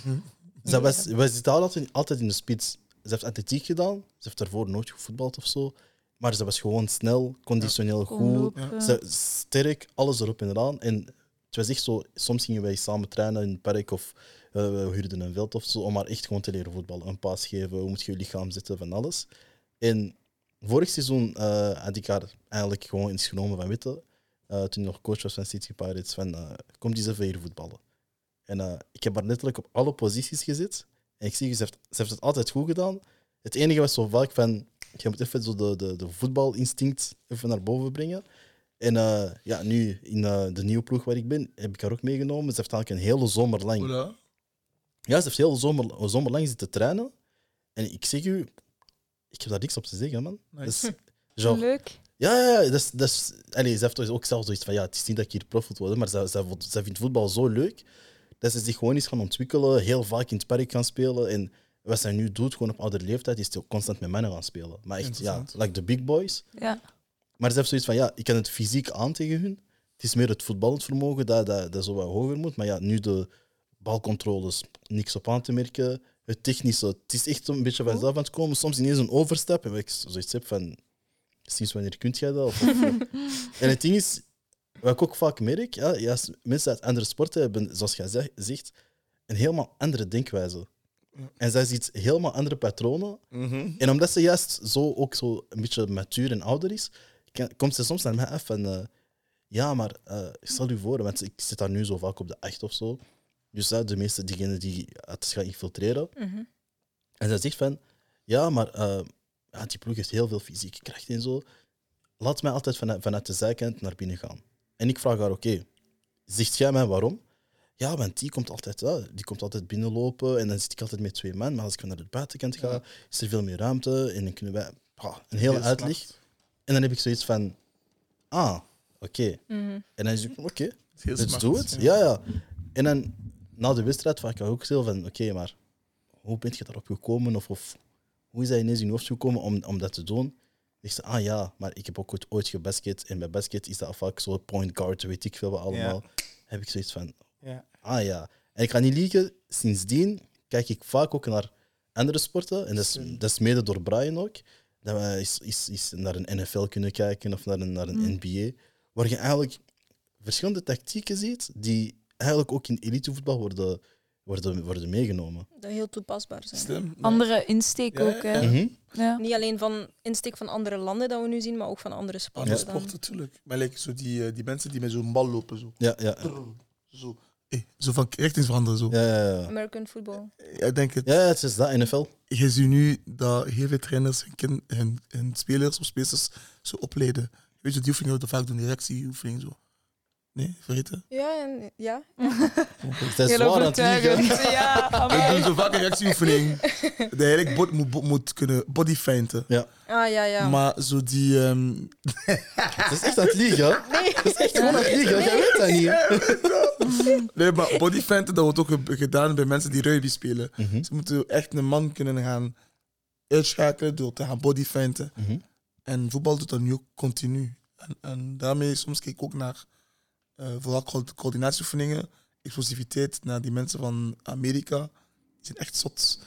Hm. ze was, we zitten altijd, altijd in de spits. Ze heeft atletiek gedaan, ze heeft daarvoor nooit gevoetbald of zo. Maar ze was gewoon snel, conditioneel goed. Ze, sterk, alles erop en eraan. En het was echt zo, soms gingen wij samen trainen in het park of eh, we huurden een veld of zo, om maar echt gewoon te leren voetballen. Een paas geven, hoe moet je je lichaam zetten, van alles. En vorig seizoen eh, had ik haar eigenlijk gewoon eens genomen van Witte. Eh, toen ik nog coach was van City Pirates, van eh, kom die even hier voetballen. En eh, ik heb haar letterlijk op alle posities gezet. En ik zie, ze heeft, ze heeft het altijd goed gedaan. Het enige was zo vaak van, je moet even zo de, de, de voetbalinstinct even naar boven brengen. En eh, ja, nu in de nieuwe ploeg waar ik ben, heb ik haar ook meegenomen. Ze heeft eigenlijk een hele zomer lang. Ja, ze heeft heel zomer, zomer lang zitten trainen. En ik zeg u, ik heb daar niks op te zeggen, man. Nice. Dus, genre, Leuk. Ja, ja, ja, dat is, dat is, allee, ze heeft toch ook zelf zoiets van, ja, het is niet dat ik hier prof wil worden, maar ze, ze, ze vindt voetbal zo leuk dat ze zich gewoon is gaan ontwikkelen, heel vaak in het park gaan spelen. En wat zij nu doet, gewoon op oudere leeftijd, is ze constant met mannen gaan spelen. Maar echt, ja, like de big boys. Ja. Maar ze heeft zoiets van, ja, ik kan het fysiek aan tegen hun. Het is meer het voetballend vermogen dat, dat, dat zo wat hoger moet. Maar ja, nu de balcontroles, niks op aan te merken. Het technische, het is echt een beetje vanzelf aan het komen. Soms ineens een overstap en ik zoiets heb van, sinds wanneer kunt jij dat? Of- of- en het ding is, wat ik ook vaak merk, ja, juist mensen uit andere sporten hebben, zoals jij zeg- zegt, een helemaal andere denkwijze. En zij ziet helemaal andere patronen. Mhm. En omdat ze juist zo ook zo een beetje matuur en ouder is, kan- komt ze soms naar mij af van... eh, ja, maar eh, stel u voor, want ik zit daar nu zo vaak op de acht of zo. Dus eh, de meeste diegenen die het gaan infiltreren. Mhm. En zij zegt van... Ja, maar eh, ja, die ploeg heeft heel veel fysieke kracht en zo. Laat mij altijd vanuit, vanuit de zijkant naar binnen gaan. En ik vraag haar, oké, zegt jij mij waarom? Ja, want die komt altijd, ja, die komt altijd binnenlopen en dan zit ik altijd met twee man. Maar als ik naar de buitenkant ga, Ja. is er veel meer ruimte en dan kunnen wij een hele Heel uitleg. smart. En dan heb ik zoiets van, ah, oké. Mhm. En dan is ik, oké, Heel let's do it. Ja, ja. En dan na de wedstrijd vraag ik haar ook stil van, oké, maar hoe ben je daarop gekomen? Of, of hoe is dat ineens in je hoofd gekomen om, om dat te doen? Zegt ze, ah ja, maar ik heb ook ooit, ooit gebasket. En bij basket is dat vaak zo point guard, weet ik veel wat allemaal. Heb ik zoiets van, Ja. ah ja. En ik ga niet liegen, sindsdien kijk ik vaak ook naar andere sporten. En dat is, dat is mede door Brian ook. Dat we is, is, is naar een NFL kunnen kijken of naar een, naar een Mm. NBA. Waar je eigenlijk verschillende tactieken ziet die eigenlijk ook in elitevoetbal worden, worden, worden meegenomen. Dat heel toepasbaar zijn. Slim. Andere insteek Ja, ook. Hè. ja. Mhm. Ja. Niet alleen van insteek van andere landen dat we nu zien, maar ook van andere sporten. Andere sporten, natuurlijk. Maar like, zo die, eh, die mensen die met zo'n bal lopen, zo. Ja, ja. Zo, eh, zo van richting veranderen, zo. Ja, ja, ja. American football. Ja, ik denk het. ja, het is dat, NFL. Je ziet nu dat heel veel trainers hun, kind- hun, hun spelers of spelers zo opleiden. Weet je, die oefeningen dat vaak doen, directieoefeningen zo. Nee, vergeten? Ja, en, ja. Het is Heel zwaar aan het liegen. Ja, We amai. doen zo vaak een reactieoefening. Dat je eigenlijk moet, moet kunnen bodyfeinten. Ah, ja, ja. Maar zo die... ehm, Het is echt aan het liegen. Het is echt gewoon aan het liegen. Jij weet dat niet. nee, maar bodyfeinten, dat wordt ook ge- gedaan bij mensen die rugby spelen. Mhm, Ze moeten echt een man kunnen gaan uitschakelen door te gaan bodyfeinten. mhm. En voetbal doet dat nu ook continu. En, en daarmee soms kijk ik ook naar eh, vooral co- coördinatieoefeningen, explosiviteit naar die mensen van Amerika. Die zijn echt zot.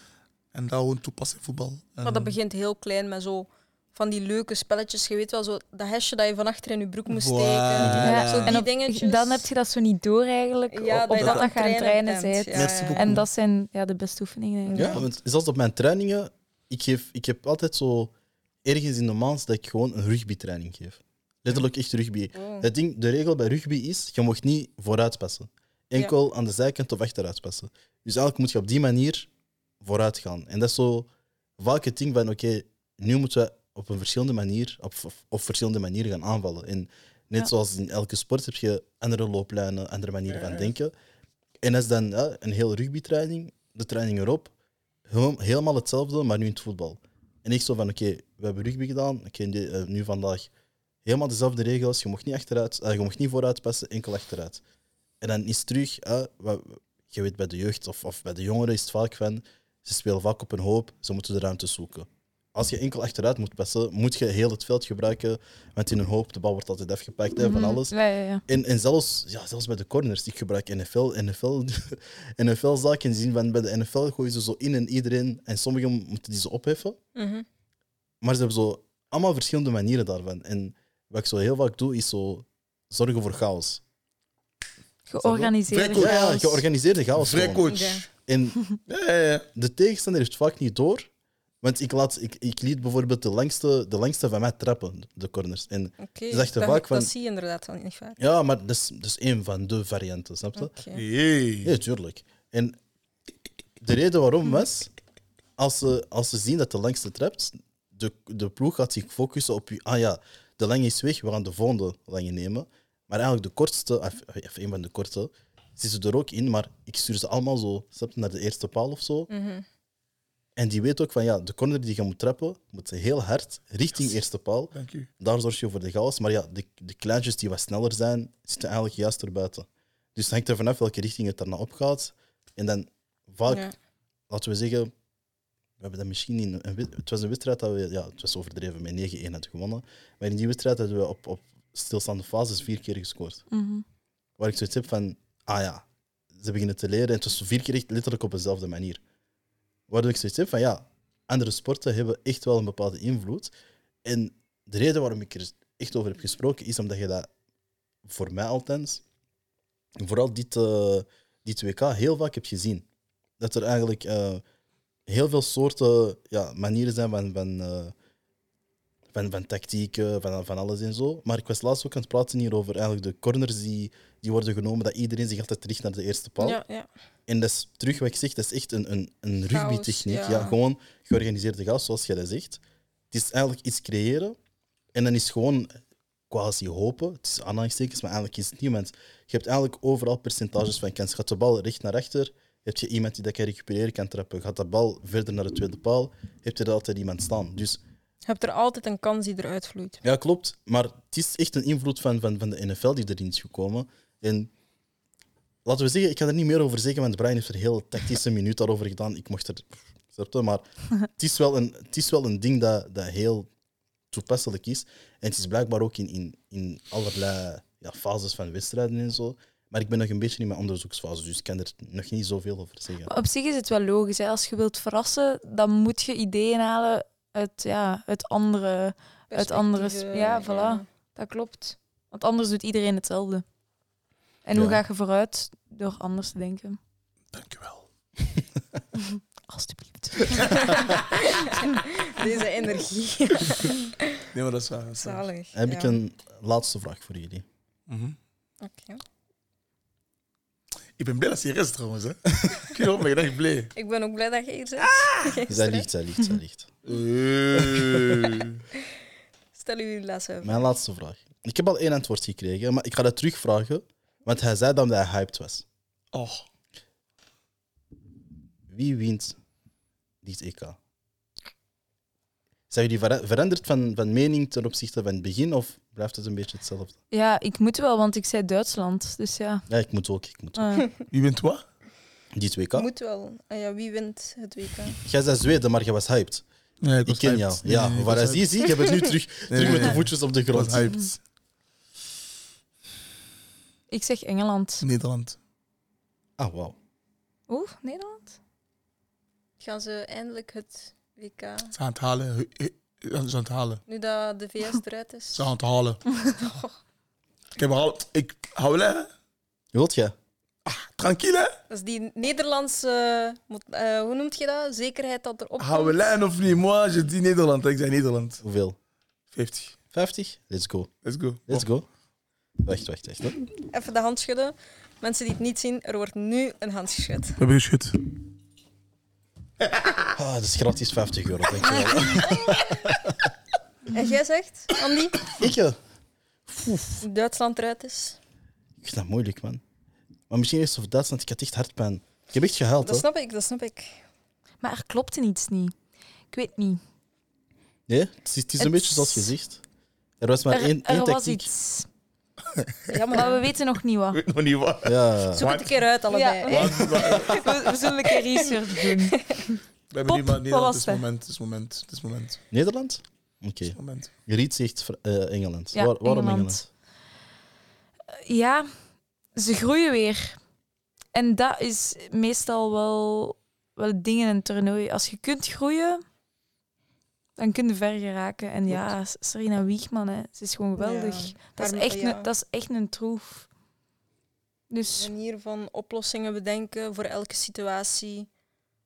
En daar gewoon toepassen in voetbal. En, Maar dat begint heel klein met zo van die leuke spelletjes. Je weet wel, zo dat hesje dat je van achter in je broek moest steken. Ja, Zo die en op- dingetjes. dan heb je dat zo niet door eigenlijk, Ja, op dat je dat dat trainen bent. Ja. En dat zijn ja, de beste oefeningen. denk ik. Ja, want zelfs op mijn trainingen, ik, geef, ik heb altijd zo ergens in de maand dat ik gewoon een rugbytraining geef. Letterlijk echt rugby. Oh. Het ding, de regel bij rugby is, je mag niet vooruit passen. Enkel aan de zijkant of achteruit passen. Dus eigenlijk moet je op die manier vooruit gaan. En dat is zo vaak het ding van, oké, nu moeten we op een verschillende manier, op, op verschillende manieren gaan aanvallen. En net Ja. zoals in elke sport heb je andere looplijnen, andere manieren van denken. En dat is dan ja, een hele rugbytraining, de training erop, Heel- helemaal hetzelfde, maar nu in het voetbal. En ik zo van, oké, we hebben rugby gedaan, oké, eh, nu vandaag helemaal dezelfde regels, je mocht niet, achteruit, eh, je mocht niet vooruit passen, enkel achteruit. En dan is terug, wat- je weet bij de jeugd of, of bij de jongeren is het vaak van, ze spelen vaak op een hoop, ze moeten de ruimte zoeken. Als je enkel achteruit moet passen, moet je heel het veld gebruiken, want in een hoop, de bal wordt altijd afgepakt, hè, van Mhm. alles. Ja, ja, ja. En, en zelfs, ja, zelfs bij de corners, ik gebruik NFL, NFL, NFL-zaken zien van bij de NFL gooien ze zo in en iedereen, en sommigen moeten die zo opheffen. Mhm. Maar ze hebben zo allemaal verschillende manieren daarvan. En wat ik zo heel vaak doe, is zo zorgen voor chaos. Georganiseerde Vrij Ja, ja, chaos. georganiseerde chaos. Vrij gewoon. coach. Ja. En Ja, ja, ja. de tegenstander heeft vaak niet door. Want ik, laat, ik, ik liet bijvoorbeeld de langste, de langste van mij trappen, de corners. En Oké, Ze zegt er dat, vaak van- dat zie je inderdaad wel niet vaak. ja, maar dat is, dat is één van de varianten, snap je? Oké. Hey. Ja, tuurlijk. En de reden waarom was, als ze, als ze zien dat de langste trapt, de, de ploeg gaat zich focussen op, ah ja, de lange is weg, we gaan de volgende lange nemen. Maar eigenlijk de kortste, of, een van de korte, zitten ze er ook in, maar ik stuur ze allemaal zo naar de eerste paal of zo. Mhm. En die weet ook van, ja, de corner die je moet trappen, moet heel hard richting eerste paal. Dank u. Daar zorg je voor de chaos. Maar ja, de, de kleintjes die wat sneller zijn, zitten eigenlijk juist erbuiten. Dus het hangt er vanaf welke richting het daarna opgaat. En dan vaak, Ja. laten we zeggen, we hebben dat misschien in een, het was een wedstrijd dat we, ja, het was overdreven, met 9-1 hadden gewonnen. Maar in die wedstrijd hadden we op, op stilstaande fases vier keer gescoord. Mhm. Waar ik zoiets heb van, ah ja, ze beginnen te leren. En het was vier keer echt letterlijk op dezelfde manier. Waardoor ik zoiets heb van, ja, andere sporten hebben echt wel een bepaalde invloed. En de reden waarom ik er echt over heb gesproken, is omdat je dat, voor mij althans, vooral dit, eh dit WK heel vaak hebt gezien. Dat er eigenlijk eh, heel veel soorten ja, manieren zijn van, van, eh, van, van tactieken, van, van alles en zo. Maar ik was laatst ook aan het praten hier over eigenlijk de corners die, die worden genomen, dat iedereen zich altijd richt naar de eerste paal. Ja, ja. En dat is terug wat ik zeg, dat is echt een, een, een rugbytechniek. Ja. ja. gewoon georganiseerde chaos, zoals jij dat zegt. Het is eigenlijk iets creëren en dan is het gewoon quasi hopen. Het is aanhalingstekens, maar eigenlijk is het niet. Want je hebt eigenlijk overal percentages van kans. Gaat de bal recht naar achter, heb je iemand die dat kan recupereren, kan trappen. Gaat de bal verder naar de tweede paal, heb je er altijd iemand staan. Dus Je hebt er altijd een kans die eruit vloeit. ja, klopt. Maar het is echt een invloed van, van, van de NFL die erin is gekomen. En laten we zeggen, ik ga er niet meer over zeggen, want Brian heeft er een heel tactische minuut daarover gedaan. Ik mocht er. Maar het is wel een, het is wel een ding dat, dat heel toepasselijk is. En het is blijkbaar ook in, in, in allerlei ja, fases van wedstrijden en zo. Maar ik ben nog een beetje in mijn onderzoeksfase, dus ik kan er nog niet zoveel over zeggen. Maar op zich is het wel logisch. Hè. Als je wilt verrassen, dan moet je ideeën halen uit, ja, uit andere. Uit andere ja, voilà. Dat klopt. Want anders doet iedereen hetzelfde. En hoe ga je vooruit? Door anders te denken. Dank u wel. Alsjeblieft. Deze energie. Nee, maar dat is waar. Zalig. Heb ik een laatste vraag voor jullie. Mhm. Oké. Ik ben blij dat je hier is trouwens. Hè. Ik ben echt blij. Ik ben ook blij dat je hier zit. Geen Zij ligt, zij ligt, zij ligt. Hey. Stel u les even. Mijn laatste vraag. Ik heb al één antwoord gekregen, maar ik ga dat terugvragen. Want hij zei dat hij hyped was. Oh, Wie wint dit EK? Zijn jullie vera- veranderd van, van mening ten opzichte van het begin of blijft het een beetje hetzelfde? Ja, ik moet wel, want ik zei Duitsland. Dus ja. Ja, ik moet ook. Ik moet ook. eh, wie wint wat? Dit WK? Moet wel. Ah ja, wie wint het WK? Jij zei Zweden, maar jij was hyped. Nee, Ik ken jou. Nee, Ja, nee, waar hij zie, ik heb het nu terug, terug nee, met de voetjes op de Ik was grond. hyped. ik zeg Engeland. Nederland. Ah, wauw. Oeh, Nederland? Gaan ze eindelijk het WK? Ze gaan het halen. Ze aan het halen. Nu dat de VS eruit Ze is. zijn aan het halen. Ik heb al... Ik... Hou hè? Wilt je? Tranquille? Dat is die Nederlandse, eh, hoe noemt je dat? Zekerheid dat er op Hou lijn of niet? Moi, je dis Nederland. Ik zei Nederland. Hoeveel? 50. 50? Let's go. Let's go. Let's go. Wacht, wacht, wacht. hè. Even de hand schudden. Mensen die het niet zien, er wordt nu een hand geschud. We hebben geschud. Ah, dat is gratis 50 euro, dankjewel. En jij zegt, Andy, Ik, ja. Duitsland eruit is? Ik vind dat moeilijk, man. Maar misschien is het voor Duitsland, ik had echt hartpijn. Ik heb echt gehuild, Dat snap ik, dat snap ik. Maar er klopte iets niet. Ik weet niet. Nee, het is, het is een Het- beetje zoals gezegd. Er was maar Er, één, er één was tactiek. iets. Jammer. Maar we weten nog niet wat. Ik weet nog niet wat. Ja, Zoek het een keer uit, allebei. Ja. Wat- wat- We, we zullen een keer research doen. We hebben maar Nederland. Het is moment. Het is moment. Het is moment. Nederland? Oké. Moment. Riet zegt eh, Engeland. Ja, Waar- waarom Engeland. Engeland? Ja, ze groeien weer. En dat is meestal wel, wel het ding in een toernooi. Als je kunt groeien, dan kun je ver geraken. En ja, Serena Wiegman, hè, ze is gewoon geweldig. Ja. Dat, is echt ja. een, dat is echt een troef. Dus manier van oplossingen bedenken voor elke situatie.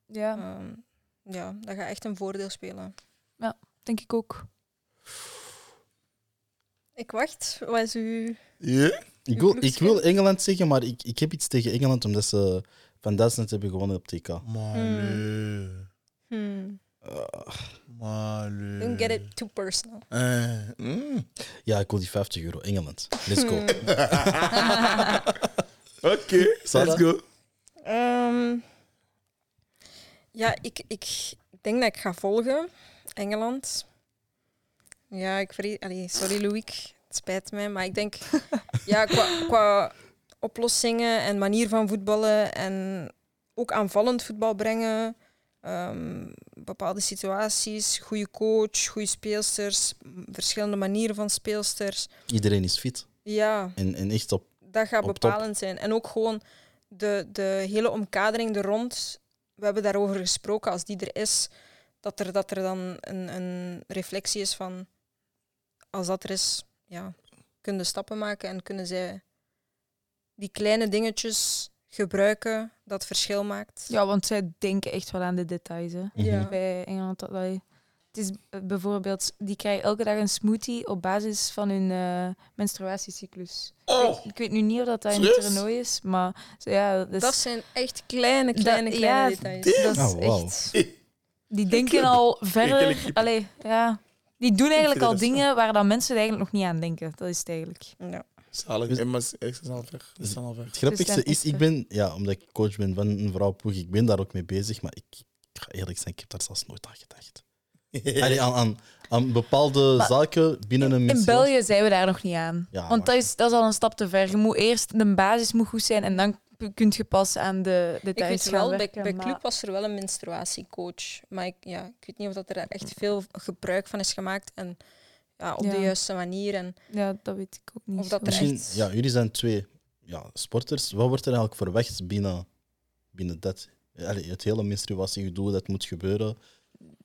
ja, Ehm, ja, dat gaat echt een voordeel spelen. denk ik ook. Ik wacht. Wat is uw... Ja? Ik wil, ik wil Engeland zeggen, maar ik, ik heb iets tegen Engeland omdat ze van Duitsland hebben gewonnen op TK. Maar nee. Hmm. Maar. Don't get it too personal. Eh, mm. Ja, ik wil die 50 euro. Engeland. Let's go. Oké, Sarah? let's go. Ehm, ja, ik, ik denk dat ik ga volgen. Engeland. Ja, ik vrees... Allee, sorry Louis, het spijt mij, maar ik denk... ja, qua, qua oplossingen en manier van voetballen en ook aanvallend voetbal brengen, ehm, bepaalde situaties, goede coach, goede speelsters, verschillende manieren van speelsters. Iedereen is fit. Ja, En, en echt op. dat gaat Op top. bepalend zijn. En ook gewoon de, de hele omkadering er rond. We hebben daarover gesproken, als die er is, dat er, dat er dan een, een reflectie is van als dat er is, ja, kunnen stappen maken en kunnen zij die kleine dingetjes gebruiken dat verschil maakt. Ja, want zij denken echt wel aan de details. Hè. Mhm. Ja. Bij Engeland. Dat, allee, het is eh, bijvoorbeeld, die krijgen elke dag een smoothie op basis van hun eh, menstruatiecyclus. Oh, Ik weet nu niet of dat, dat in het toernooi is, maar ja, dat, is- Dat zijn echt kleine, kleine, Dat- kleine ja, details. dat is Oh, echt... Die denken al verder. Allee, ja. Die doen eigenlijk al dingen waar dan mensen eigenlijk nog niet aan denken. Dat is het eigenlijk. Ja. Zalig. En maar ze zijn al ver. Het grappigste Dus is, is ik ben, ja, omdat ik coach ben van een vrouwenploeg, ik ben daar ook mee bezig, maar ik, ik ga eerlijk zijn, ik heb daar zelfs nooit aan gedacht. Allee, aan, aan, aan bepaalde Maar zaken binnen een In missie. België zijn we daar nog niet aan. Ja, Want dat is, dat is al een stap te ver. Je moet eerst, de basis moet goed zijn en dan kun je pas aan de Ik details weet gaan wel, bij, werken. bij maar- Club was er wel een menstruatiecoach. Maar ik, ja, ik weet niet of dat er daar echt veel gebruik van is gemaakt. En ja, op Ja. de juiste manier. En Ja, dat weet ik ook niet. Of dat er Misschien, echt- ja, jullie zijn twee ja, sporters. Wat wordt er eigenlijk verwacht binnen, binnen dat? Allee, het hele menstruatiegedoe dat moet gebeuren.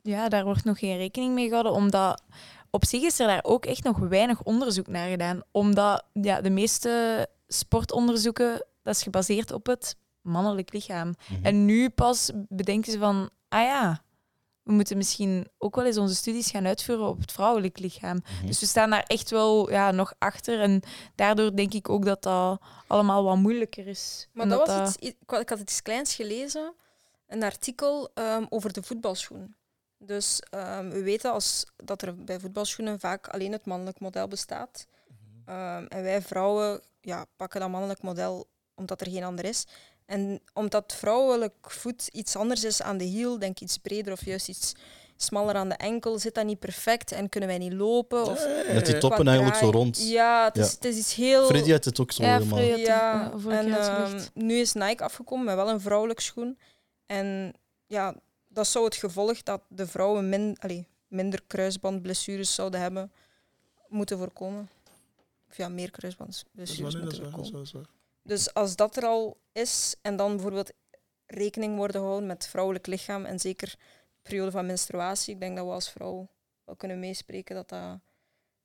Ja, daar wordt nog geen rekening mee gehouden, omdat op zich is er daar ook echt nog weinig onderzoek naar gedaan. Omdat ja, de meeste sportonderzoeken, dat is gebaseerd op het mannelijk lichaam. Mhm. En nu pas bedenken ze van, ah ja, we moeten misschien ook wel eens onze studies gaan uitvoeren op het vrouwelijk lichaam. Mhm. Dus we staan daar echt wel ja, nog achter. En daardoor denk ik ook dat dat allemaal wat moeilijker is. Maar dat was dat- iets, ik, had- ik had iets kleins gelezen, een artikel ehm, over de voetbalschoen. Dus ehm, we weten als, dat er bij voetbalschoenen vaak alleen het mannelijk model bestaat. Ehm, en wij vrouwen ja, pakken dat mannelijk model omdat er geen ander is. En omdat vrouwelijk voet iets anders is aan de hiel, denk ik iets breder of juist iets smaller aan de enkel, zit dat niet perfect en kunnen wij niet lopen. Of Met die toppen eigenlijk zo rond. Ja, het is, Ja. het is iets heel... Freddy had het ook zo Ja, helemaal. Ja, vorige en ehm, nu is Nike afgekomen met wel een vrouwelijk schoen. En ja, dat zou het gevolg dat de vrouwen min, allee, minder kruisbandblessures zouden hebben moeten voorkomen. Of ja, meer Dat is kruisbandblessures waar, nee, dat moeten is waar, dat is voorkomen. Dus als dat er al is en dan bijvoorbeeld rekening worden gehouden met vrouwelijk lichaam en zeker de periode van menstruatie, ik denk dat we als vrouw wel kunnen meespreken dat dat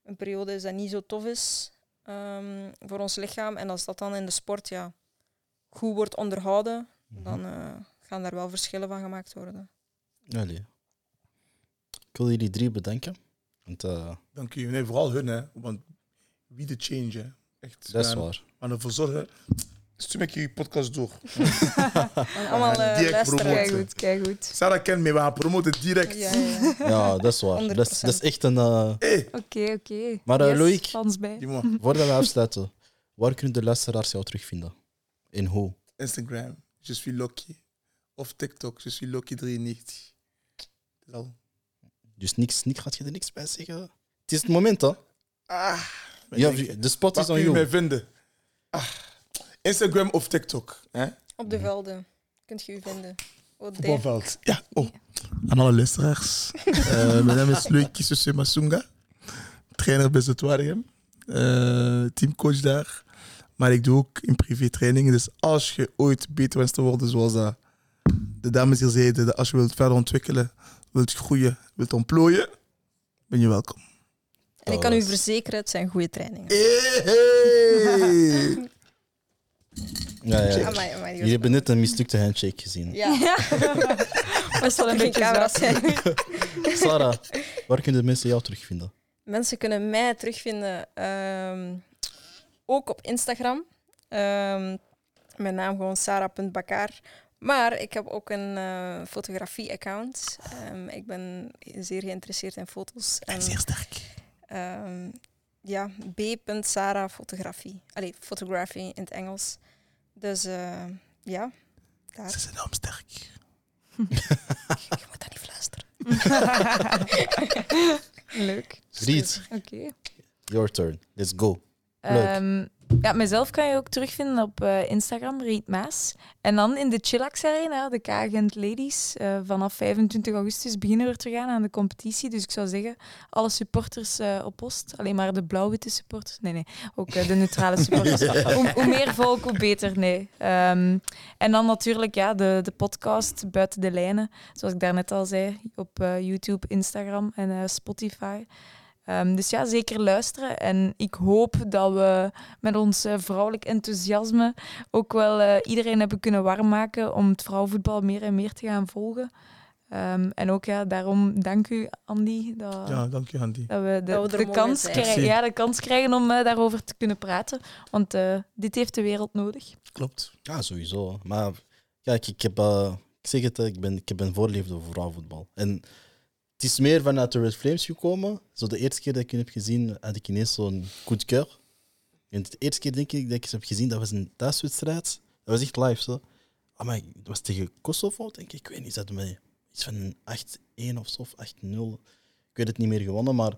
een periode is dat niet zo tof is ehm, voor ons lichaam. En als dat dan in de sport ja, goed wordt onderhouden, Mhm. dan eh, gaan daar wel verschillen van gemaakt worden. Allee. Ik wil jullie drie bedanken. Want, eh, Dank u. Nee, vooral hun, hè. Want wie de change, hè. Echt. dat is waar. Maar ervoor zorgen... Stuur me je podcast door. En allemaal eh, luisteren. promoten. Kijk goed, kijk goed. Sarah kent me, we gaan promoten direct. Ja, ja, ja. Ja, dat is waar. Dat is, dat is echt een... eh, Hey, Oké, oké. Maar, eh, Yes, Loïc? Voordat we afsluiten, waar kunnen de luisteraars jou terugvinden? In hoe? Instagram, je suis Loki. Of TikTok, je suis Loki93. Dat is al. Dus niks, niks, gaat je er niks bij zeggen? Het is het moment, hè? Ah, Ja, de spot is aan kun je mij vinden? Ah, Instagram of TikTok. Hè? Op de velden kunt je u vinden. Voetbalveld. Ja, oh. Aan alle luisteraars. Eh, mijn naam is Loïc Kisose Masunga. Trainer bij Zutwaregem. Eh teamcoach daar. Maar ik doe ook in privé trainingen. Dus als je ooit beter wenst te worden, zoals dat de dames hier zeiden, als je wilt verder ontwikkelen, wilt groeien, wilt ontplooien, ben je welkom. En ik kan u verzekeren, het zijn goede trainingen. Hey. Ja, ja. Amai, amai, die Jullie hebben net een mislukte handshake gezien. Ja, Was wel een geen beetje camera's zwaar. zijn. Sarah, waar kunnen de mensen jou terugvinden? Mensen kunnen mij terugvinden ehm, ook op Instagram. Ehm, mijn naam gewoon sarah.bakar. Maar ik heb ook een eh, fotografie-account. Ehm, ik ben zeer geïnteresseerd in foto's. En, Zeer sterk. Ehm, ja, b.sarah fotografie. Allee, photography in het Engels. Dus eh, ja, daar. Ze is enorm sterk. Je moet dat niet fluisteren. Leuk. Riet, Oké. your turn. Let's go. Leuk. Ehm, ja, mezelf kan je ook terugvinden op eh, Instagram, Riet Maas. En dan in de Chillax Arena, de K-Agent Ladies. eh, vanaf 25 augustus beginnen we te gaan aan de competitie. Dus ik zou zeggen, alle supporters eh, op post. Alleen maar de blauw-witte supporters. Nee, nee. Ook de neutrale supporters. hoe, hoe meer volk, hoe beter. Nee. Ehm, en dan natuurlijk ja, de, de podcast Buiten de Lijnen. Zoals ik daarnet al zei, op YouTube, Instagram en Spotify. Ehm, dus ja, zeker luisteren. En ik hoop dat we met ons eh, vrouwelijk enthousiasme ook wel eh, iedereen hebben kunnen warm maken om het vrouwenvoetbal meer en meer te gaan volgen. Ehm, en ook ja, daarom dank u, Andy, dat, Ja, dank je, Andy. dat we de, Dat we de kans zijn. krijgen, ja, de kans krijgen om eh, daarover te kunnen praten. Want eh, dit heeft de wereld nodig. Klopt. Ja, sowieso. Maar kijk, ik heb, eh, ik zeg het, ik ben, ik heb een voorliefde voor vrouwenvoetbal. En het is meer vanuit de Red Flames gekomen. Zo de eerste keer dat ik hun heb gezien, had ik ineens zo'n coup de cœur. En de eerste keer denk ik dat ik ze heb gezien, dat was een thuiswedstrijd. Dat was echt live zo. Ah, maar dat was tegen Kosovo, denk ik. Ik weet niet, hadden mij iets van een 8-1 of zo, of 8-0. Ik weet het niet meer gewonnen, maar...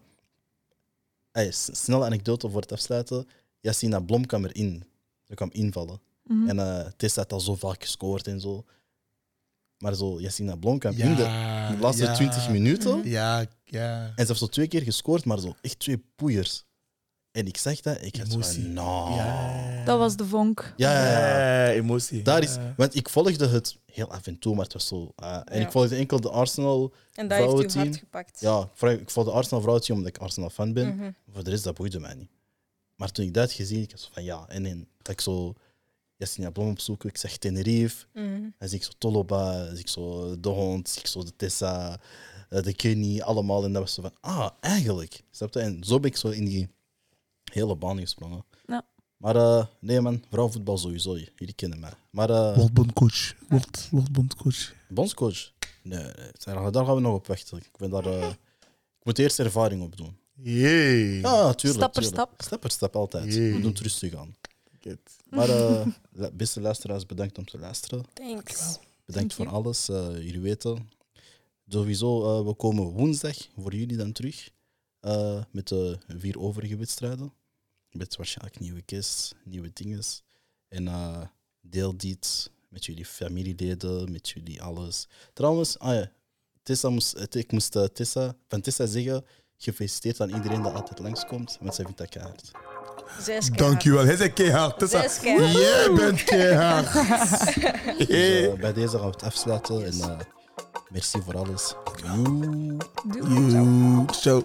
Hey, snelle anekdote voor het afsluiten. Yassina Blom kwam erin. Ze kwam invallen. Mhm. En eh Tessa had al zo vaak gescoord en zo. Maar zo, Yassina Blom kwam in de, laatste ja. 20 minuten. Ja, ja. En ze heeft zo twee keer gescoord, maar zo echt twee poeiers. En ik zeg dat, ik had zo van, nou. Ja. Dat was de vonk. Ja, ja, ja. Ja, emotie. Daar is, want ik volgde het heel af en toe, maar het was zo. ah, en Ja. ik volgde enkel de Arsenal. En dat heeft u Vrouwenteam. hard gepakt. Ja, ik volgde de Arsenal vrouwteam omdat ik Arsenal fan ben. Mhm. Voor de rest, dat boeide mij niet. Maar toen ik dat had gezien, ik was van ja. En dan dat ik zo Blom opzoeken, ik zeg Tenerife. Mhm. Dan zie ik zo Toloba, dan zie ik zo de hond, zie ik zo de Tessa, eh, de Kenny, allemaal. En dat was zo van, ah, eigenlijk. Snap je? En zo ben ik zo in die hele baan gesprongen. Ja. Maar eh, nee man, vrouwenvoetbal sowieso, jullie kennen mij. Maar uh, Word bondcoach. Word, word bondcoach. bondscoach, nee, nee, daar gaan we nog op wachten. Ik, ben daar, eh, ik moet eerst ervaring op doen. Jee. Ja, tuurlijk. Stap per stap. Stap per stap altijd. Jee. We doen het rustig aan. Maar eh, la- beste luisteraars, bedankt om te luisteren. Thanks. Bedankt Dank voor alles. eh, jullie weten. Sowieso, eh, we komen woensdag voor jullie dan terug. eh, met de vier overige wedstrijden. Met waarschijnlijk nieuwe kist, nieuwe dingen. En eh, deel dit met jullie familieleden, met jullie alles. Trouwens, ah ja, Tessa moest, ik moest Tessa, van Tessa zeggen, gefeliciteerd aan iedereen dat altijd langskomt, want zij vindt dat keihard. Is keihard. Dankjewel. Hij is keihard. Tessa. Is keihard. Jij bent keihard. Dus eh, bij deze gaan we het afsluiten en eh, merci voor alles. Doei. Joe. Ciao.